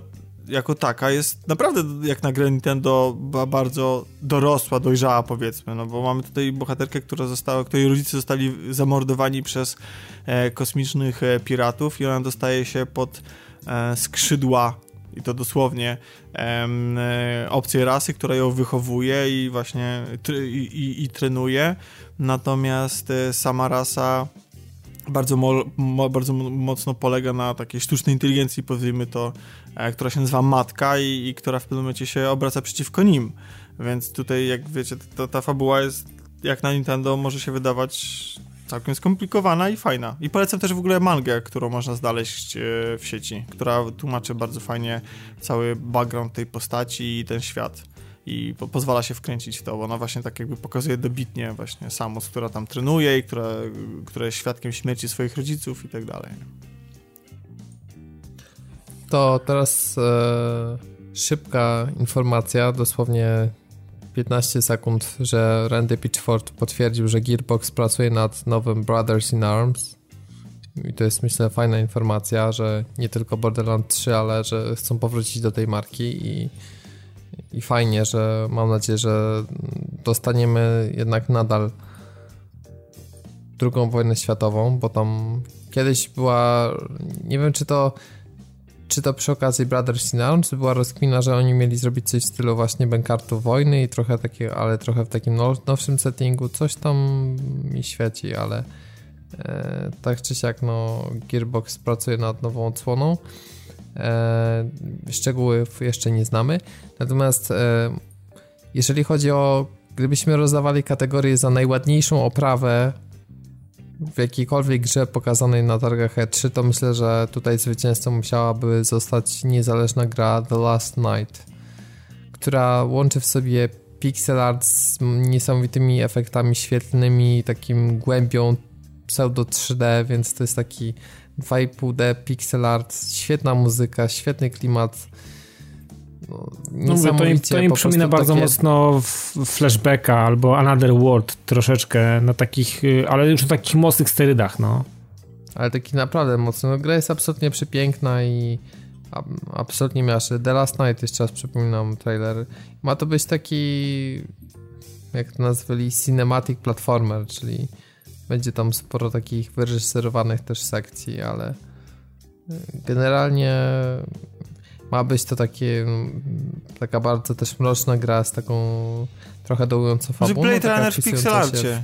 jako taka jest naprawdę jak na grę Nintendo bardzo dorosła, dojrzała powiedzmy, no bo mamy tutaj bohaterkę, która została, której rodzice zostali zamordowani przez e, kosmicznych e, piratów i ona dostaje się pod e, skrzydła i to dosłownie em, e, rasy, która ją wychowuje i właśnie i, i, i trenuje, natomiast e, sama rasa bardzo, mo, mo, bardzo mocno polega na takiej sztucznej inteligencji, powiedzmy to, e, która się nazywa matka i, i, która w pewnym momencie się obraca przeciwko nim. Więc tutaj, jak wiecie, to, ta fabuła jest, jak na Nintendo, może się wydawać całkiem skomplikowana i fajna. I polecam też w ogóle mangę, którą można znaleźć e, w sieci, która tłumaczy bardzo fajnie cały background tej postaci i ten świat. I po pozwala się wkręcić w to, bo ona właśnie tak jakby pokazuje dobitnie właśnie Samus, która tam trenuje i która, która jest świadkiem śmierci swoich rodziców i tak dalej. To teraz e, szybka informacja, dosłownie 15 sekund, że Randy Pitchford potwierdził, że Gearbox pracuje nad nowym Brothers in Arms. I to jest myślę fajna informacja, że nie tylko Borderlands 3, ale że chcą powrócić do tej marki i, i fajnie, że mam nadzieję, że dostaniemy jednak nadal drugą wojnę światową, bo tam kiedyś była, nie wiem czy to czy to przy okazji Brothers in Arms była rozkmina, że oni mieli zrobić coś w stylu właśnie Bankartu Wojny i trochę takiego, ale trochę w takim nowszym settingu, coś tam mi świeci, ale e, tak czy siak no Gearbox pracuje nad nową odsłoną. E, szczegółów jeszcze nie znamy. Natomiast e, jeżeli chodzi o gdybyśmy rozdawali kategorie za najładniejszą oprawę w jakiejkolwiek grze pokazanej na targach E3, to myślę, że tutaj zwycięzcą musiałaby zostać niezależna gra The Last Night, która łączy w sobie pixel art z niesamowitymi efektami świetlnymi, takim głębią pseudo 3D, więc to jest taki 2,5D pixel art, świetna muzyka, świetny klimat. No, no to im, to im przypomina bardzo takie... mocno flashbacka albo Another World troszeczkę na takich, y, ale już na takich mocnych sterydach, no. Ale taki naprawdę mocny. No, gra jest absolutnie przepiękna i absolutnie miaszy. The Last Night jeszcze raz przypominam trailer. Ma to być taki jak to nazwali cinematic platformer, czyli będzie tam sporo takich wyreżyserowanych też sekcji, ale generalnie ma być to takie taka bardzo też mroczna gra z taką trochę dołującą fabułą. Blade Runner w pixelarcie.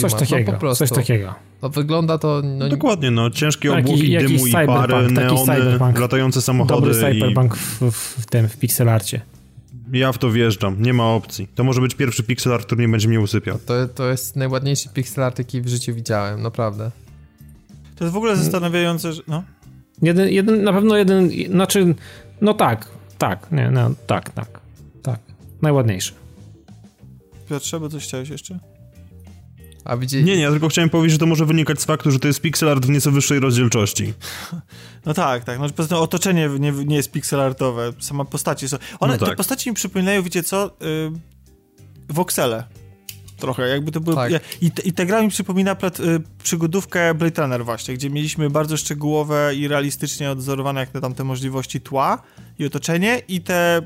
Coś no, takiego, no, coś takiego. No wygląda to... No, Dokładnie, no ciężkie tak, obłoki dymu i pary, neony, latające samochody. Dobry cyberpunk i... w, w, w tym, w pixelarcie. Ja w to wjeżdżam, nie ma opcji. To może być pierwszy pixel art, który nie będzie mnie usypiał. To, to jest najładniejszy pixel art, jaki w życiu widziałem, naprawdę. To jest w ogóle zastanawiające, że... No. Jeden, jeden, na pewno jeden, znaczy, no tak, tak, nie, no, tak, tak, tak. Najładniejszy. Piotrze, bo coś chciałeś jeszcze? A widzi... Nie, nie, ja tylko chciałem powiedzieć, że to może wynikać z faktu, że to jest pixel art w nieco wyższej rozdzielczości. No tak, tak. No, poza tym otoczenie nie, nie jest pixel artowe, sama postaci są... One, no tak. te postaci mi przypominają, wiecie co, yy, voxele. Trochę, jakby to były... Tak. I, I ta gra mi przypomina plat, y, przygodówkę Blade Runner właśnie, gdzie mieliśmy bardzo szczegółowe i realistycznie odzorowane jak te tam te możliwości tła i otoczenie i te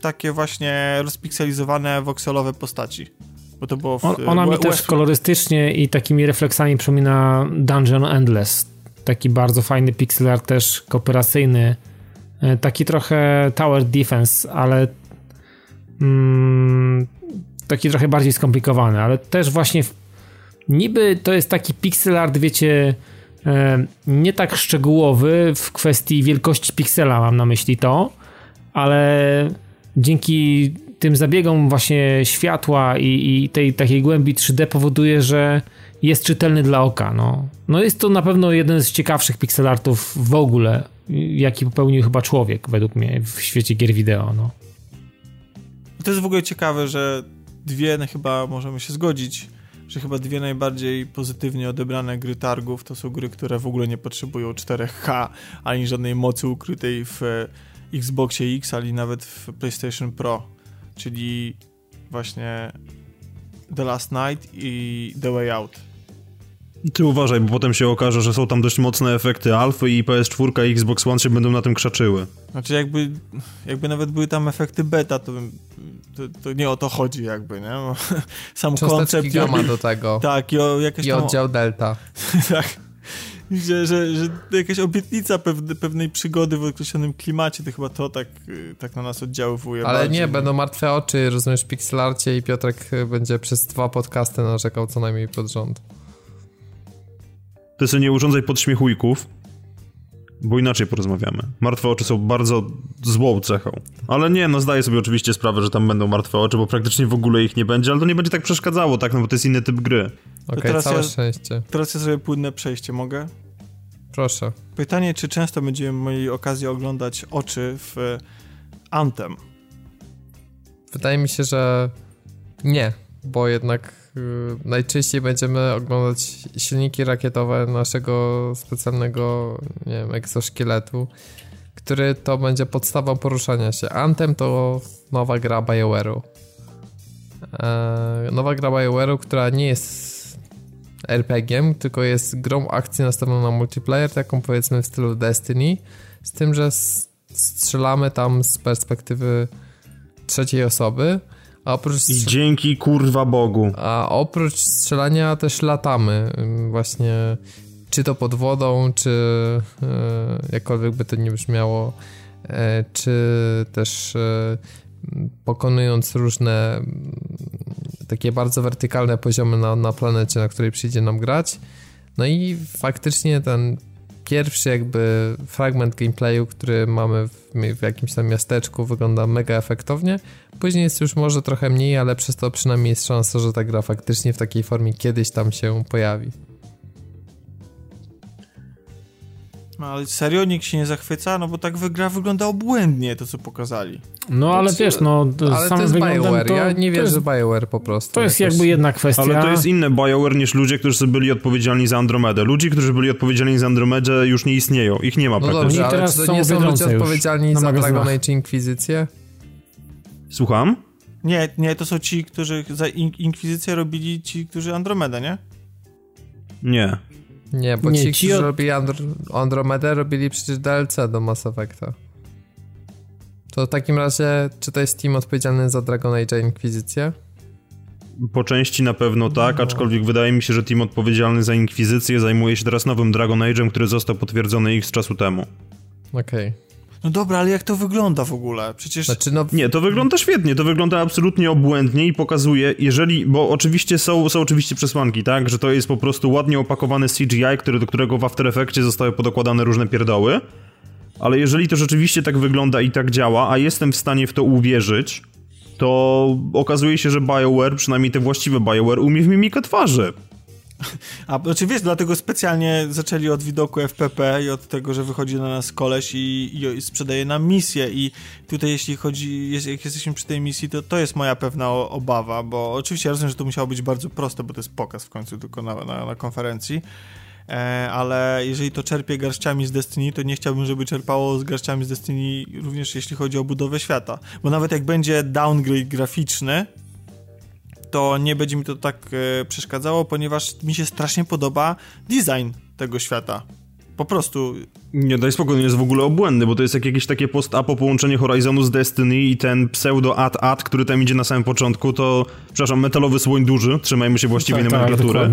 takie właśnie rozpikselizowane voxelowe postaci. Bo to było w, On, ona mi też kolorystycznie i takimi refleksami przypomina Dungeon Endless. Taki bardzo fajny pixel art też kooperacyjny. E, taki trochę Tower Defense, ale mm, taki trochę bardziej skomplikowany, ale też właśnie w, niby to jest taki pixel art, wiecie, e, nie tak szczegółowy w kwestii wielkości piksela, mam na myśli to, ale dzięki tym zabiegom właśnie światła i, i, tej takiej głębi 3D powoduje, że jest czytelny dla oka. No. no jest to na pewno jeden z ciekawszych pixelartów w ogóle, jaki popełnił chyba człowiek według mnie w świecie gier wideo. No. To jest w ogóle ciekawe, że dwie, no chyba możemy się zgodzić, że chyba dwie najbardziej pozytywnie odebrane gry targów to są gry, które w ogóle nie potrzebują 4K ani żadnej mocy ukrytej w Xboxie X, ani nawet w PlayStation Pro czyli właśnie The Last Night i The Way Out. Ty uważaj, bo potem się okaże, że są tam dość mocne efekty alfy i PS4 i Xbox One się będą na tym krzaczyły. Znaczy jakby, jakby nawet były tam efekty beta, to, to, to nie o to chodzi jakby, nie? Sam koncept... gamma do tego. Tak, i, o jakieś I oddział delta. tak że, że, że jakaś obietnica pewne, pewnej przygody w określonym klimacie, to chyba to tak, y, tak na nas oddziaływuje. Ale bardziej. nie, będą martwe oczy, rozumiesz, pixelarcie i Piotrek będzie przez dwa podcasty narzekał co najmniej pod rząd. Ty sobie nie urządzaj podśmiechujków, bo inaczej porozmawiamy. Martwe oczy są bardzo złą cechą. Ale nie, no zdaję sobie oczywiście sprawę, że tam będą martwe oczy, bo praktycznie w ogóle ich nie będzie, ale to nie będzie tak przeszkadzało, tak, no bo to jest inny typ gry. Okej, okay, całe ja, szczęście. Teraz ja sobie płynne przejście, mogę? Proszę. Pytanie, czy często będziemy mieli okazję oglądać oczy w Anthem? Wydaje mi się, że nie, bo jednak najczęściej będziemy oglądać silniki rakietowe naszego specjalnego, nie wiem, egzoszkieletu, który to będzie podstawą poruszania się. Anthem to nowa gra BioWare'u. E, nowa gra BioWare'u, która nie jest RPG-iem, tylko jest grą akcji nastawioną na multiplayer, taką powiedzmy w stylu Destiny, z tym, że strzelamy tam z perspektywy trzeciej osoby, a oprócz... I dzięki kurwa Bogu. A oprócz strzelania też latamy właśnie czy to pod wodą, czy e, jakkolwiek by to nie brzmiało, e, czy też e, pokonując różne takie bardzo wertykalne poziomy na, na planecie, na której przyjdzie nam grać. No i faktycznie ten pierwszy jakby fragment gameplayu, który mamy w, w, jakimś tam miasteczku wygląda mega efektownie. Później jest już może trochę mniej, ale przez to przynajmniej jest szansa, że ta gra faktycznie w takiej formie kiedyś tam się pojawi. No ale serio nikt się nie zachwyca? No bo tak gra wygląda obłędnie, to co pokazali. No ale znaczy, wiesz, no ale to jest BioWare, to, ja nie wierzę, że BioWare po prostu. To jest jakoś... jakby jedna kwestia. Ale to jest inne BioWare niż ludzie, którzy byli odpowiedzialni za Andromedę. Ludzie, którzy byli odpowiedzialni za Andromedę już nie istnieją. Ich nie ma no praktycznie. Dobrze, ale czy to nie są ludzie odpowiedzialni za Dragon Age Inkwizycję? Słucham? Nie, nie, to są ci, którzy za Inkwizycję robili ci, którzy Andromedę, nie? Nie. Nie, bo nie, ci, ci którzy od... robili Andro Andromedę, robili przecież DLC do Mass Effecta. To w takim razie, czy to jest team odpowiedzialny za Dragon Age Inkwizycję? Po części na pewno tak, no. aczkolwiek wydaje mi się, że team odpowiedzialny za Inkwizycję zajmuje się teraz nowym Dragon Age'em, który został potwierdzony ich z czasu temu. Okej. Okay. No dobra, ale jak to wygląda w ogóle? Przecież... Znaczy, no... Nie, to wygląda świetnie, to wygląda absolutnie obłędnie i pokazuje, jeżeli, bo oczywiście są, są oczywiście przesłanki, tak, że to jest po prostu ładnie opakowany CGI, który, do którego w After Effects zostały podokładane różne pierdoły, ale jeżeli to rzeczywiście tak wygląda i tak działa, a jestem w stanie w to uwierzyć, to okazuje się, że BioWare, przynajmniej te właściwe BioWare, umie w mimikę twarzy. A znaczy wiesz, dlatego specjalnie zaczęli od widoku FPP i od tego, że wychodzi na nas koleś i, i sprzedaje nam misję. I tutaj jeśli chodzi, jest, jak jesteśmy przy tej misji, to to jest moja pewna obawa, bo oczywiście ja rozumiem, że to musiało być bardzo proste, bo to jest pokaz w końcu tylko na, na, na konferencji, e, ale jeżeli to czerpie garściami z Destiny, to nie chciałbym, żeby czerpało z garściami z Destiny również jeśli chodzi o budowę świata, bo nawet jak będzie downgrade graficzny, to nie będzie mi to tak e, przeszkadzało, ponieważ mi się strasznie podoba design tego świata. Po prostu. Nie, daj spokój, jest w ogóle obłędny, bo to jest jak jakieś takie post-apo połączenie Horizonu z Destiny i ten pseudo-ad-ad, który tam idzie na samym początku, to, przepraszam, metalowy słoń duży, trzymajmy się właściwie tak, nomenklatury. Tak,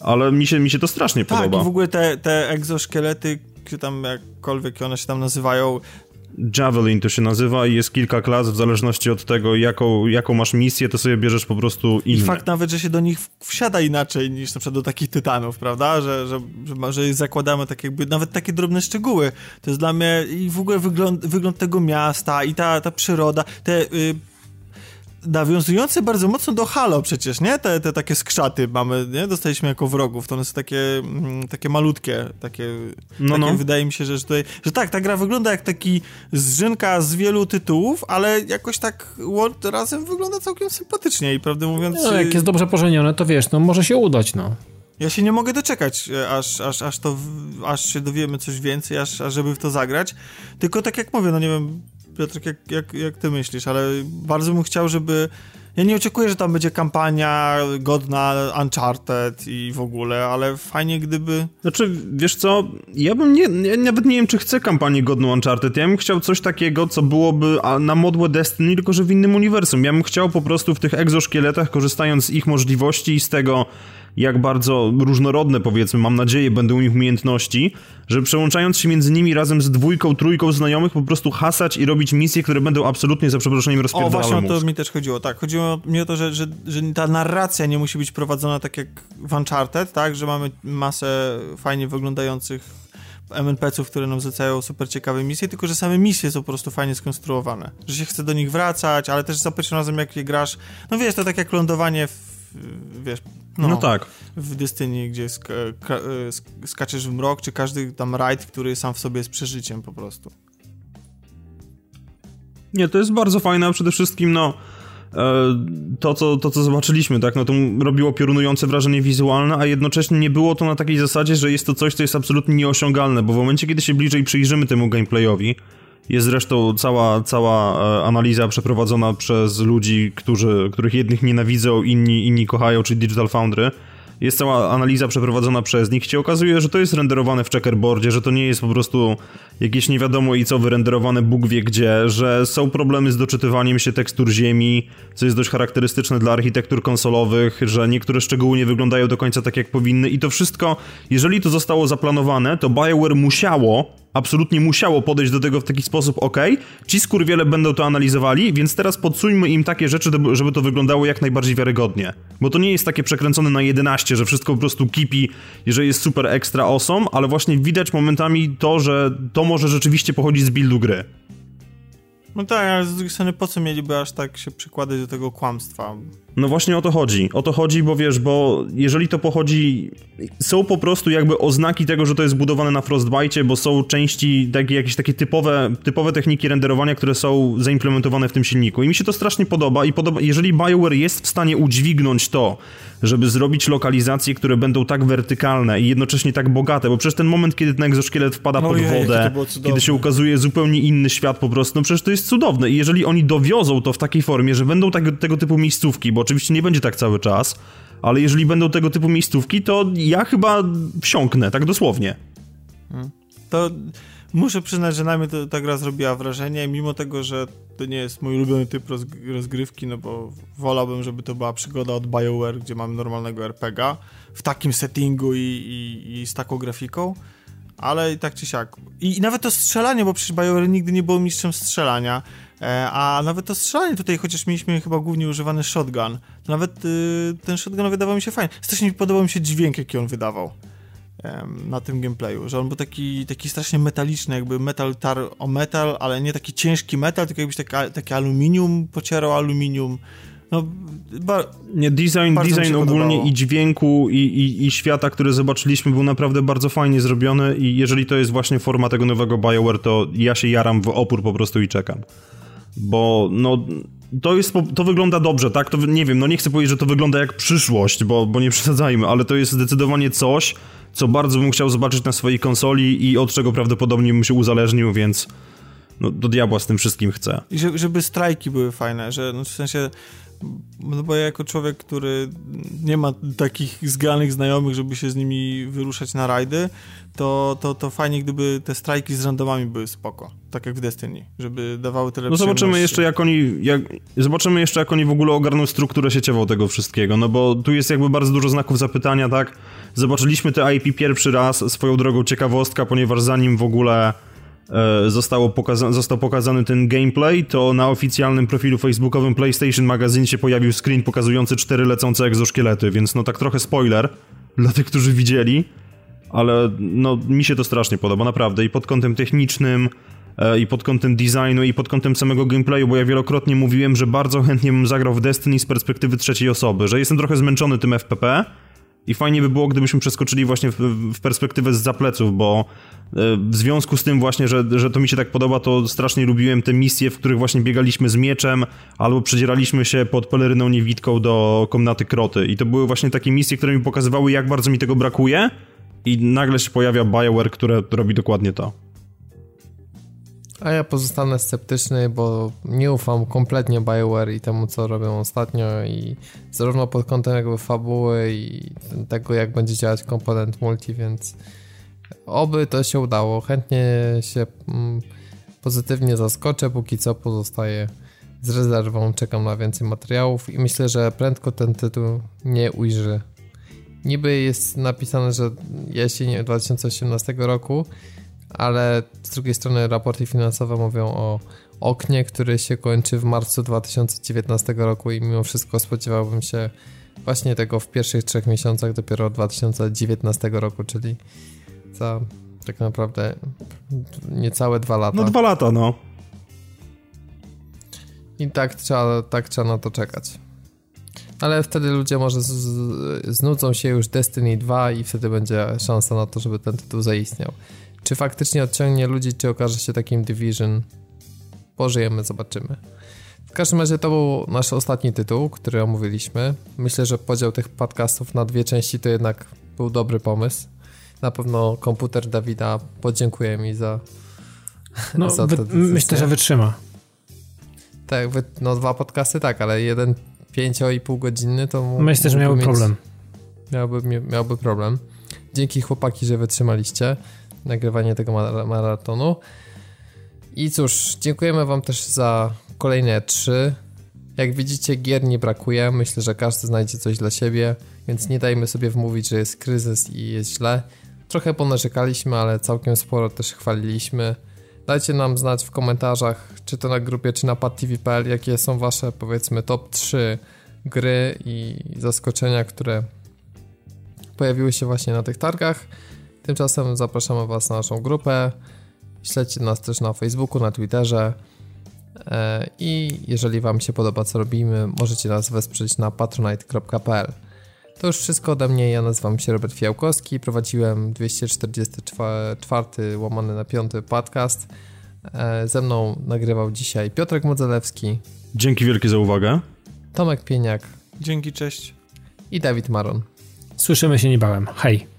ale mi się, mi się to strasznie tak, podoba. Tak, i w ogóle te, te egzoszkielety, czy tam jakkolwiek one się tam nazywają, Javelin to się nazywa i jest kilka klas w zależności od tego, jaką, jaką masz misję, to sobie bierzesz po prostu inne. I fakt nawet, że się do nich wsiada inaczej niż na przykład do takich tytanów, prawda? Że, że, że, że zakładamy tak jakby, nawet takie drobne szczegóły. To jest dla mnie i w ogóle wygląd, wygląd tego miasta i ta, ta przyroda, te... Y, nawiązujące bardzo mocno do Halo przecież, nie? Te, te takie skrzaty mamy, nie? Dostaliśmy jako wrogów, to one są takie, mm, takie malutkie, takie, no, takie no. wydaje mi się, że tutaj, że tak, ta gra wygląda jak taki zrzynka z wielu tytułów, ale jakoś tak razem wygląda całkiem sympatycznie i prawdę mówiąc... No, jak jest dobrze pożenione, to wiesz, no może się udać, no. Ja się nie mogę doczekać, e, aż, aż, aż to, aż się dowiemy coś więcej, aż, aż żeby w to zagrać. Tylko tak jak mówię, no nie wiem, Piotrek, jak, jak, jak ty myślisz, ale bardzo bym chciał, żeby... Ja nie oczekuję, że tam będzie kampania godna Uncharted i w ogóle, ale fajnie gdyby... Znaczy, wiesz co, ja bym nie, ja nawet nie wiem, czy chcę kampanię godną Uncharted. Ja bym chciał coś takiego, co byłoby na modłę Destiny, tylko że w innym uniwersum. Ja bym chciał po prostu w tych egzoszkieletach, korzystając z ich możliwości i z tego, jak bardzo różnorodne, powiedzmy, mam nadzieję, będą ich umiejętności, że przełączając się między nimi razem z dwójką, trójką znajomych, po prostu hasać i robić misje, które będą absolutnie, za przeproszeniem, rozpierdalane. O, właśnie o to mi też chodziło, tak. Chodziło mi o to, że, że, że ta narracja nie musi być prowadzona tak jak w Uncharted, tak, że mamy masę fajnie wyglądających MNPC-ów, które nam zlecają super ciekawe misje, tylko że same misje są po prostu fajnie skonstruowane. Że się chce do nich wracać, ale też za pierwszym razem jak je grasz, no wiesz, to tak jak lądowanie w wiesz, no, no, tak. W Destiny, gdzie sk skaczesz w mrok, czy każdy tam rajd, który sam w sobie jest przeżyciem po prostu. Nie, to jest bardzo fajne, a przede wszystkim no e, to co, to, co zobaczyliśmy, tak, no to robiło piorunujące wrażenie wizualne, a jednocześnie nie było to na takiej zasadzie, że jest to coś, co jest absolutnie nieosiągalne, bo w momencie, kiedy się bliżej przyjrzymy temu gameplayowi, jest zresztą cała, cała e, analiza przeprowadzona przez ludzi, którzy, których jednych nienawidzą, inni, inni kochają, czyli Digital Foundry. jest cała analiza przeprowadzona przez nich, się okazuje, że to jest renderowane w checkerboardzie, że to nie jest po prostu jakieś nie wiadomo i co wyrenderowane. Bóg wie gdzie, że są problemy z doczytywaniem się tekstur ziemi, co jest dość charakterystyczne dla architektur konsolowych, że niektóre szczegóły nie wyglądają do końca tak jak powinny. I to wszystko, jeżeli to zostało zaplanowane, to BioWare musiało absolutnie musiało podejść do tego w taki sposób, ok, ci skurwiele będą to analizowali, więc teraz podsuńmy im takie rzeczy, żeby to wyglądało jak najbardziej wiarygodnie. Bo to nie jest takie przekręcone na 11, że wszystko po prostu kipi, że jest super ekstra awesome, ale właśnie widać momentami to, że to może rzeczywiście pochodzić z buildu gry. No tak, ale z drugiej strony po co mieliby aż tak się przykładać do tego kłamstwa? No właśnie o to chodzi. O to chodzi, bo wiesz, bo jeżeli to pochodzi. Są po prostu jakby oznaki tego, że to jest budowane na Frostbite, bo są części, takie, jakieś takie typowe, typowe techniki renderowania, które są zaimplementowane w tym silniku. I mi się to strasznie podoba. I podoba, jeżeli BioWare jest w stanie udźwignąć to, żeby zrobić lokalizacje, które będą tak wertykalne i jednocześnie tak bogate, bo przecież ten moment, kiedy ten egzoszkielet wpada pod wodę, kiedy się ukazuje zupełnie inny świat po prostu, no przecież to jest cudowne. I jeżeli oni dowiozą to w takiej formie, że będą tak, tego typu miejscówki, bo oczywiście nie będzie tak cały czas, ale jeżeli będą tego typu miejscówki, to ja chyba wsiąknę, tak dosłownie. Hmm. To muszę przyznać, że na mnie to, ta gra zrobiła wrażenie, mimo tego, że to nie jest mój ulubiony typ rozgrywki, no bo wolałbym, żeby to była przygoda od BioWare, gdzie mamy normalnego RPGa w takim settingu i, i, i z taką grafiką, ale i tak czy siak. I, I, nawet to strzelanie, bo przecież BioWare nigdy nie było mistrzem strzelania, a nawet to strzelanie tutaj, chociaż mieliśmy chyba głównie używany shotgun, to nawet y, ten shotgun wydawał mi się fajny. Strasznie podobał mi się dźwięk, jaki on wydawał na tym gameplayu, że on był taki, taki strasznie metaliczny, jakby metal tar o metal, ale nie taki ciężki metal, tylko jakbyś taki, taki aluminium pocierał aluminium. No, nie, design, design ogólnie i dźwięku i, i, i świata, który zobaczyliśmy był naprawdę bardzo fajnie zrobiony i jeżeli to jest właśnie forma tego nowego BioWare, to ja się jaram w opór po prostu i czekam. Bo no to jest, to wygląda dobrze, tak? To nie wiem, no nie chcę powiedzieć, że to wygląda jak przyszłość, bo, bo nie przesadzajmy, ale to jest zdecydowanie coś, co bardzo bym chciał zobaczyć na swojej konsoli i od czego prawdopodobnie bym się uzależnił, więc no, do diabła z tym wszystkim chcę. I żeby, strajki były fajne, że no w sensie no bo ja jako człowiek, który nie ma takich zgranych znajomych, żeby się z nimi wyruszać na rajdy, to, to, to fajnie, gdyby te strajki z randomami były spoko. Tak jak w Destiny, żeby dawały tyle No zobaczymy jeszcze, jak oni, jak, zobaczymy jeszcze, jak oni w ogóle ogarną strukturę sieciową tego wszystkiego, no bo tu jest jakby bardzo dużo znaków zapytania, tak? Zobaczyliśmy te IP pierwszy raz, swoją drogą ciekawostka, ponieważ zanim w ogóle zostało pokaza został pokazany ten gameplay, to na oficjalnym profilu facebookowym PlayStation Magazine się pojawił screen pokazujący cztery lecące egzoszkielety, więc no tak trochę spoiler dla tych, którzy widzieli, ale no mi się to strasznie podoba, naprawdę. I pod kątem technicznym, e, i pod kątem designu, i pod kątem samego gameplayu, bo ja wielokrotnie mówiłem, że bardzo chętnie bym zagrał w Destiny z perspektywy trzeciej osoby, że jestem trochę zmęczony tym FPP, i fajnie by było, gdybyśmy przeskoczyli właśnie w, w perspektywę z zapleców, bo e, w związku z tym właśnie, że, że to mi się tak podoba, to strasznie lubiłem te misje, w których właśnie biegaliśmy z mieczem albo przedzieraliśmy się pod peleryną niewidką do komnaty kroty. I to były właśnie takie misje, które mi pokazywały, jak bardzo mi tego brakuje i nagle się pojawia BioWare, które robi dokładnie to. A ja pozostanę sceptyczny, bo nie ufam kompletnie BioWare i temu, co robią ostatnio i zarówno pod kątem jakby fabuły i tego, jak będzie działać komponent multi, więc oby to się udało. Chętnie się mm, pozytywnie zaskoczę, póki co pozostaje z rezerwą, czekam na więcej materiałów i myślę, że prędko ten tytuł nie ujrzy. Niby jest napisane, że jesień 2018 roku, ale z drugiej strony raporty finansowe mówią o oknie, które się kończy w marcu 2019 roku i mimo wszystko spodziewałbym się właśnie tego w pierwszych trzech miesiącach dopiero 2019 roku, czyli za tak naprawdę niecałe dwa lata. No dwa lata, no. I tak trzeba, tak trzeba na to czekać. Ale wtedy ludzie może z, z, znudzą się już Destiny 2 i wtedy będzie szansa na to, żeby ten tytuł zaistniał. Czy faktycznie odciągnie ludzi, czy okaże się takim Division? Pożyjemy, zobaczymy. W każdym razie to był nasz ostatni tytuł, który omówiliśmy. Myślę, że podział tych podcastów na dwie części to jednak był dobry pomysł. Na pewno komputer Dawida podziękuję mi za, no, za wy, Myślę, że wytrzyma. Tak, no dwa podcasty tak, ale jeden pięcio i pół godzinny to Myślę, że miał problem. miałby, miałby problem. Dzięki chłopaki, że wytrzymaliście nagrywanie tego maratonu. I cóż, dziękujemy Wam też za kolejne trzy. Jak widzicie, gier nie brakuje. Myślę, że każdy znajdzie coś dla siebie, więc nie dajmy sobie wmówić, że jest kryzys i jest źle. Trochę ponarzekaliśmy, ale całkiem sporo też chwaliliśmy. Dajcie nam znać w komentarzach, czy to na grupie, czy na padtv.pl, jakie są Wasze, powiedzmy, top 3 gry i zaskoczenia, które pojawiły się właśnie na tych targach. Tymczasem zapraszamy Was na naszą grupę. Śledźcie nas też na Facebooku, na Twitterze. E, I jeżeli Wam się podoba, co robimy, możecie nas wesprzeć na patronite.pl. To już wszystko ode mnie. Ja nazywam się Robert Fiałkowski. Prowadziłem 244 łamany na 5 podcast. E, ze mną nagrywał dzisiaj Piotrek Modzelewski. Dzięki wielkie za uwagę. Tomek Pieniak. Dzięki, cześć. I Dawid Maron. Słyszymy się niebawem. Hej.